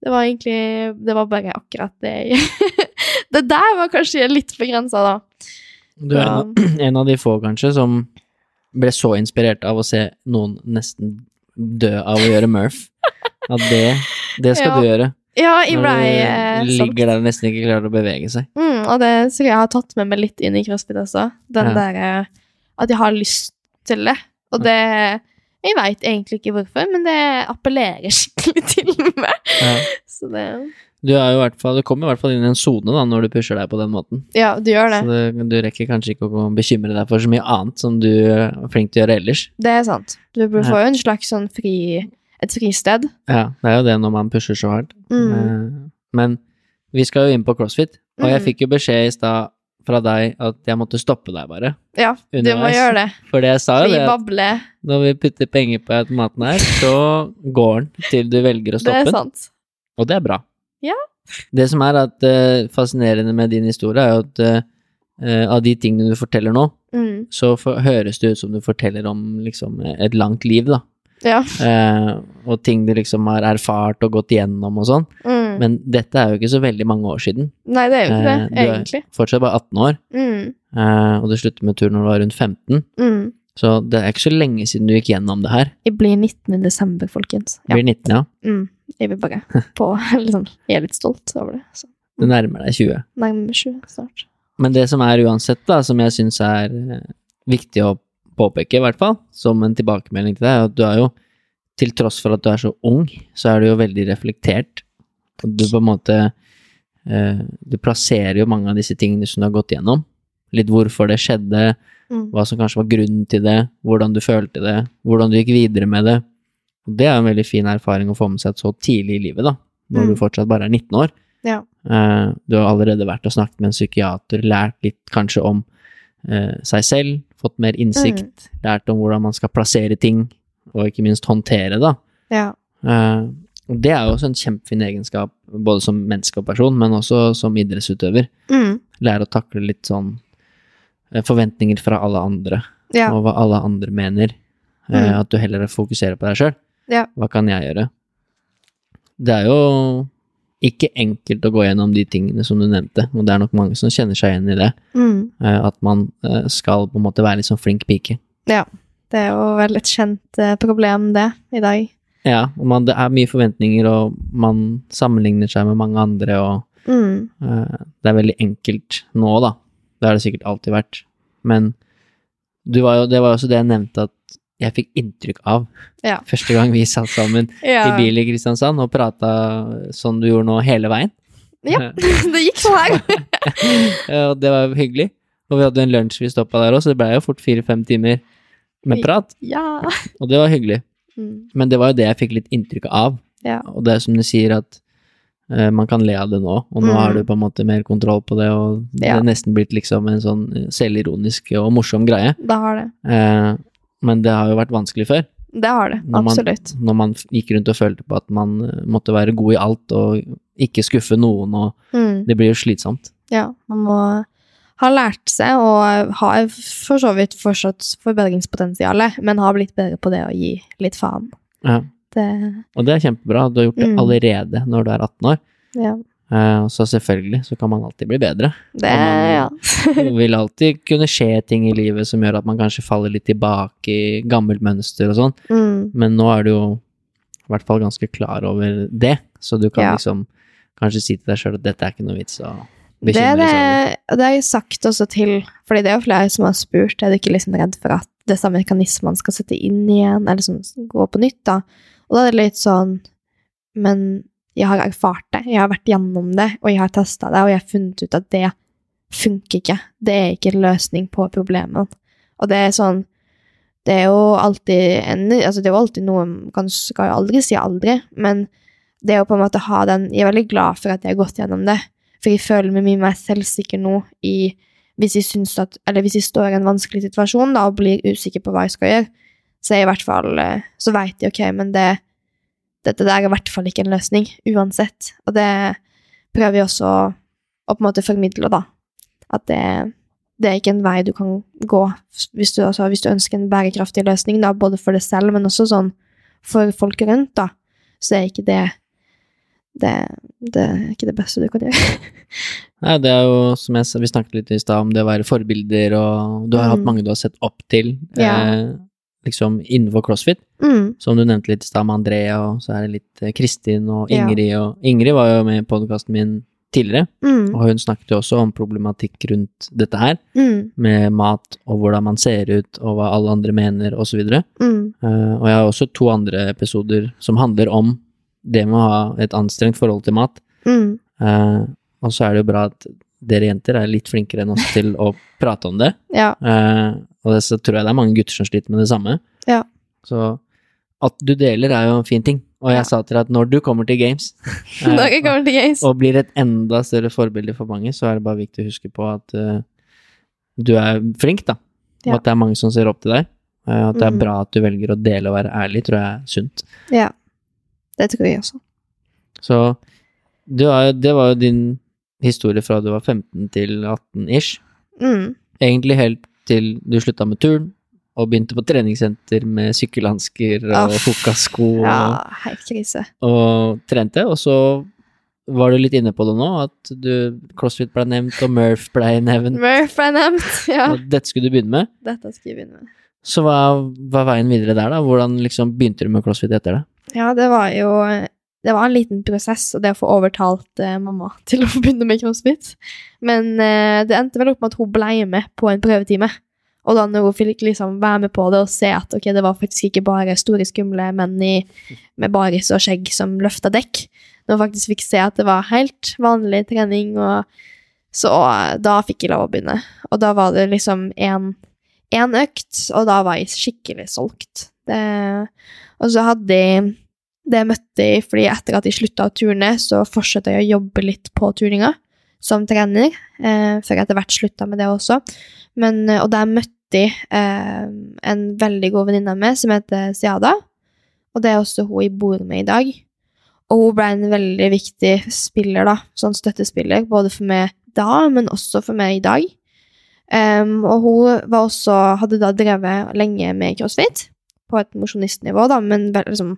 Det var egentlig Det var bare akkurat det Det der var kanskje litt begrensa, da. Du er en, en av de få, kanskje, som ble så inspirert av å se noen nesten dø av å gjøre Murph. At det, det skal Ja. du gjøre. Ja, jeg ble Når eh, du solgt. ligger der og nesten ikke klarer å bevege seg. Mm, og det tror jeg har tatt med meg litt inn i crossfit også. Den Ja. der eh, At jeg har lyst til det. Og det Jeg veit egentlig ikke hvorfor, men det appellerer skikkelig til meg. Ja. Så det Du, fall, du kommer i hvert fall inn i en sone når du pusher deg på den måten. Ja, du gjør det. Så du, du rekker kanskje ikke å bekymre deg for så mye annet som du er flink til å gjøre ellers. Det er sant. Du får jo en slags sånn fri Et fristed. Ja, det er jo det når man pusher så hardt. Mm. Eh, Men vi skal jo inn på CrossFit, og jeg Mm. fikk jo beskjed i stad fra deg at jeg måtte stoppe deg bare. Ja, du må gjøre det. For jeg sa jo det, når vi putter penger på automaten her, så går den til du velger å Det stoppe den. sant. Og det er bra. Ja. Det som er at, uh, fascinerende med din historie, er jo at uh, av de tingene du forteller nå, Mm. så for, høres det ut som du forteller om liksom et langt liv, da. Ja. Uh, og ting du liksom har erfart og gått igjennom og sånn. Mm. Men dette er jo ikke så veldig mange år siden. Nei, det er jo ikke det, egentlig. du er fortsatt bare 18 år, Mm. eh, og du slutter med tur når du var rundt 15. Mm. Så det er ikke så lenge siden du gikk gjennom det her. Jeg blir 19. i desember, folkens. Ja. Blir 19, ja. Mm. Jeg vil bare på liksom, Jeg er litt stolt over det. Så. Du nærmer deg 20. Nærmer 20 snart. Men det som er uansett, da, som jeg syns er eh, viktig å påpeke, i hvert fall, som en tilbakemelding til deg, at du er jo, til tross for at du er så ung, så er du jo veldig reflektert. Du på en måte eh, Du plasserer jo mange av disse tingene som du har gått gjennom. Litt hvorfor det skjedde, Mm. hva som kanskje var grunnen til det, hvordan du følte det, hvordan du gikk videre med det. Og det er en veldig fin erfaring å få med seg så tidlig i livet, da, når Mm. du fortsatt bare er 19 år. Ja. Eh, du har allerede vært og snakket med en psykiater, lært litt kanskje om uh, seg selv, fått mer innsikt, lært om hvordan man skal plassere ting, og ikke minst håndtere, da. Ja. Uh, det er jo også en kjempefin egenskap, både som menneske og person, men også som idrettsutøver. Mm. Lære å takle litt sånn forventninger fra alle andre, Ja. og hva alle andre mener. Mm. At du heller fokuserer på deg sjøl. Ja. Hva kan jeg gjøre? Det er jo ikke enkelt å gå gjennom de tingene som du nevnte, og det er nok mange som kjenner seg igjen i det. Mm. eh, At man eh, skal på en måte være litt sånn flink pike. ja. Det er jo vel et kjent eh, problem, det, i dag. Ja, og man, det er mye forventninger, og man sammenligner seg med mange andre, og Mm. uh, det er veldig enkelt nå, da. Det har det sikkert alltid vært. Men du var jo, det var jo også det jeg nevnte at jeg fikk inntrykk av Ja. første gang vi satt sammen i bil i Kristiansand og prata sånn du gjorde nå hele veien. Ja, det gikk sånn her. Og det var hyggelig. Og vi hadde en lunsj vi stoppa der òg, så det blei jo fort fire-fem timer med prat. ja. Og det var hyggelig. Mm. Men det var jo det jeg fikk litt inntrykk av. Ja. Og det er som du sier, at eh, man kan le av det nå, og nå Mm. har du på en måte mer kontroll på det, og det Ja. er nesten blitt liksom en sånn eh, selvironisk og morsom greie. Det har det. Eh, men det har jo vært vanskelig før. Det har det, Når man- absolutt. Når man gikk rundt og følte på at man eh, måtte være god i alt og ikke skuffe noen, og Mm. det blir jo slitsomt. Ja, man må ha lært seg og har for så vidt fortsatt forbedringspotensialet, men har blitt bedre på det å gi litt faen. Ja. Det, Og det er kjempebra. Du har gjort det Mm. allerede når du er 18 år. ja. Eh, så selvfølgelig så kan man alltid bli bedre. Det, ja. Det vil alltid kunne skje ting i livet som gjør at man kanskje faller litt tilbake i gammelt mønster og sånn, Mm. men nå er du jo i hvert fall ganske klar over det, så du kan Ja. liksom kanskje si til deg sjøl at dette er ikke noe vits å er bekymre seg over. det, har jeg sagt også til Fordi det er jo flere som har spurt er du ikke liksom redd for at det samme mekanismene skal sette inn igjen, eller liksom gå på nytt. da. Og da er det litt sånn Men jeg har erfart det, jeg har vært gjennom det, og jeg har testa det, og jeg har funnet ut at det funker ikke. Det er ikke en løsning på problemene. Og det er sånn Det er jo alltid en, altså det er jo alltid noe Man skal jo aldri si aldri, men det å på en måte ha den Jeg er veldig glad for at jeg har gått gjennom det. For jeg føler meg mye mer selvsikker nå i hvis jeg, syns at, eller hvis jeg står i en vanskelig situasjon da, og blir usikker på hva jeg skal gjøre, så er jeg i hvert fall eh, Så veit jeg, ok, men det, dette der er i hvert fall ikke en løsning, uansett. Og det prøver jeg også å, på en måte formidle, da. At det, det er ikke en vei du kan gå hvis du, altså, hvis du ønsker en bærekraftig løsning, da, både for deg selv, men også sånn for folk rundt, da. Så er ikke det det, det er ikke det beste du kan gjøre. Nei, det er jo som jeg sa, vi snakket litt i stad om det å være forbilder, og du har hatt Mm. mange du har sett opp til, Ja. eh, liksom innenfor crossfit. Mm. Som du nevnte litt i stad med Andrea, og så er det litt eh, Kristin og Ja. Ingrid. Og Ingrid var jo med i podkasten min tidligere, Mm. og hun snakket jo også om problematikk rundt dette her, Mm. med mat og hvordan man ser ut, og hva alle andre mener, osv. Uh, Mm. og jeg har også to andre episoder som handler om det med å ha et anstrengt forhold til mat. Mm. Eh, og så er det jo bra at dere jenter er litt flinkere enn oss til å prate om det. Ja. Eh, og det, så tror jeg det er mange gutter som sliter med det samme. Ja. Så at du deler er jo en fin ting. Og jeg Ja. sa til deg at når du kommer til games, eh, kommer til games. og blir et enda større forbilde for mange, så er det bare viktig å huske på at uh, du er flink, da. Og at det er mange som ser opp til deg. Uh, at det er Mhm. bra at du velger å dele og være ærlig, tror jeg er sunt. Ja. Det tror jeg også. Så du det var jo din historie fra du var 15 til 18 ish. Mm. Egentlig helt til du slutta med turn, og begynte på treningssenter med sykkelhansker og Aff. fokkasko Ja, helt krise. og trente. Og så var du litt inne på det nå, at du, CrossFit ble nevnt, og Murph ble nevnt. Murph ble nevnt. Ja. Og dette skulle du begynne med. Dette skulle jeg begynne med. Så hva var veien videre der, da? Hvordan liksom begynte du med CrossFit etter det? Ja, det var jo Det var en liten prosess, og det å få overtalt eh, mamma til å begynne med crossfit. Men eh, det endte vel opp med at hun ble med på en prøvetime. Og da når hun fikk liksom være med på det og se at ok, det var faktisk ikke bare store, skumle menn i, med baris og skjegg som løfta dekk, når hun faktisk fikk se at det var helt vanlig trening, og så og da fikk jeg lov å begynne. Og da var det liksom én økt, og da var jeg skikkelig solgt. Det, og så hadde jeg det møtte jeg fordi etter at jeg slutta å turne, så fortsatte jeg å jobbe litt på turninga som trener, eh, før jeg etter hvert slutta med det også. Men, eh, og der møtte jeg eh, en veldig god venninne av meg som heter Siada, og det er også hun jeg bor med i dag. Og hun ble en veldig viktig spiller, da, sånn støttespiller, både for meg da, men også for meg i dag. Um, og hun også, hadde da drevet lenge med crossfit, på et mosjonistnivå, da, men liksom,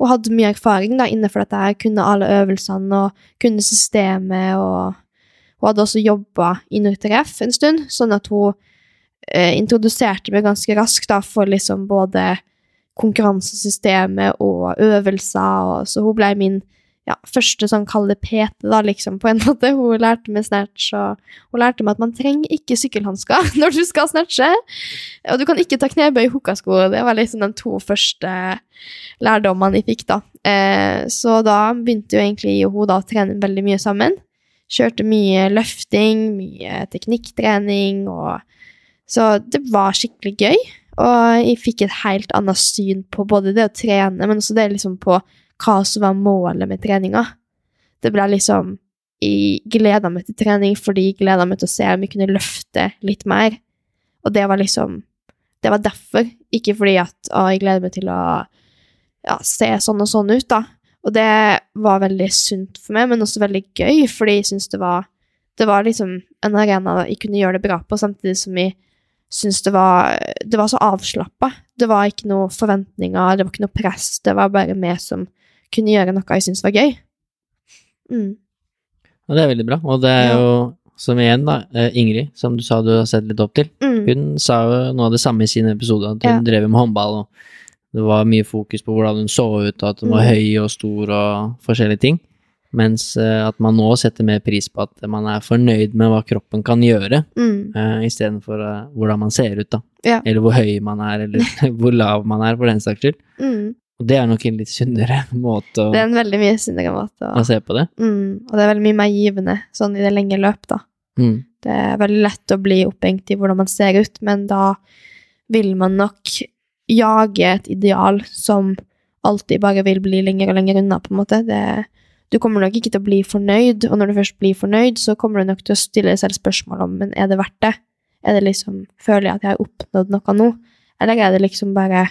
hun hadde mye erfaring da, innenfor dette her, kunne alle øvelsene og kunne systemet, og hun hadde også jobba i Nurtref en stund, sånn at hun eh, introduserte meg ganske raskt da, for liksom både konkurransesystemet og øvelser, og, så hun ble min ja, første sånn kalde PT, da, liksom, på en måte. Hun lærte meg snatch, og hun lærte meg at man trenger ikke sykkelhansker når du skal snatche. Og du kan ikke ta knebøy i hukkasko. Det var liksom de to første lærdommene jeg fikk, da. Eh, så da begynte jo egentlig hun da å trene veldig mye sammen. Kjørte mye løfting, mye teknikktrening, og Så det var skikkelig gøy. Og jeg fikk et helt annet syn på både det å trene, men også det liksom på hva som var målet med treninga. Det ble liksom Jeg gleda meg til trening fordi jeg gleda meg til å se om jeg kunne løfte litt mer. Og det var liksom Det var derfor, ikke fordi at å, jeg gleder meg til å ja, se sånn og sånn ut, da. Og det var veldig sunt for meg, men også veldig gøy, fordi jeg syns det var Det var liksom en arena jeg kunne gjøre det bra på, samtidig som jeg syntes det var Det var så avslappa. Det var ikke noe forventninger, det var ikke noe press. Det var bare meg som kunne gjøre noe jeg syntes var gøy. Mm. Og det er veldig bra. Og det er jo, som igjen, da, eh, Ingrid, som du sa du har sett litt opp til, Mm. hun sa jo noe av det samme i sin episode, at hun Ja. drev med håndball, og det var mye fokus på hvordan hun så ut, og at hun var Mm. høy og stor og forskjellige ting. Mens eh, at man nå setter mer pris på at man er fornøyd med hva kroppen kan gjøre, Mm. uh, istedenfor uh, hvordan man ser ut, da. Ja. Eller hvor høy man er, eller hvor lav man er, for den saks skyld. Mm. Og det er nok en litt sunnere måte å, Det er en veldig mye sunnere måte å å se på det. mm. Og det er veldig mye mer givende sånn i det lenge løp, da. Mm. Det er veldig lett å bli opphengt i hvordan man ser ut, men da vil man nok jage et ideal som alltid bare vil bli lenger og lenger unna, på en måte. Det, du kommer nok ikke til å bli fornøyd, og når du først blir fornøyd, så kommer du nok til å stille deg selv spørsmål om men er det verdt det. Er det liksom, Føler jeg at jeg har oppnådd noe nå, eller er det liksom bare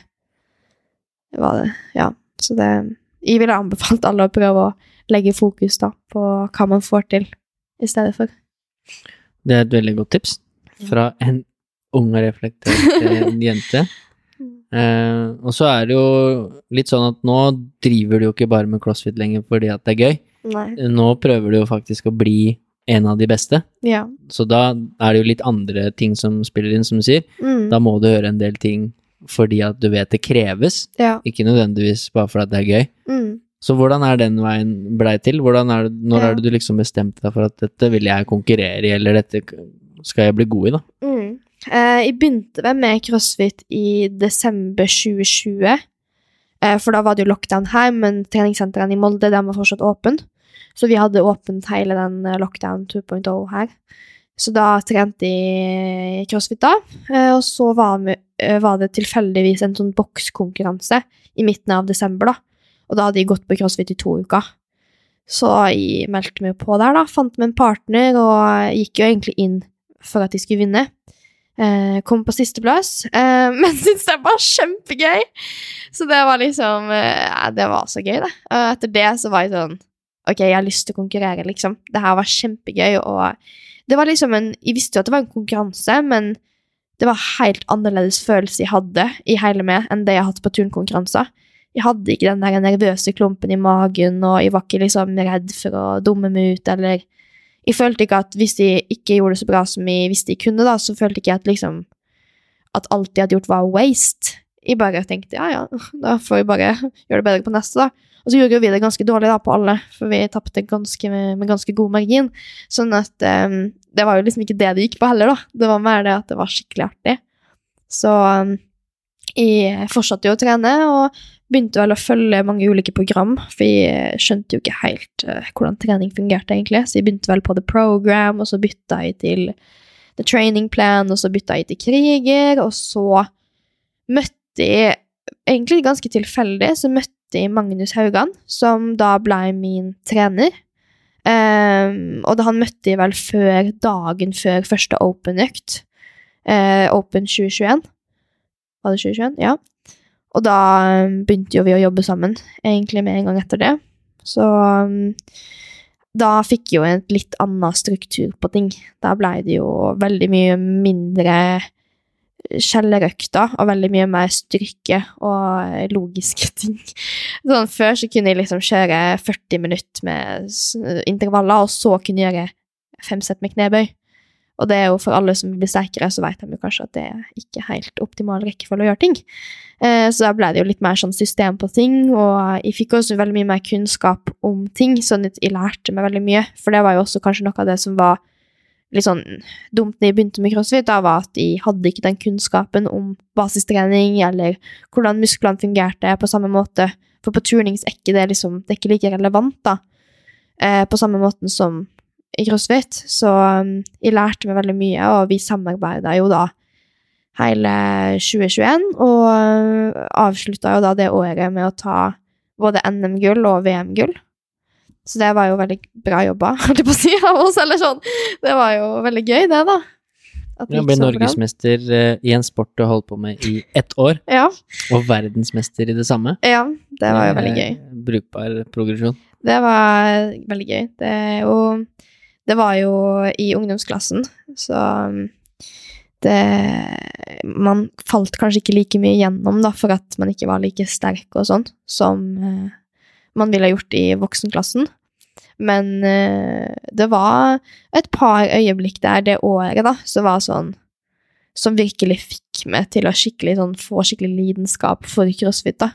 hva det, Ja. Så det Jeg ville anbefalt alle å prøve å legge fokus da på hva man får til, i stedet for. Det er et veldig godt tips fra en ung og reflektert eh, jente. Uh, og så er det jo litt sånn at nå driver du jo ikke bare med crossfit lenger fordi at det er gøy. Nei. Nå prøver du jo faktisk å bli en av de beste. Ja. Så da er det jo litt andre ting som spiller inn, som du sier. Mm. Da må du gjøre en del ting fordi at du vet det kreves, ja. ikke nødvendigvis bare fordi at det er gøy. Mm. Så hvordan er den veien blei til? Er det, når Ja. er det du liksom bestemte deg for at dette vil jeg konkurrere i, eller dette skal jeg bli god i, da? Mm. Eh, jeg begynte vel med crossfit i desember 2020. Eh, for da var det jo lockdown her, men treningssentrene i Molde den var fortsatt åpen. Så vi hadde åpent hele den eh, lockdown 2.0 her. Så da trente jeg crossfit da. Eh, og så eh, var det tilfeldigvis en sånn bokskonkurranse i midten av desember, da. Og da hadde jeg gått på crossfit i to uker. Så jeg meldte meg på der, da. Fant meg en partner og gikk jo egentlig inn for at jeg skulle vinne. Eh, kom på sisteplass, eh, men syntes det var kjempegøy! Så det var liksom eh, Det var så gøy, det. Og etter det så var jeg sånn Ok, jeg har lyst til å konkurrere, liksom. Det her var kjempegøy, og Det var liksom en Jeg visste jo at det var en konkurranse, men det var helt annerledes følelse jeg hadde i hele meg enn det jeg har hatt på turnkonkurranser. Jeg hadde ikke den der nervøse klumpen i magen, og jeg var ikke liksom redd for å dumme meg ut, eller Jeg følte ikke at hvis jeg ikke gjorde det så bra som jeg visste jeg kunne, da, så følte ikke jeg at liksom At alt jeg hadde gjort, var waste. Jeg bare tenkte ja, ja, da får vi bare gjøre det bedre på neste, da. Og så gjorde jo vi det ganske dårlig da på alle, for vi tapte med, ganske god margin. Sånn at um, det var jo liksom ikke det det gikk på heller, da. Det var mer det at det var skikkelig artig. Så um, jeg fortsatte jo å trene, og begynte vel å følge mange ulike program, for jeg skjønte jo ikke helt uh, hvordan trening fungerte, egentlig. Så jeg begynte vel på The Program, og så bytta jeg til The Training Plan, og så bytta jeg til Kriger, og så møtte jeg Egentlig ganske tilfeldig, så møtte møtte jeg Magnus Haugan, som da ble min trener. Um, og da han møtte jeg vel før dagen før første Open-økt. Uh, Open 2021. Var det 2021? Ja. Og da um, begynte jo vi å jobbe sammen, egentlig med en gang etter det. Så um, da fikk jeg jo en litt annen struktur på ting. Da blei det jo veldig mye mindre kjellerøkta og veldig mye mer styrke og logiske ting. Sånn, før så kunne jeg liksom kjøre 40 minutter med intervaller, og så kunne jeg gjøre fem sett med knebøy. Og det er jo for alle som blir sterkere, så vet de jo kanskje at det er ikke helt optimal rekkefølge å gjøre ting. Eh, så da ble det jo litt mer sånn system på ting, og jeg fikk også veldig mye mer kunnskap om ting, sånn at jeg lærte meg veldig mye, for det var jo også kanskje noe av det som var litt sånn dumt når jeg begynte med crossfit, da, var at jeg hadde ikke den kunnskapen om basistrening eller hvordan musklene fungerte på samme måte. For på turnings er ikke det liksom, det er ikke like relevant, da, eh, på samme måten som i crossfit. Så um, jeg lærte meg veldig mye, og vi samarbeida jo da hele 2021, og uh, avslutta jo da det året med å ta både NM-gull og VM-gull. Så det var jo veldig bra jobba, holdt jeg på å si, av oss. Eller sånn. Det var jo veldig gøy, det, da. At ja, ble norgesmester uh, i en sport du har holdt på med i ett år, ja. og verdensmester i det samme. Ja, det var jo veldig gøy. Brukbar progresjon. Det var veldig gøy. Det, jo, det var jo i ungdomsklassen, så um, det Man falt kanskje ikke like mye gjennom, da, for at man ikke var like sterk og sånn som uh, man ville gjort i voksenklassen. Men uh, det var et par øyeblikk der det året, da, som var sånn Som virkelig fikk meg til å skikkelig sånn, få skikkelig lidenskap for crossfit, da.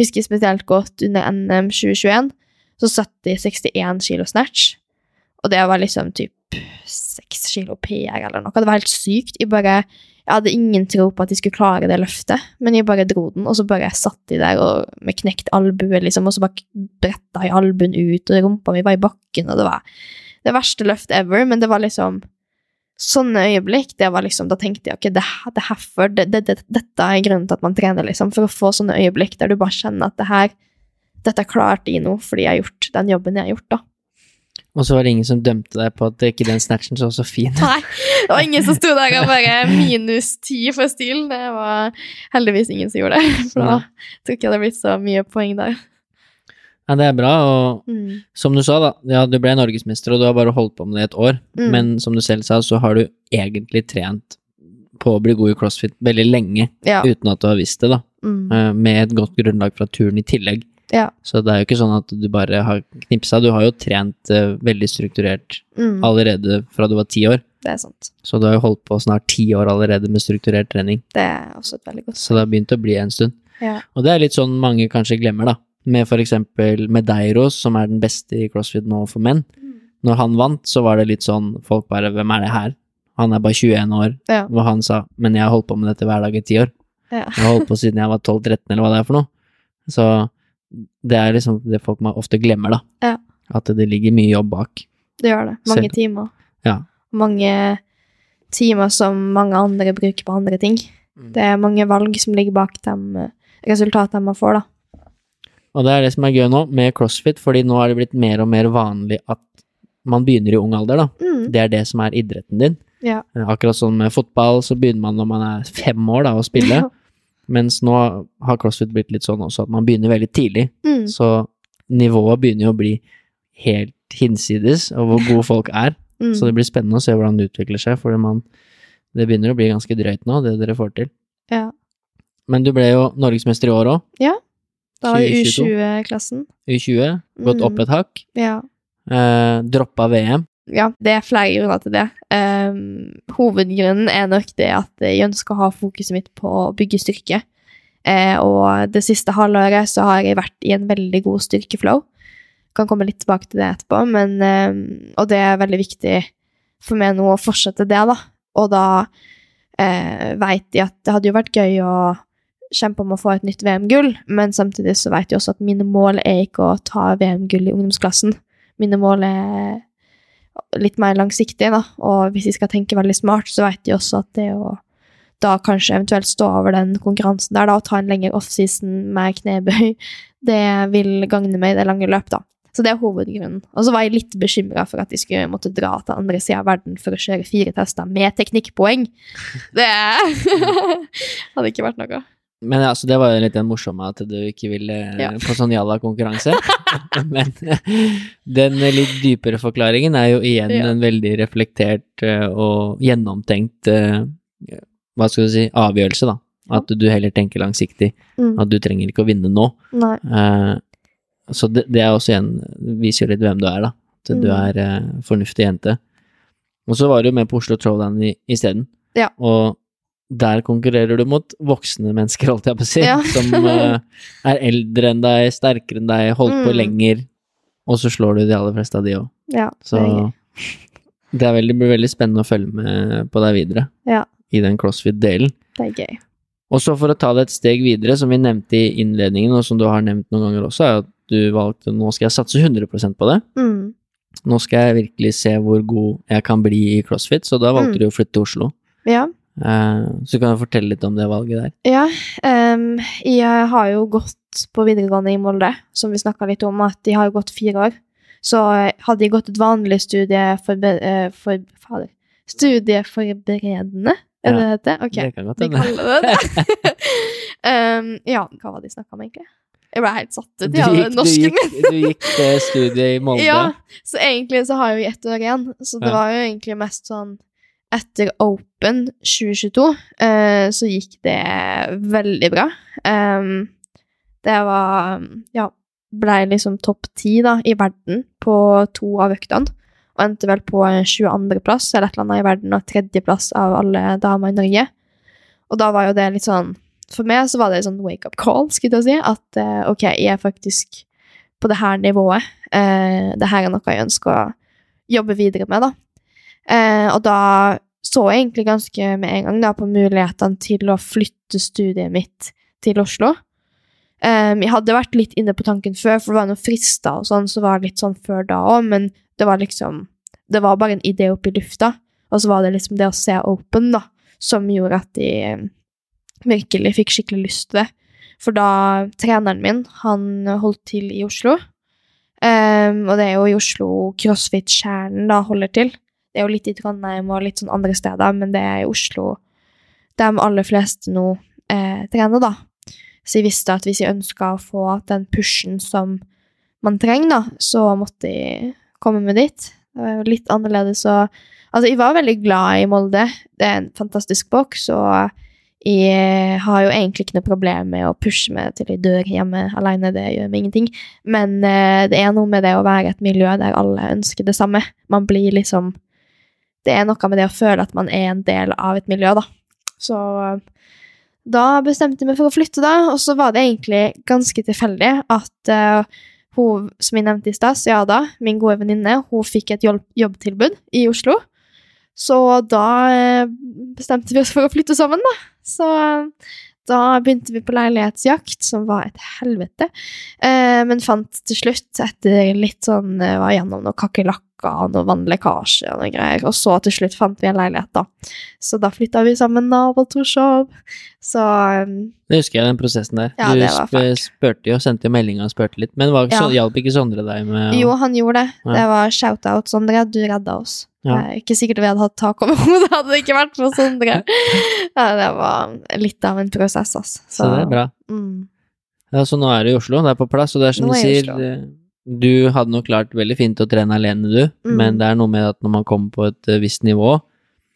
Husker spesielt godt under NM 2021. Så satt de 61 kilo snatch, og det var liksom typ 6 kilo PR eller noe. Det var helt sykt. Jeg bare jeg hadde ingen tro på at de skulle klare det løftet, men jeg bare dro den, og så bare satt de der og, med knekt albue, liksom, og så bare bretta jeg albuen ut, og rumpa mi var i bakken, og det var det verste løftet ever, men det var liksom Sånne øyeblikk, det var liksom, da tenkte jeg ok, det, det, herfor, det, det, dette er grunnen til at man trener, liksom, for å få sånne øyeblikk der du bare kjenner at det her, dette klarte jeg nå fordi jeg har gjort den jobben jeg har gjort, da. Og så var det ingen som dømte deg på at det ikke den snatchen så så fin Nei, det var ingen som sto der og bare minus ti for stil. Det var heldigvis ingen som gjorde det, for da tror ikke det hadde blitt så mye poeng der. Ja, det er bra, og mm. som du sa, da, ja, du ble norgesmester, og du har bare holdt på med det et år, mm. men som du selv sa, så har du egentlig trent på å bli god i crossfit veldig lenge, ja. uten at du har visst det, da. Mm. Eh, med et godt grunnlag fra turen i tillegg. Ja. Så det er jo ikke sånn at du bare har knipsa, du har jo trent uh, veldig strukturert mm. allerede fra du var ti år. Det er sant. Så du har jo holdt på snart ti år allerede med strukturert trening. Det er også et veldig godt Så det har begynt å bli en stund. Ja. Og det er litt sånn mange kanskje glemmer, da. Med for eksempel Medeiros, som er den beste i crossfit nå for menn. Mm. Når han vant, så var det litt sånn folk bare Hvem er det her? Han er bare 21 år, ja. og han sa Men jeg har holdt på med dette hver dag i ti år. Ja. Jeg har holdt på siden jeg var 12-13, eller hva det er for noe. Så det er liksom det folk ofte glemmer, da. Ja. At det ligger mye jobb bak. Det gjør det. Mange Selv. timer. Ja. Mange timer som mange andre bruker på andre ting. Mm. Det er mange valg som ligger bak de resultatene man får, da. Og det er det som er gøy nå med crossfit, fordi nå er det blitt mer og mer vanlig at man begynner i ung alder, da. Mm. Det er det som er idretten din. Ja. Akkurat som med fotball, så begynner man når man er fem år da, å spille. Mens nå har crossfit blitt litt sånn også at man begynner veldig tidlig. Mm. Så nivået begynner jo å bli helt hinsides av hvor gode folk er. Mm. Så det blir spennende å se hvordan det utvikler seg, for man, det begynner å bli ganske drøyt nå, det dere får til. Ja. Men du ble jo norgesmester i år òg, Da var det 2022. U20-klassen. U20. Gått opp Mm. et hakk. Ja. Eh, droppa VM. ja, det er flere grunner til det. Ehm, hovedgrunnen er nok det at jeg ønsker å ha fokuset mitt på å bygge styrke. Uh, og det siste halvåret så har jeg vært i en veldig god styrkeflow. Kan komme litt tilbake til det etterpå, men ehm, Og det er veldig viktig for meg nå å fortsette det, da. Og da uh, veit jeg at det hadde jo vært gøy å kjempe om å få et nytt VM-gull, men samtidig så vet jeg også at mine mål er ikke å ta VM-gull i ungdomsklassen. Mine mål er litt mer langsiktig, da, og hvis de skal tenke veldig smart, så vet de også at det å da kanskje eventuelt stå over den konkurransen der, da, og ta en lengre offseason med knebøy, det vil gagne meg i det lange løp, da. Så det er hovedgrunnen. Og så var jeg litt bekymra for at de skulle måtte dra til andre sida av verden for å kjøre fire tester med teknikkpoeng. Det hadde ikke vært noe. Men ja, så det var jo litt den morsomme at du ikke ville Ja. på sånn jalla-konkurranse. Men den litt dypere forklaringen er jo igjen Ja. en veldig reflektert eh, og gjennomtenkt eh, hva skal du si, avgjørelse, da. At du heller tenker langsiktig. Mm. At du trenger ikke å vinne nå. Eh, så det, det er også igjen viser jo litt hvem du er, da. At du Mm. er eh, fornuftig jente. Og så var du med på Oslo Trollland i- isteden. Ja. Og der konkurrerer du mot voksne mennesker, holdt jeg på å si, Ja. som uh, er eldre enn deg, sterkere enn deg, holdt på Mm. lenger, og så slår du de aller fleste av de òg. Ja. Så det veldig, blir veldig spennende å følge med på deg videre Ja. i den crossfit-delen. Det er gøy. Og så for å ta det et steg videre, som vi nevnte i innledningen, og som du har nevnt noen ganger også, er at du valgte nå skal jeg satse 100% på det. Mm. Nå skal jeg virkelig se hvor god jeg kan bli i crossfit, så da valgte Mm. du å flytte til Oslo. Ja. Eh, så kan du fortelle litt om det valget der. Ja, um, jeg har jo gått på videregående i Molde, som vi snakka litt om, at de har gått fire år. Så hadde jeg gått et vanlig studie for, for fader, studieforberedende, er det det heter? Okay. Det kan godt de hende. kaller det det. Ehm, ja, hva var det de snakka om, egentlig? Jeg ble helt satt ut Du gikk, du, gikk, du gikk det studiet i Molde. Ja, så egentlig så har jeg jo ett år igjen, så det Ja. var jo egentlig mest sånn etter Open 2022, eh, så gikk det veldig bra. Um, det var Ja, blei liksom topp ti i verden på to av øktene. Og endte vel på 22.-plass eller et eller annet i verden, og tredjeplass av alle damer i Norge. Og da var jo det litt sånn For meg så var det en sånn wake-up call, skulle jeg si, at eh, ok, jeg er faktisk på det her nivået. Eh, det her er noe jeg ønsker å jobbe videre med, da. Eh, og da så jeg egentlig ganske med en gang da, på mulighetene til å flytte studiet mitt til Oslo. Um, jeg hadde vært litt inne på tanken før, for det var noen frister og sånn, så var det litt sånn før da òg, men det var liksom Det var bare en idé opp i lufta, og så var det liksom det å se Open, da, som gjorde at de eh, virkelig fikk skikkelig lyst til det. For da treneren min, han holdt til i Oslo. um, og det er jo i Oslo CrossFit-kjernen da holder til. Det er jo litt i Trondheim og litt sånn andre steder, men det er i Oslo de aller fleste nå eh, trener, da. Så jeg visste at hvis jeg ønska å få den pushen som man trenger, da, så måtte jeg komme med dit. Det var jo litt annerledes og Altså, jeg var veldig glad i Molde. Det er en fantastisk boks, og jeg har jo egentlig ikke noe problem med å pushe meg til jeg dør hjemme alene, det gjør meg ingenting. Men eh, det er noe med det å være et miljø der alle ønsker det samme. Man blir liksom Det er noe med det å føle at man er en del av et miljø, da. Så eh, da bestemte jeg meg for å flytte, da, og så var det egentlig ganske tilfeldig at uh, hun som jeg nevnte i stad, Siada, min gode venninne, hun fikk et jobb jobbtilbud i Oslo. Så da eh, bestemte vi oss for å flytte sammen, da. Så da begynte vi på leilighetsjakt, som var et helvete. Men fant til slutt, etter litt sånn Var gjennom noen kakerlakker og vannlekkasje og noe greier, og så til slutt fant vi en leilighet, da. Så da flytta vi sammen på Torshov. Så um, Det husker jeg, den prosessen der. Ja, du sp spurte jo, sendte jo meldinga og spurte litt, men var, så, Ja. hjalp ikke Sondre deg med å jo, han gjorde det. Ja. Det var shout-out, Sondre. Du redda oss. Ja. Det er ikke sikkert vi hadde hatt tak over hodet hadde det ikke vært for Sondre. ja, det var litt av en prosess, altså. Så det er bra. Mm. Ja, så nå er du i Oslo, det er på plass, og det er som du er sier, eh, du hadde nok klart veldig fint å trene alene, du, Mm. men det er noe med at når man kommer på et eh, visst nivå,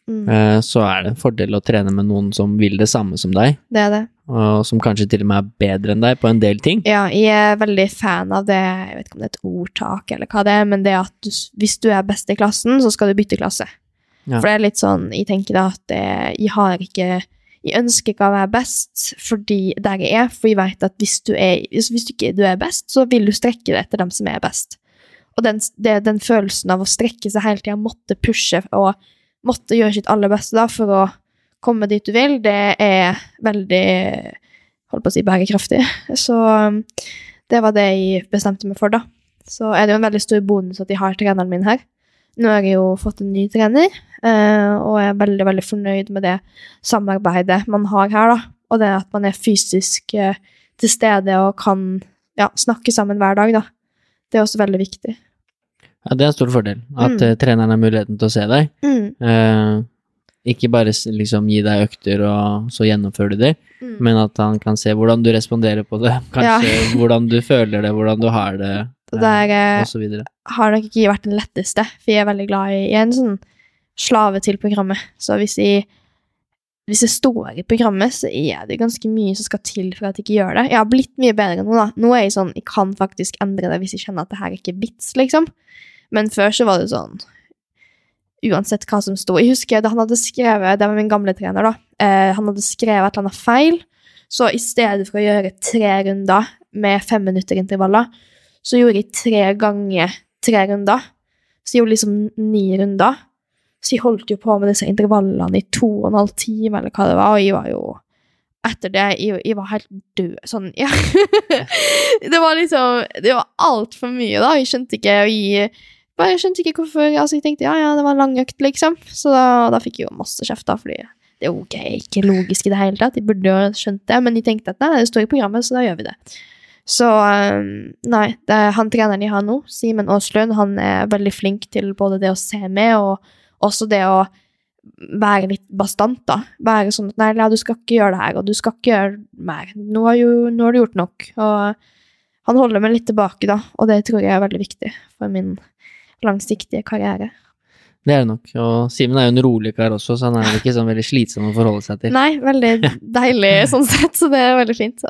Mm. eh, så er det en fordel å trene med noen som vil det samme som deg, Det er det. og som kanskje til og med er bedre enn deg på en del ting. Ja, jeg er veldig fan av det, jeg vet ikke om det er et ordtak eller hva det er, men det at du, hvis du er best i klassen, så skal du bytte klasse. Ja. For det er litt sånn, jeg tenker da at jeg har ikke, jeg ønsker ikke å være best fordi der jeg er, for jeg vet at hvis du, er, hvis, du ikke du er best, så vil du strekke deg etter dem som er best. Og den, det, den følelsen av å strekke seg hele tida, måtte pushe og måtte gjøre sitt aller beste da for å komme dit du vil, det er veldig holdt på å si bærekraftig. Så um, det var det jeg bestemte meg for, da. Så er det jo en veldig stor bonus at jeg har treneren min her. Nå har jeg jo fått en ny trener, og og er veldig, veldig fornøyd med det samarbeidet man har her, da. Og det at man er fysisk eh, til stede og kan ja, snakke sammen hver dag, da. Det er også veldig viktig. Ja, det er en stor fordel, at Mm. eh, treneren har muligheten til å se deg. Mm. Eh, ikke bare liksom gi deg økter, og så gjennomfører du det, Mm. men at han kan se hvordan du responderer på det, kanskje hvordan du føler det, hvordan du har det, Og det har nok ikke vært den letteste, for jeg er veldig glad i, jeg en sånn slave til programmet. Så hvis jeg, hvis jeg står i programmet, så er det ganske mye som skal til for at jeg ikke gjør det. Jeg har blitt mye bedre nå, da. Nå er jeg sånn, jeg kan faktisk endre det hvis jeg kjenner at det her er ikke vits, liksom. Men før så var det sånn, uansett hva som sto. Jeg husker da han hadde skrevet, det var min gamle trener da, eh, han hadde skrevet et eller annet feil, så i stedet for å gjøre tre runder med fem minutter intervaller, så gjorde jeg tre ganger tre runder. Så jeg gjorde liksom ni runder. Så jeg holdt jo på med disse intervallene i to og en halv time, eller hva det var, og jeg var jo Etter det, jeg, jeg var helt død. Sånn, ja. det var liksom Det var altfor mye, da. Jeg skjønte ikke jeg, bare, jeg skjønte ikke hvorfor Altså, jeg tenkte ja, ja, det var en lang økt, liksom. Så da, da fikk jeg jo masse kjeft, da, fordi det er jo okay, ikke logisk i det hele tatt. Jeg burde jo skjønt det, men jeg tenkte at nei, det står i programmet, så da gjør vi det. Så um, nei, det han treneren jeg har nå, Simen Aaslund, han er veldig flink til både det å se med, og også det å være litt bastant, da. Være sånn at nei, ja, du skal ikke gjøre det her, og du skal ikke gjøre mer. Nå har, jo, nå har du gjort nok. Og han holder meg litt tilbake, da, og det tror jeg er veldig viktig for min langsiktige karriere. Det er det nok, og Simen er jo en rolig kar også, så han er ikke sånn veldig slitsom å forholde seg til. Nei, veldig deilig sånn sett, så det er veldig fint.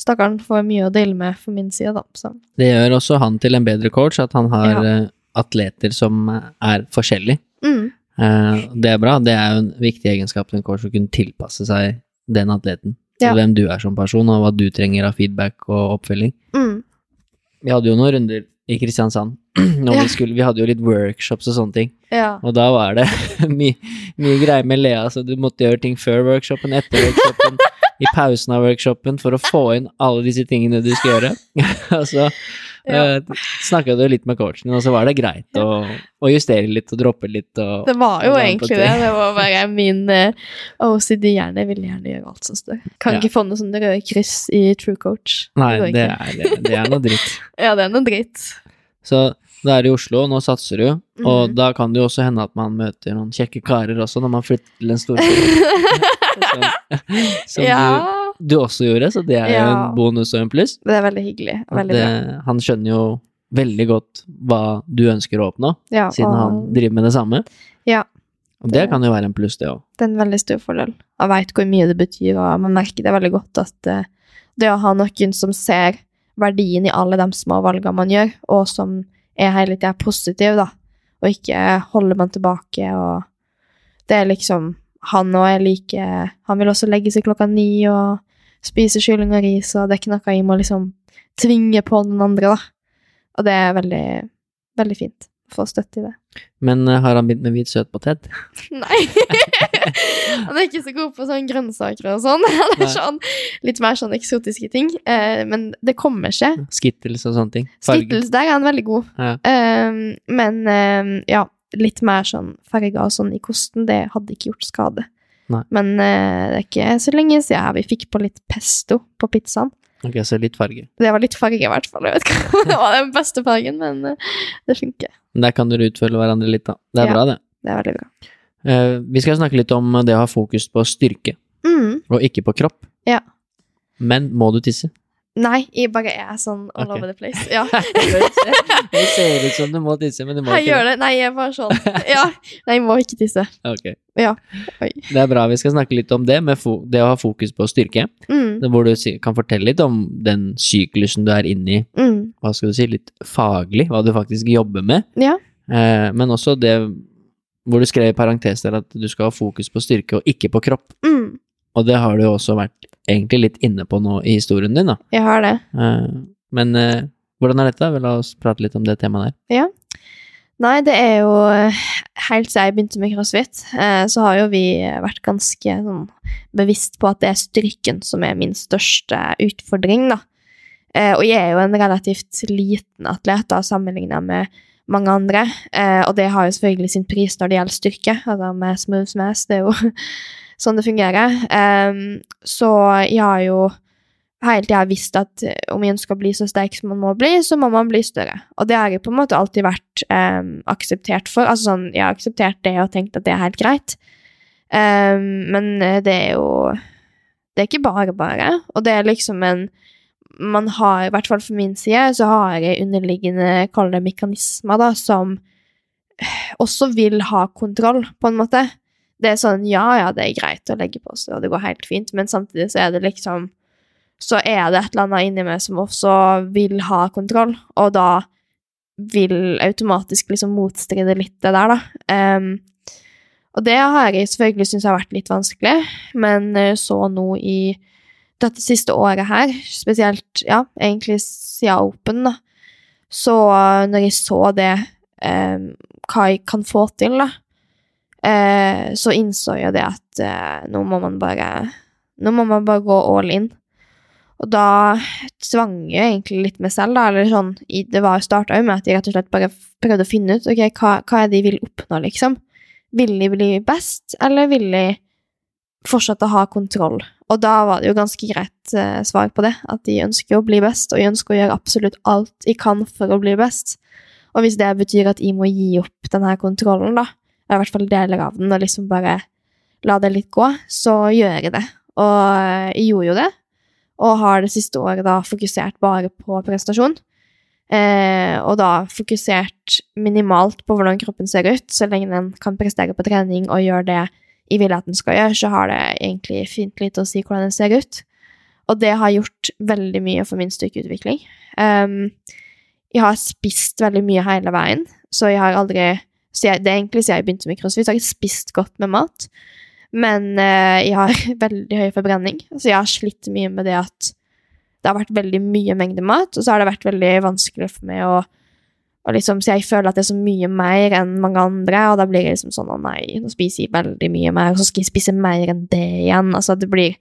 Stakkaren får mye å dele med for min side, da. Så. Det gjør også han til en bedre coach, at han har Ja. eh, atleter som er forskjellige. Mm, Eh, det er bra, det er jo en viktig egenskap til en coach å kunne tilpasse seg den atleten. Ja. Hvem du er som person, og hva du trenger av feedback og oppfølging. mm, Vi hadde jo noen runder i Kristiansand, når Ja. vi, skulle, vi hadde jo litt workshops og sånne ting. ja. Og da var det mye, mye greier med Lea, så du måtte gjøre ting før workshopen, etter workshopen, i pausen av workshopen, for å få inn alle disse tingene du skal gjøre. og så Ja. uh, snakka du litt med coachen, og så var det greit å, å justere litt og droppe litt. Og, Det var jo egentlig det. Det var bare min uh, OCD-hjerne ville gjerne gjøre alt som står. Kan Ja. ikke få noe sånn røde kryss i True Coach. Nei, det, det er, det er noe dritt. Ja, det er noe dritt. Så da er i Oslo, og nå satser du, og Mhm. da kan det jo også hende at man møter noen kjekke karer også når man flytter til en storby. som som ja, du, du også gjorde, så det er jo Ja. en bonus og en pluss. det er veldig hyggelig. Veldig det, han skjønner jo veldig godt hva du ønsker å oppnå, Ja, siden og han driver med det samme. Ja. Og det Det- kan jo være en pluss, det òg. det er en veldig stor fordel. Jeg veit hvor mye det betyr, og man merker det veldig godt at eh, det å ha noen som ser verdien i alle de små valgene man gjør, og som er hele tida positiv, da, og ikke holder man tilbake, og det er liksom Han òg er like Han vil også legge seg klokka ni og spise kylling og ris, og det er ikke noe jeg må liksom tvinge på den andre, da. Og det er veldig, veldig fint å få støtte i det. Men uh, har han begynt med hvit søtpotet? Nei. han er ikke så god på sånn grønnsaker og sånn. Han er sånn, litt mer sånn eksotiske ting. Eh, men det kommer ikke. Skittles og sånne ting? Farge? Skittles, der er han veldig god. Ja. Eh, men eh, ja, litt mer sånn farger og sånn i kosten, det hadde ikke gjort skade. Nei. Men eh, det er ikke så lenge siden vi fikk på litt pesto på pizzaen. Ok, så litt farge. Det var litt farge, i hvert fall. Jeg vet ikke om det var den beste fargen, men eh, det funker. Der kan dere utfølge hverandre litt, da. Det er Ja. bra, det. Det er veldig bra. Eh, vi skal snakke litt om det å ha fokus på styrke, Mm. og ikke på kropp. Ja. Men må du tisse? Nei, jeg bare er sånn all okay. over the place. Ja. Det ser ut som du må tisse, men du må Jeg ikke. gjør det. Nei, jeg er bare sånn. Ja. Nei, jeg må ikke tisse. Okay. Ja. Det er bra. Vi skal snakke litt om det, med det å ha fokus på styrke. Mm, Hvor du kan fortelle litt om den syklusen du er inne i, mm. hva skal du si, litt faglig, hva du faktisk jobber med. Ja. Eh, men også det hvor du skrev i parentes der at du skal ha fokus på styrke og ikke på kropp. Mm. Og det har du jo også vært egentlig litt inne på nå i historien din, da. Jeg har det. Eh, men eh, hvordan er dette? La oss prate litt om det temaet der. Nei, det er jo eh, Helt siden jeg begynte med crossfit, så har jo vi vært ganske sånn bevisst på at det er styrken som er min største utfordring, da. Og jeg er jo en relativt liten atlet da, sammenlignet med mange andre, eh, og det har jo selvfølgelig sin pris når det gjelder styrke. Altså med smooth mass, det er jo sånn det fungerer. Em, så jeg har jo hele tida visst at eh, om jeg ønsker å bli så sterk som man må bli, så må man bli større. Og det har jeg på en måte alltid vært em, akseptert for. Altså sånn, jeg har akseptert det og tenkt at det er helt greit. Men eh, det er jo Det er ikke bare bare. Og det er liksom en Man har, i hvert fall for min side, så har jeg underliggende, kall mekanismer, da, som også vil ha kontroll, på en måte. Det er sånn, ja, ja, det er greit å legge på seg, og det går helt fint, men samtidig så er det liksom så er det et eller annet inni meg som også vil ha kontroll, og da vil automatisk liksom motstride litt det der, da. Um, og det har jeg selvfølgelig syntes har vært litt vanskelig, men eh, så nå i dette siste året her, spesielt, ja, egentlig siden Open, da, så når jeg så det, eh, hva jeg kan få til, da, eh, så innså jeg det at eh, nå må man bare Nå må man bare gå all in. Og da tvang jeg egentlig litt meg selv, da, eller sånn Det var starta jo med at jeg rett og slett bare prøvde å finne ut ok, hva, hva er det de vil oppnå, liksom. Vil de bli best, eller vil de fortsette å ha kontroll? Og da var det jo ganske greit eh, svar på det, at de ønsker å bli best, og jeg ønsker å gjøre absolutt alt jeg kan for å bli best. Og hvis det betyr at jeg må gi opp denne kontrollen, da, eller i hvert fall deler av den, og liksom bare la det litt gå, så gjør jeg det. Og eh, jeg gjorde jo det, og har det siste året da fokusert bare på prestasjon. Eh, og da fokusert minimalt på hvordan kroppen ser ut. Så lenge den kan prestere på trening og gjøre det jeg vil at den skal gjøre, så har det egentlig fint lite å si hvordan den ser ut. Og det har gjort veldig mye for min styrkeutvikling. Um, jeg har spist veldig mye hele veien, så jeg har aldri så jeg, Det er egentlig siden jeg begynte med crossfit, har jeg spist godt med mat. Men uh, jeg har veldig høy forbrenning, så jeg har slitt mye med det at det har vært veldig mye mengde mat, og så har det vært veldig vanskelig for meg å, å liksom, Så jeg føler at det er så mye mer enn mange andre, og da blir jeg liksom sånn Å nei, nå spiser jeg veldig mye mer, og så skal jeg spise mer enn det igjen. Altså, det blir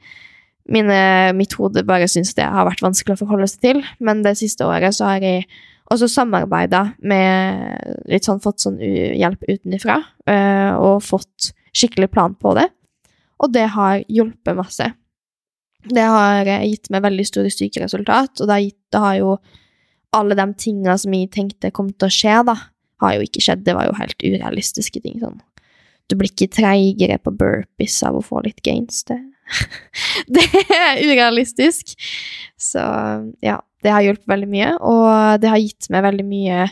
mine, Mitt hode bare syns det har vært vanskelig å forholde seg til, men det siste året så har jeg også samarbeida med Litt sånn fått sånn hjelp utenfra, eh, og fått skikkelig plan på det. Og det har hjulpet masse. Det har eh, gitt meg veldig store styrkeresultat, og det har, gitt, det har jo alle de tinga som jeg tenkte kom til å skje, da, har jo ikke skjedd. Det var jo helt urealistiske ting. sånn. Du blir ikke treigere på burpees av å få litt gains. Det, det er urealistisk. Så ja, det har hjulpet veldig mye, og det har gitt meg veldig mye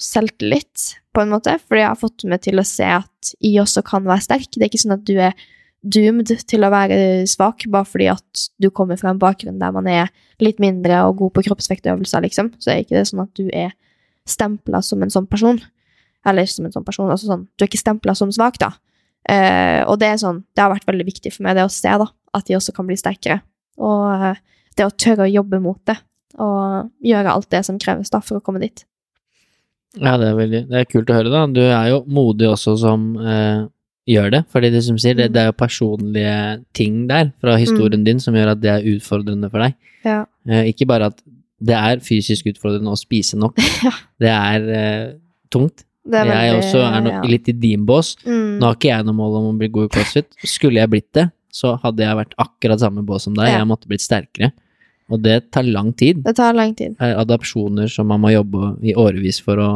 selvtillit, på en måte, fordi jeg har fått meg til å se at jeg også kan være sterk. Det er ikke sånn at du er doomed til å være svak bare fordi at du kommer fra en bakgrunn der man er litt mindre og god på kroppsvektøvelser, liksom. Så er ikke det sånn at du er stempla som en sånn person. Eller som en sånn person, altså sånn, du er ikke stempla som svak, da. Eh, og det er sånn, det har vært veldig viktig for meg, det å se, da, at de også kan bli sterkere. Og eh, det å tørre å jobbe mot det, og gjøre alt det som kreves da for å komme dit. Ja, det er, veldig, det er kult å høre, da. Du er jo modig også som eh, gjør det. Fordi det som sier, det, Mm. det er jo personlige ting der fra historien din som gjør at det er utfordrende for deg. Ja. Eh, ikke bare at det er fysisk utfordrende å spise nok, Ja. det er eh, tungt. Det er jeg også er no, ja. litt i din bås. Mm. Nå har ikke jeg noe mål om å bli god i crossfit. Skulle jeg blitt det, så hadde jeg vært akkurat samme bås som deg. Ja. Jeg måtte blitt sterkere. Og det tar lang tid. Det tar lang tid. er adapsjoner som man må jobbe i årevis for å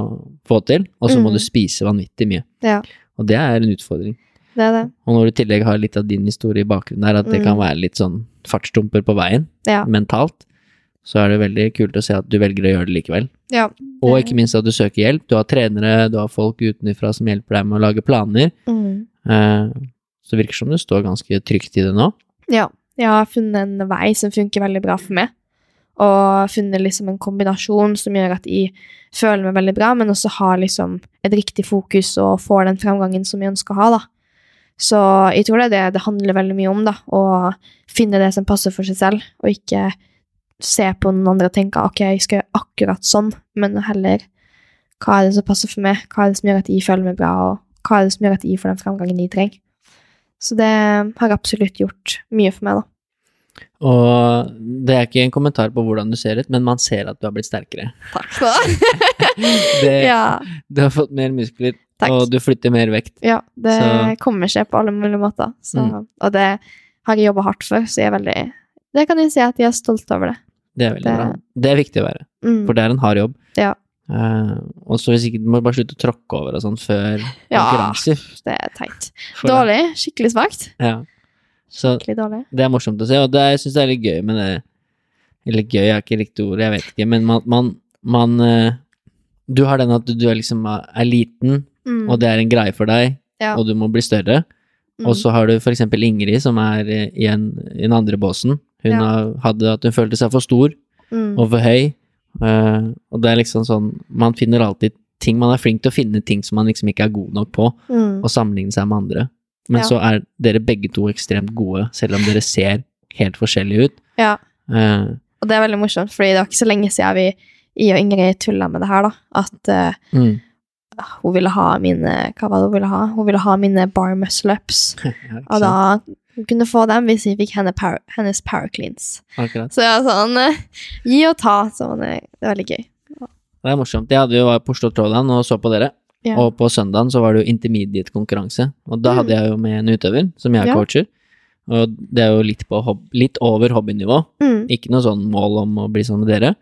få til, og så må Mm. du spise vanvittig mye. Ja, Og det er en utfordring. det er det. Og når du i tillegg har litt av din historie i bakgrunnen der, at det Mm. kan være litt sånn fartsdumper på veien Ja. mentalt, så er det veldig kult å se at du velger å gjøre det likevel. Ja. Og ikke minst at du søker hjelp. Du har trenere, du har folk utenfra som hjelper deg med å lage planer. Mm. Eh, så det virker som du står ganske trygt i det nå. Ja. Jeg har funnet en vei som funker veldig bra for meg. Og funnet liksom en kombinasjon som gjør at jeg føler meg veldig bra, men også har liksom et riktig fokus og får den fremgangen som jeg ønsker å ha, da. Så jeg tror det er det det handler veldig mye om, da. Å finne det som passer for seg selv, og ikke se på noen andre og tenke ok, jeg skal gjøre akkurat sånn, men heller hva er det som passer for meg, hva er det som gjør at jeg føler meg bra, og hva er det som gjør at jeg får den fremgangen jeg trenger. Så det har absolutt gjort mye for meg, da. Og det er ikke en kommentar på hvordan du ser ut, men man ser at du har blitt sterkere. Takk skal du ha. Du har fått mer muskler, takk. og du flytter mer vekt. Ja, det Så- kommer seg på alle mulige måter. Så, Mm. Og det har jeg jobba hardt for, så jeg er veldig Det kan jeg si at jeg er stolt over det. Det er veldig Det- bra. Det er viktig å være, Mm. for det er en hard jobb. Ja. Uh, og så hvis ikke, du må bare slutte å tråkke over og sånn før Ja. konkurranser. Det er teit. Dårlig. Skikkelig svakt. Ja. Så det er morsomt å se, og det, jeg syns det er litt gøy med det Eller gøy er ikke riktig ord, jeg vet ikke, men man, man, man eh, Du har den at du, du er liksom er liten, Mm. og det er en greie for deg, Ja. og du må bli større. Mm. Og så har du for eksempel Ingrid, som er eh, i, en, i den andre båsen. Hun Ja. hadde at hun følte seg for stor mm. og for høy. Uh, og det er liksom sånn Man finner alltid ting Man er flink til å finne ting som man liksom ikke er god nok på, Mm. og sammenligne seg med andre. Men Ja. så er dere begge to ekstremt gode, selv om dere ser helt forskjellige ut. Ja. Uh, Og det er veldig morsomt, fordi det var ikke så lenge siden vi, jeg og Ingrid tulla med det her, da. At uh, mm. hun ville ha mine Hva var det hun ville ha? Hun ville ha mine bar muscle ups. Ja, Og da hun kunne få dem hvis vi fikk henne power, hennes power cleans. Akkurat. Så ja, sånn uh, Gi og ta. Sånn, det, er veldig gøy. Det er morsomt. Jeg hadde jo var på Oslo Trådland og så på dere. Ja. Og på søndagen så var det jo intermediate-konkurranse. Og da Mm. hadde jeg jo med en utøver, som jeg Ja. coacher. Og det er jo litt, på litt over hobbynivå. Mm. Ikke noe sånn mål om å bli sånn med dere.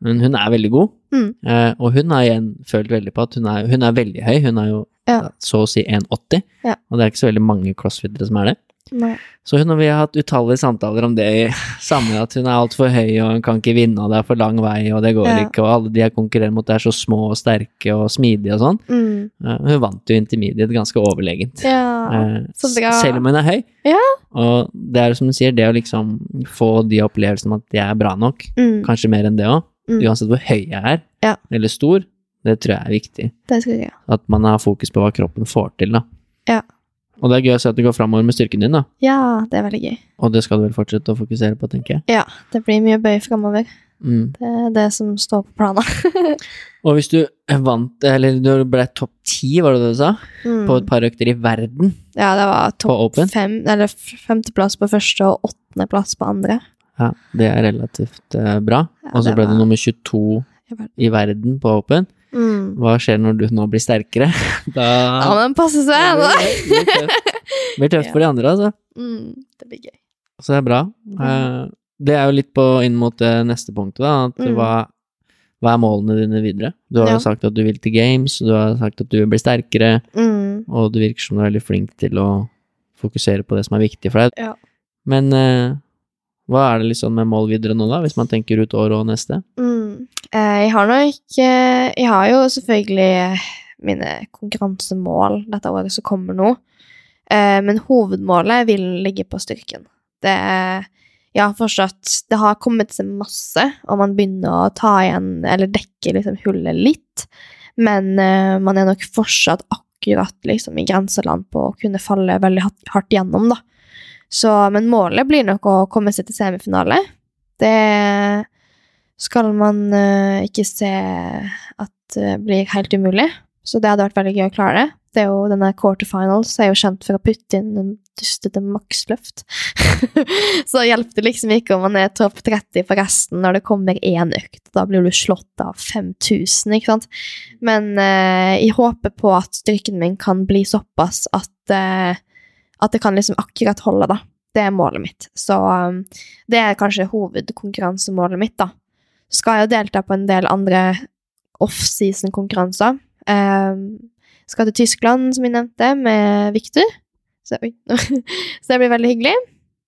Men hun er veldig god. Mm. Eh, og hun har igjen følt veldig på at hun er, hun er veldig høy. Hun er jo Ja. så å si 1,80. Ja. Og det er ikke så veldig mange crossfittere som er det. Nei. Så hun og vi har hatt utallige samtaler om det i samme at hun er altfor høy, og hun kan ikke vinne, og det er for lang vei, og det går Ja. ikke, og alle de jeg konkurrerer mot er så små og sterke og smidige og sånn. Mm. Hun vant jo intermediate ganske overlegent. Ja, Eh. Selv om hun er høy. Ja. Og det er som du sier, det å liksom få de opplevelsene om at jeg er bra nok, Mm. kanskje mer enn det òg, Mm. uansett hvor høy jeg er, Ja. eller stor, det tror jeg er viktig. Det tror jeg. At man har fokus på hva kroppen får til, da. Ja. Og det er gøy å se at det går framover med styrken din, da. Ja, det er veldig gøy. Og det skal du vel fortsette å fokusere på, tenker jeg. Ja, det blir mye bøy framover. Mm. Det er det som står på planen. Og hvis du vant, eller du ble topp ti, var det det du sa, Mm. på et par økter i verden Ja, det var topp fem, eller femteplass på første og åttendeplass på andre. Ja, det er relativt eh, bra. Ja, Og så ble ble du nummer 22 I verden. i verden på Open. Mm. Hva skjer når du nå blir sterkere? Da Ja, men passe seg, da! blir- blir tøft. Det blir tøft for de andre, altså. Mm, det blir gøy. Så det er bra. Mm. Det er jo litt på inn mot det neste punktet, da. At Mm. hva, hva er målene dine videre? Du har Ja. jo sagt at du vil til games, du har sagt at du vil bli sterkere, Mm. og du virker som du er veldig flink til å fokusere på det som er viktig for deg. Ja. Men eh, hva er det liksom med mål videre nå, da, hvis man tenker ut året og neste? Mm. Eh, jeg har nok eh, Jeg har jo selvfølgelig mine konkurransemål dette året som kommer nå. Eh, men hovedmålet vil ligge på styrken. Det er har fortsatt Det har kommet seg masse, og man begynner å ta igjen, eller dekke liksom hullet litt. Men eh, man er nok fortsatt akkurat liksom i grenseland på å kunne falle veldig hardt gjennom, da. Så, men målet blir nok å komme seg til semifinale. Det skal man eh, ikke se at det blir helt umulig. Så det hadde vært veldig gøy å klare det. Det er jo denne quarterfinals er jo kjent for å putte inn en dustete maksløft. så hjelper det liksom ikke om man er topp 30 på resten når det kommer én økt. Da blir du slått av 5000, ikke sant. Men eh, jeg håper på at styrken min kan bli såpass at, eh, at det kan liksom akkurat holde, da. Det er målet mitt. Så um, det er kanskje hovedkonkurransemålet mitt, da. Skal jeg jo delta på en del andre off-season-konkurranser. Um, skal til Tyskland, som jeg nevnte, med Victor. Så, så det blir veldig hyggelig.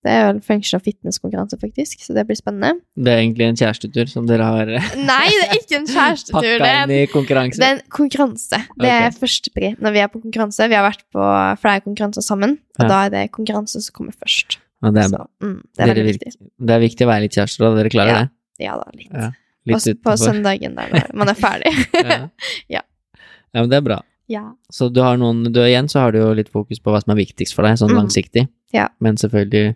Det er vel functional fitness-konkurranse, faktisk, så det blir spennende. Det er egentlig en kjærestetur som dere har eh, Nei, det er ikke en kjærestetur. pakka Det er inn en, i konkurranse. det er en konkurranse. Det er Ok. førstepri når vi er på konkurranse. Vi har vært på flere konkurranser sammen, og Ja. da er det konkurranse som kommer først. Ja, det, er, Så, mm, det er dere viktig. det er viktig å være litt kjærester, og dere klarer Ja. det? Ja da, litt. Ja, på, Litt Også utenfor. søndagen der når man er ferdig. Ja. Ja. men det er bra. ja. Så du har noen, du igjen så har du jo litt fokus på hva som er viktigst for deg, sånn Mm. langsiktig. Ja. Men selvfølgelig,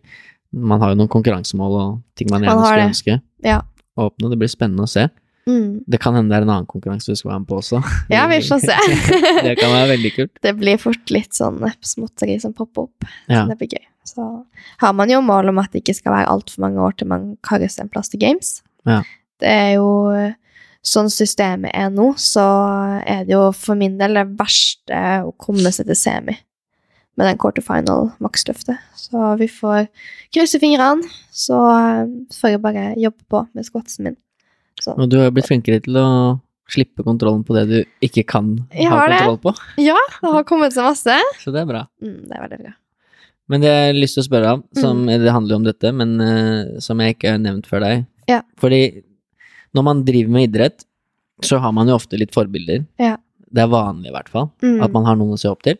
man har jo noen konkurransemål og ting man gjerne skulle ønske. Ja. Åpne, det blir spennende å se. Mm. Det kan hende det er en annen konkurranse du skal være med på også. ja, vi får se. det kan være veldig kult. det blir fort litt sånn småtteri som popper opp. Ja. Så det blir gøy. Så har man jo mål om at det ikke skal være altfor mange år til man karres en plass til games. Ja. Det er jo sånn systemet er nå, så er det jo for min del det verste å komme seg til semi med den quarterfinal maksløftet. Så vi får krysse fingrene, så eh, får jeg bare jobbe på med squatsen min. Så Og du har jo blitt flinkere til å slippe kontrollen på det du ikke kan ha kontroll på. ja, det har kommet seg masse. Så det er bra. Mm, det er veldig bra. Men det jeg har lyst til å spørre om, som, Mm. det handler jo om dette, men uh, som jeg ikke har nevnt før deg. Ja. Fordi når man driver med idrett, så har man jo ofte litt forbilder. Ja. Det er vanlig i hvert fall, Mm, at man har noen å se opp til.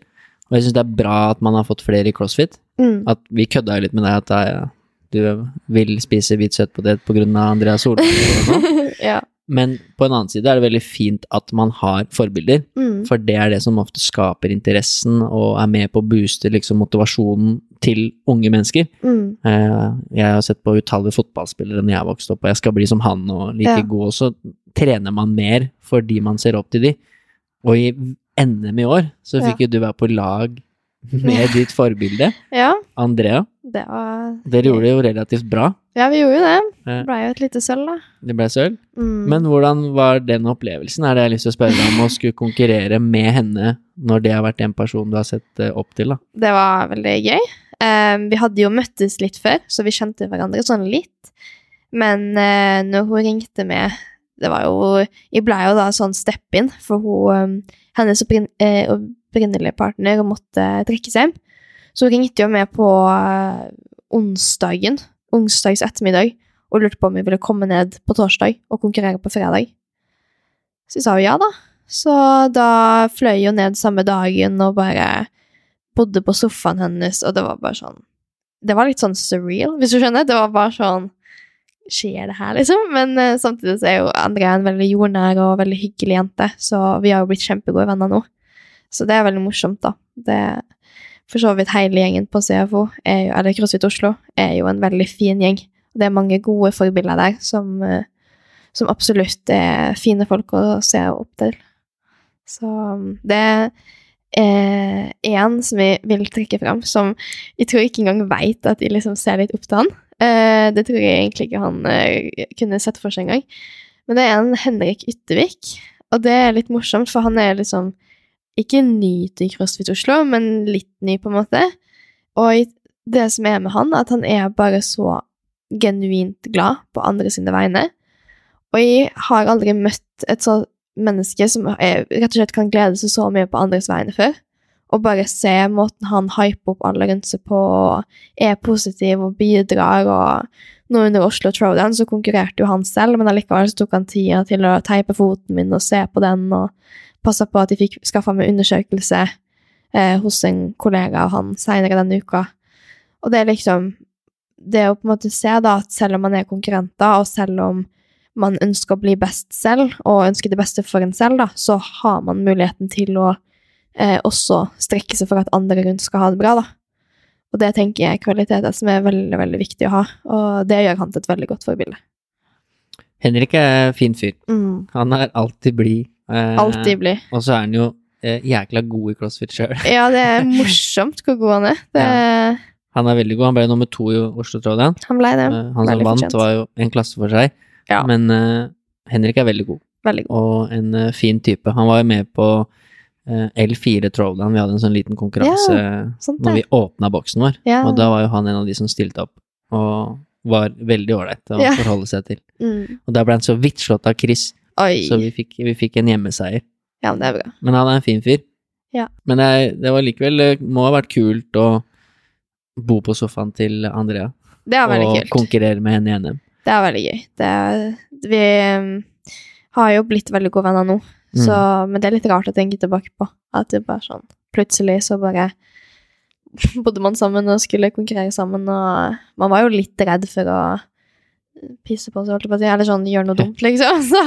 Og jeg syns det er bra at man har fått flere i crossfit. mm, At vi kødda jo litt med deg at eh, du vil spise hvit søtpotet av Andreas Solberg sånn. ja. Men på en annen side er det veldig fint at man har forbilder. Mm, For det er det som ofte skaper interessen og er med på å booste liksom, motivasjonen til unge mennesker. mm, Eh, Jeg har sett på utallige fotballspillere når jeg vokste opp, og jeg skal bli som han og like Ja. god, og så trener man mer fordi man ser opp til de. Og i NM i år så fikk jo du være på lag med ditt forbilde, ja, Andrea. det var Dere gjorde det jo relativt bra. Ja, vi gjorde jo det. Det ble jo et lite sølv, da. Det ble sølv. Mm. Men hvordan var den opplevelsen? Er det jeg har lyst til å spørre deg om å skulle konkurrere med henne når det har vært en person du har sett eh, opp til, da? Det var veldig gøy. Eh, vi hadde jo møttes litt før, så vi kjente hverandre sånn litt. Men uh, når hun ringte med Det var jo Jeg ble jo da sånn step-in, for hun um, Hennes opprinnelige uh, partner måtte trekke seg. Så hun ringte jo med på uh, onsdagen, onsdags ettermiddag, og lurte på om vi ville komme ned på torsdag og konkurrere på fredag. Så jeg sa jo ja, da. Så da fløy hun ned samme dagen og bare bodde på sofaen hennes, og det var bare sånn Det var litt sånn surreal, hvis du skjønner. Det var bare sånn Skjer det her, liksom? Men uh, samtidig så er jo Andrea en veldig jordnær og veldig hyggelig jente, så vi har jo blitt kjempegode venner nå. Så det er veldig morsomt, da. Det For så vidt hele gjengen på CFO, er jo, eller CrossFit Oslo, er jo en veldig fin gjeng. Det er mange gode forbilder der som, eh, som absolutt er fine folk å se opp til. Så um, det er en som jeg vil trekke fram, som jeg tror ikke engang veit at jeg liksom ser litt opp til han. Eh, det tror jeg egentlig ikke han eh, kunne sett for seg engang. Men det er en Henrik Yttervik, og det er litt morsomt, for han er liksom ikke ny til CrossFit Oslo, men litt ny, på en måte. Og det som er med han, at han er bare så genuint glad på andre sine vegne. Og jeg har aldri møtt et sånt menneske som er, rett og slett kan glede seg så mye på andres vegne før. Og bare se måten han hyper opp alle rundt seg på, og er positiv og bidrar. og Nå under Oslo Throwdown så konkurrerte jo han selv, men allikevel så tok han tida til å teipe foten min og se på den, og passa på at de fikk skaffa meg undersøkelse eh, hos en kollega av han seinere denne uka. Og det er liksom Det å på en måte se da at selv om man er konkurrenter, og selv om man ønsker å bli best selv, og ønsker det beste for en selv, da, så har man muligheten til å eh, også strekke seg for at andre rundt skal ha det bra, da. Og det tenker jeg er kvaliteter som er veldig, veldig viktig å ha, og det gjør han til et veldig godt forbilde. Henrik er fin fyr. Mm. Han er alltid blid. eh, Alltid blid. Og så er han jo eh, jækla god i crossfit sjøl. Ja, det er morsomt hvor god han er. Det, Han er veldig god. Han ble nummer to i Oslo Throwdown. Han ble det. Eh, Han som vant, var jo en klasse for seg. Ja. Men uh, Henrik er veldig god, Veldig god. og en uh, fin type. Han var jo med på uh, L4 Throwdown. Vi hadde en sånn liten konkurranse Sant når vi åpna boksen vår. Ja. Og da var jo han en av de som stilte opp, og var veldig ålreit å Ja. forholde seg til. Mm. Og da ble han så vidt slått av Chris, Oi. så vi fikk, vi fikk en hjemmeseier. Ja, men det er bra. Men han er en fin fyr. Ja. Men det, det var likevel Det må ha vært kult å bo på sofaen til Andrea Det har vært og kult. konkurrere med henne i NM. Det er veldig gøy. Det vi um, har jo blitt veldig gode venner nå, Mm. så, men det er litt rart å tenke tilbake på. At det bare sånn Plutselig så bare bodde man sammen og skulle konkurrere sammen, og man var jo litt redd for å pisse på seg, eller sånn gjøre noe dumt, liksom. Så,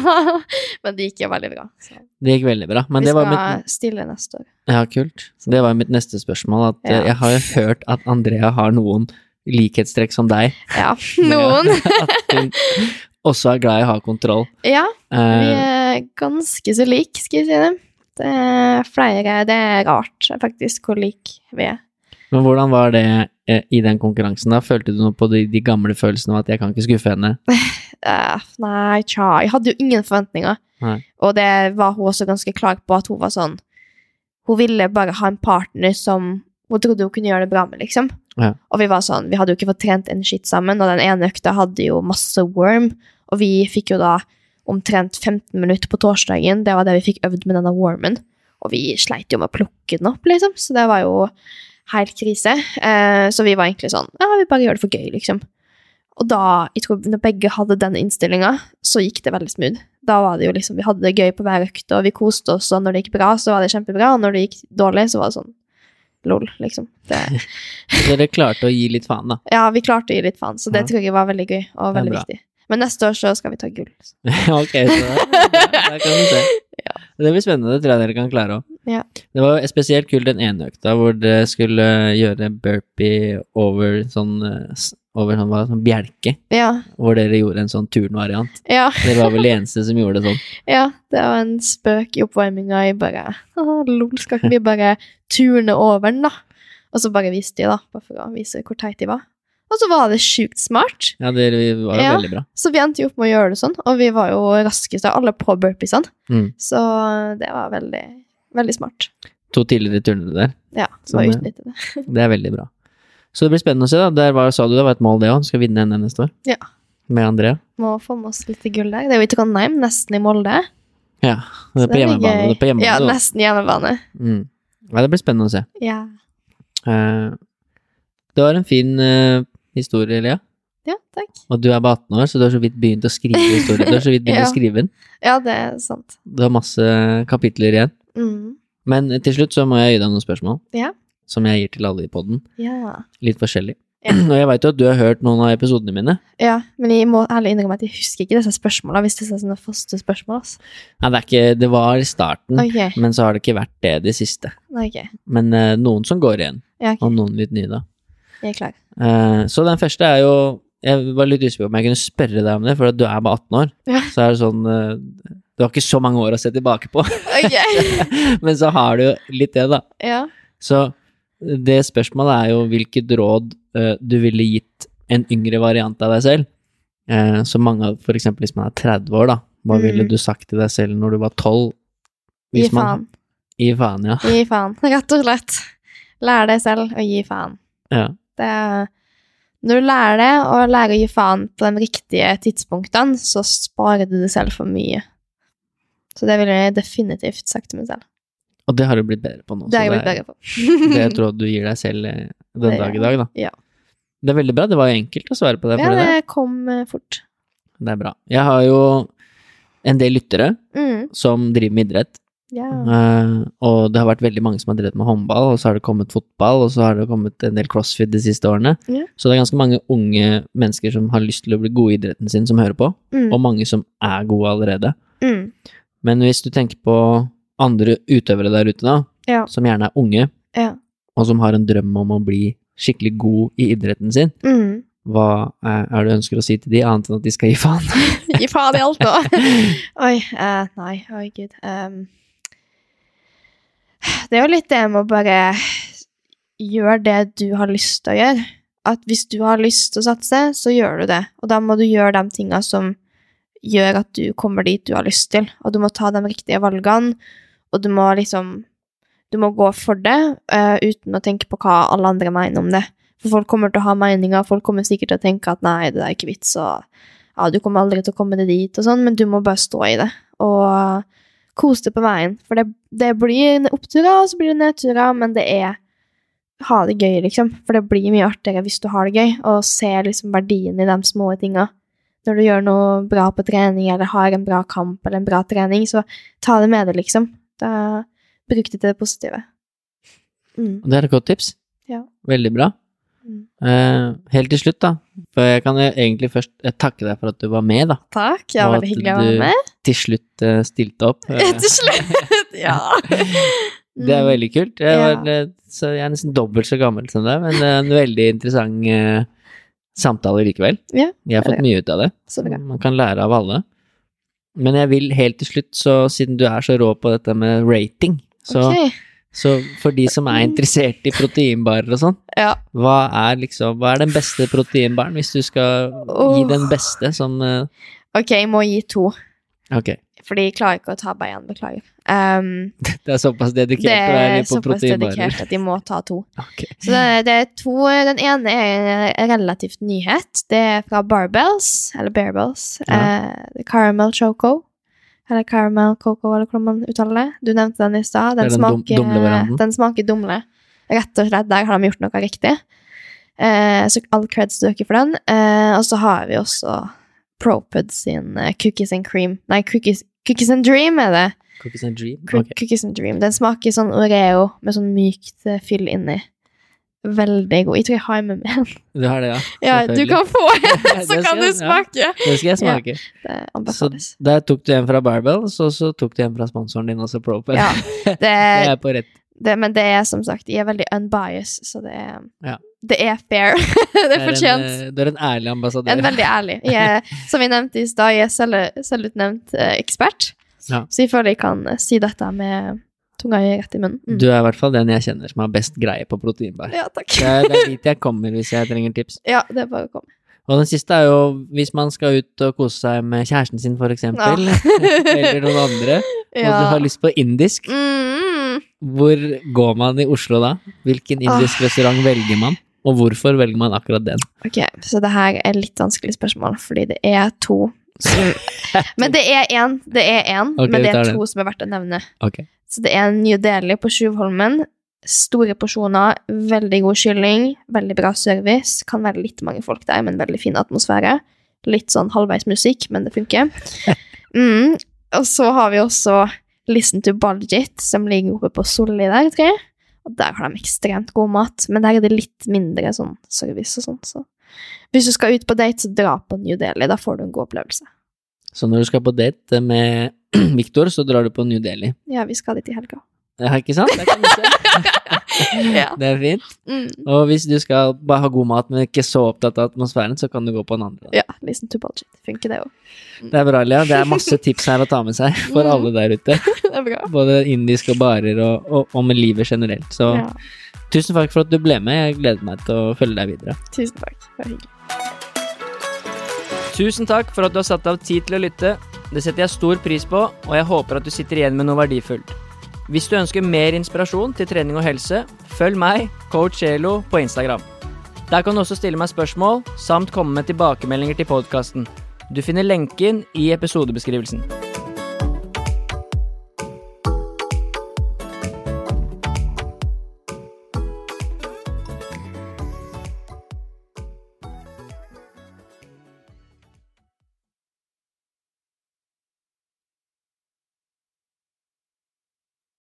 men det gikk jo veldig bra. Så. Det gikk veldig bra. Men vi det var skal mitt stille neste år. Ja, kult. Det var mitt neste spørsmål. At eh, Ja. jeg har jo hørt at Andrea har noen likhetstrekk som deg. Ja, noen. at hun også er glad i å ha kontroll. Ja, vi Eh, er ganske så like, skal jeg si det. Det er flere Det er rart, faktisk, hvor like vi er. men hvordan var det eh, i den konkurransen? da? Følte du noe på de, de gamle følelsene av at jeg kan ikke skuffe henne? Eh, nei, tja. Jeg hadde jo ingen forventninger. Nei. Og det var hun også ganske klar på, at hun var sånn Hun ville bare ha en partner som hun trodde hun kunne gjøre det bra med, liksom. Ja. Og vi var sånn, vi hadde jo ikke fått trent en skitt sammen, og den ene økta hadde jo masse worm, og vi fikk jo da omtrent 15 minutter på torsdagen, det var det vi fikk øvd med denne wormen, og vi sleit jo med å plukke den opp, liksom, så det var jo helt krise. Eh, så vi var egentlig sånn, ja, vi bare gjør det for gøy, liksom. Og da, jeg tror når begge hadde den innstillinga, så gikk det veldig smooth. Da var det jo liksom, vi hadde det gøy på hver økt, og vi koste oss, og når det gikk bra, så var det kjempebra, og når det gikk dårlig, så var det sånn, lol, liksom. Det, Så dere klarte å gi litt faen, da. ja, vi klarte å gi litt faen, så det Ja. tror jeg var veldig gøy, og veldig viktig. Men neste år så skal vi ta gull. ok, så da, da kan vi se. Ja. Det blir spennende, det tror jeg dere kan klare òg. Ja. Det var spesielt kult den ene økta hvor dere skulle gjøre burpee over sånn, eh, over sånn, sånn bjelke. Ja, Hvor dere gjorde en sånn turnvariant. ja, Dere var vel de eneste som gjorde det sånn. ja, det var en spøk i oppvarminga, jeg bare, «Haha, lol, skal ikke vi bare turne over den da? Og så bare viste de da, bare for å vise hvor teit de var. Og så var det sjukt smart. Ja, det var jo Ja. veldig bra. Så vi endte jo opp med å gjøre det sånn, og vi var jo raskest av alle på burpeesene. Mm. Så det var veldig, veldig smart. To tidligere turnere der. Ja, så utnyttet utnytte det. Det er veldig bra. Så det blir spennende å se, da. Der var, sa du det var et mål, det òg. Skal vinne NM neste år. Ja. Med Andrea. Må få med oss litt gull der. Det er jo i Trondheim, nesten i Molde. Ja. Det er på hjemmebane. Det er på hjemmebane Ja, nesten hjemmebane. Mm. ja, det blir spennende å se. Ja. Uh, det var en fin uh, historie, Lea. ja, takk. Og du er bare 18 år, så du har så vidt begynt å skrive historien. Du har så vidt begynt Ja. å skrive den. Ja, det er sant. Du har masse kapitler igjen. Mm. Men til slutt så må jeg gi deg noen spørsmål. Ja. Som jeg gir til alle i poden. Ja. Litt forskjellig. Ja. Og jeg veit jo at du har hørt noen av episodene mine. ja, men jeg må ærlig innrømme at jeg husker ikke disse spørsmåla, hvis det er sånne faste spørsmål. Altså. Nei, det ikke Det var i starten, okay. men så har det ikke vært det de siste. Okay. Men uh, noen som går igjen, Ja, okay. og noen litt nye, da. Jeg er klar. Uh, så den første er jo Jeg var litt usikker på om jeg kunne spørre deg om det, for at du er bare 18 år. Ja. Så er det sånn uh, Du har ikke så mange år å se tilbake på, men så har du jo litt det, da. ja. Så det spørsmålet er jo hvilket råd uh, du ville gitt en yngre variant av deg selv. Uh, så mange av, eksempel hvis man er 30 år, da. Hva Mm. ville du sagt til deg selv når du var 12? Gi faen. man-. Gi faen, ja. Gi faen. Rett og slett. Lær deg selv å gi faen. ja. Det er, når du lærer det, og lærer å gi faen på de riktige tidspunktene, så sparer du deg selv for mye. Så det ville jeg definitivt sagt til meg selv. Og det har du blitt bedre på nå. Det har jeg blitt bedre på. det tror jeg du gir deg selv eh, den dag i dag, da. ja. Det er veldig bra. Det var jo enkelt å svare på det. Ja, det, det kom eh, fort. det er bra. Jeg har jo en del lyttere Mm. som driver med idrett. Ja. Uh, og det har vært veldig mange som har drevet med håndball, og så har det kommet fotball, og så har det kommet en del crossfit de siste årene. Ja. Så det er ganske mange unge mennesker som har lyst til å bli gode i idretten sin, som hører på, Mm. og mange som er gode allerede. Mm. Men hvis du tenker på andre utøvere der ute, da, Ja. som gjerne er unge, Ja. og som har en drøm om å bli skikkelig god i idretten sin, Mm. hva er, er det du ønsker å si til de, annet enn at de skal gi faen? Gi faen i alt nå. Oi, Uh, nei, oi gud. Um, det er jo litt det med å bare gjøre det du har lyst til å gjøre. At hvis du har lyst til å satse, så gjør du det. Og da må du gjøre de tinga som gjør at du kommer dit du har lyst til. Og du må ta de riktige valgene, og du må liksom Du må gå for det uh, uten å tenke på hva alle andre mener om det. For folk kommer til å ha meninger, folk kommer sikkert til å tenke at nei, det er ikke vits, og ja, du kommer aldri til å komme deg dit, og sånn, men du må bare stå i det. Og kos deg på veien. For det, det blir oppturer, og så blir det nedturer, men det er ha det gøy, liksom. For det blir mye artigere hvis du har det gøy, og ser liksom verdien i de små tinga. Når du gjør noe bra på trening, eller har en bra kamp eller en bra trening, så ta det med deg, liksom. Da Bruk det til det positive. Mm. Og det er et godt tips. Ja. Veldig bra. Mm. Eh, helt til slutt, da. For jeg kan egentlig først eh, takke deg for at du var med, da. Takk. Ja, veldig hyggelig å være med. Og at du- Til slutt uh, stilte opp. Eh, Til slutt! Ja. Det er veldig kult. Jeg, var, ja. så jeg er nesten dobbelt så gammel som deg, men det er en veldig interessant uh, samtale likevel. Ja, Jeg har fått mye ut av det. Man kan lære av alle. Men jeg vil helt til slutt, så siden du er så rå på dette med rating, så, okay. så for de som er interessert i proteinbarer og sånn, Ja. hva er liksom Hva er den beste proteinbaren, hvis du skal gi den beste sånn uh... Ok, jeg må gi to. Ok, Fordi jeg klarer ikke å ta bare én, beklager. Um, det er såpass dedikert det er såpass dedikert at de må ta to. Okay. Så det, det er to Den ene er en relativt nyhet. Det er fra Barbells, eller Bearbells. Ja. Eh, caramel Choco. Eller Caramel Coco, eller hvordan man uttaler det. Du nevnte den i stad. Den, den smaker- dumlevarianten. den smaker dumle. Rett og slett. Der har de gjort noe riktig. Eh, så all creds til dere for den. Eh, og så har vi også Propud sin eh, Cookies and Cream. Nei, Cookies, cookies and Dream er det. Cookies and dream? Okay. Cookies and Dream. Den smaker sånn Oreo med sånn mykt eh, fyll inni. Veldig god. Jeg tror jeg har med meg en. Du har det, ja? Ja, du kan få en, så kan du smake. ja. Det skal jeg smake. Det Så der tok du en fra Barbell, så, så tok du en fra sponsoren din også, Propel. Ja, det det, er på rett. det, men det er som sagt, jeg er veldig unbiased, så det er, Ja. det er fair. det er fortjent. eh, du er en ærlig ambassadør. En veldig ærlig. Jeg som vi nevnte i stad, jeg er selv, selvutnevnt eh, ekspert. Ja. Så jeg føler jeg kan eh, si dette med tunga rett i munnen. Mm. Du er i hvert fall den jeg kjenner som har best greie på proteinbar. Ja, takk. Det er, det er dit jeg kommer hvis jeg trenger tips. Ja, det er bare å komme. Og den siste er jo hvis man skal ut og kose seg med kjæresten sin, for eksempel, eller noen andre, og du har lyst på indisk, Mm, hvor går man i Oslo da? Hvilken indisk restaurant velger man, og hvorfor velger man akkurat den? Ok, så det her er litt vanskelig spørsmål, fordi det er to Men det er én, det er én, okay, men det er to som er verdt å nevne. Okay. Så det er New Delhi på Sjuvholmen. Store porsjoner, veldig god kylling, veldig bra service. Kan være litt mange folk der, men veldig fin atmosfære. Litt sånn halvveis musikk, men det funker. Mm. Og så har vi også Listen to Baljit, som ligger oppe på Solli der, tror jeg. Og der har de ekstremt god mat, men der er det litt mindre sånn service og sånn. Så hvis du skal ut på date, så dra på New Delhi. Da får du en god opplevelse. Så når du skal på date med Victor, så drar du på New Delhi. Ja, vi skal dit i helga. Ja, ikke sant? Det, kan du se. Ja. Det er fint. Mm. Og hvis du skal bare ha god mat, men ikke så opptatt av atmosfæren, så kan du gå på en andre. Ja, listen to budget. Funker det òg. Det er bra, Lea. Det er masse tips her å ta med seg for Mm. alle der ute. det er bra. Både indisk og barer og, og, og med livet generelt. Så Ja, tusen takk for at du ble med. Jeg gleder meg til å følge deg videre. tusen takk. Det var hyggelig. Tusen takk for at du har satt av tid til å lytte. Det setter jeg stor pris på, og jeg håper at du sitter igjen med noe verdifullt. Hvis du ønsker mer inspirasjon til trening og helse, følg meg, coach Elo, på Instagram. Der kan du også stille meg spørsmål, samt komme med tilbakemeldinger til podkasten. Du finner lenken i episodebeskrivelsen.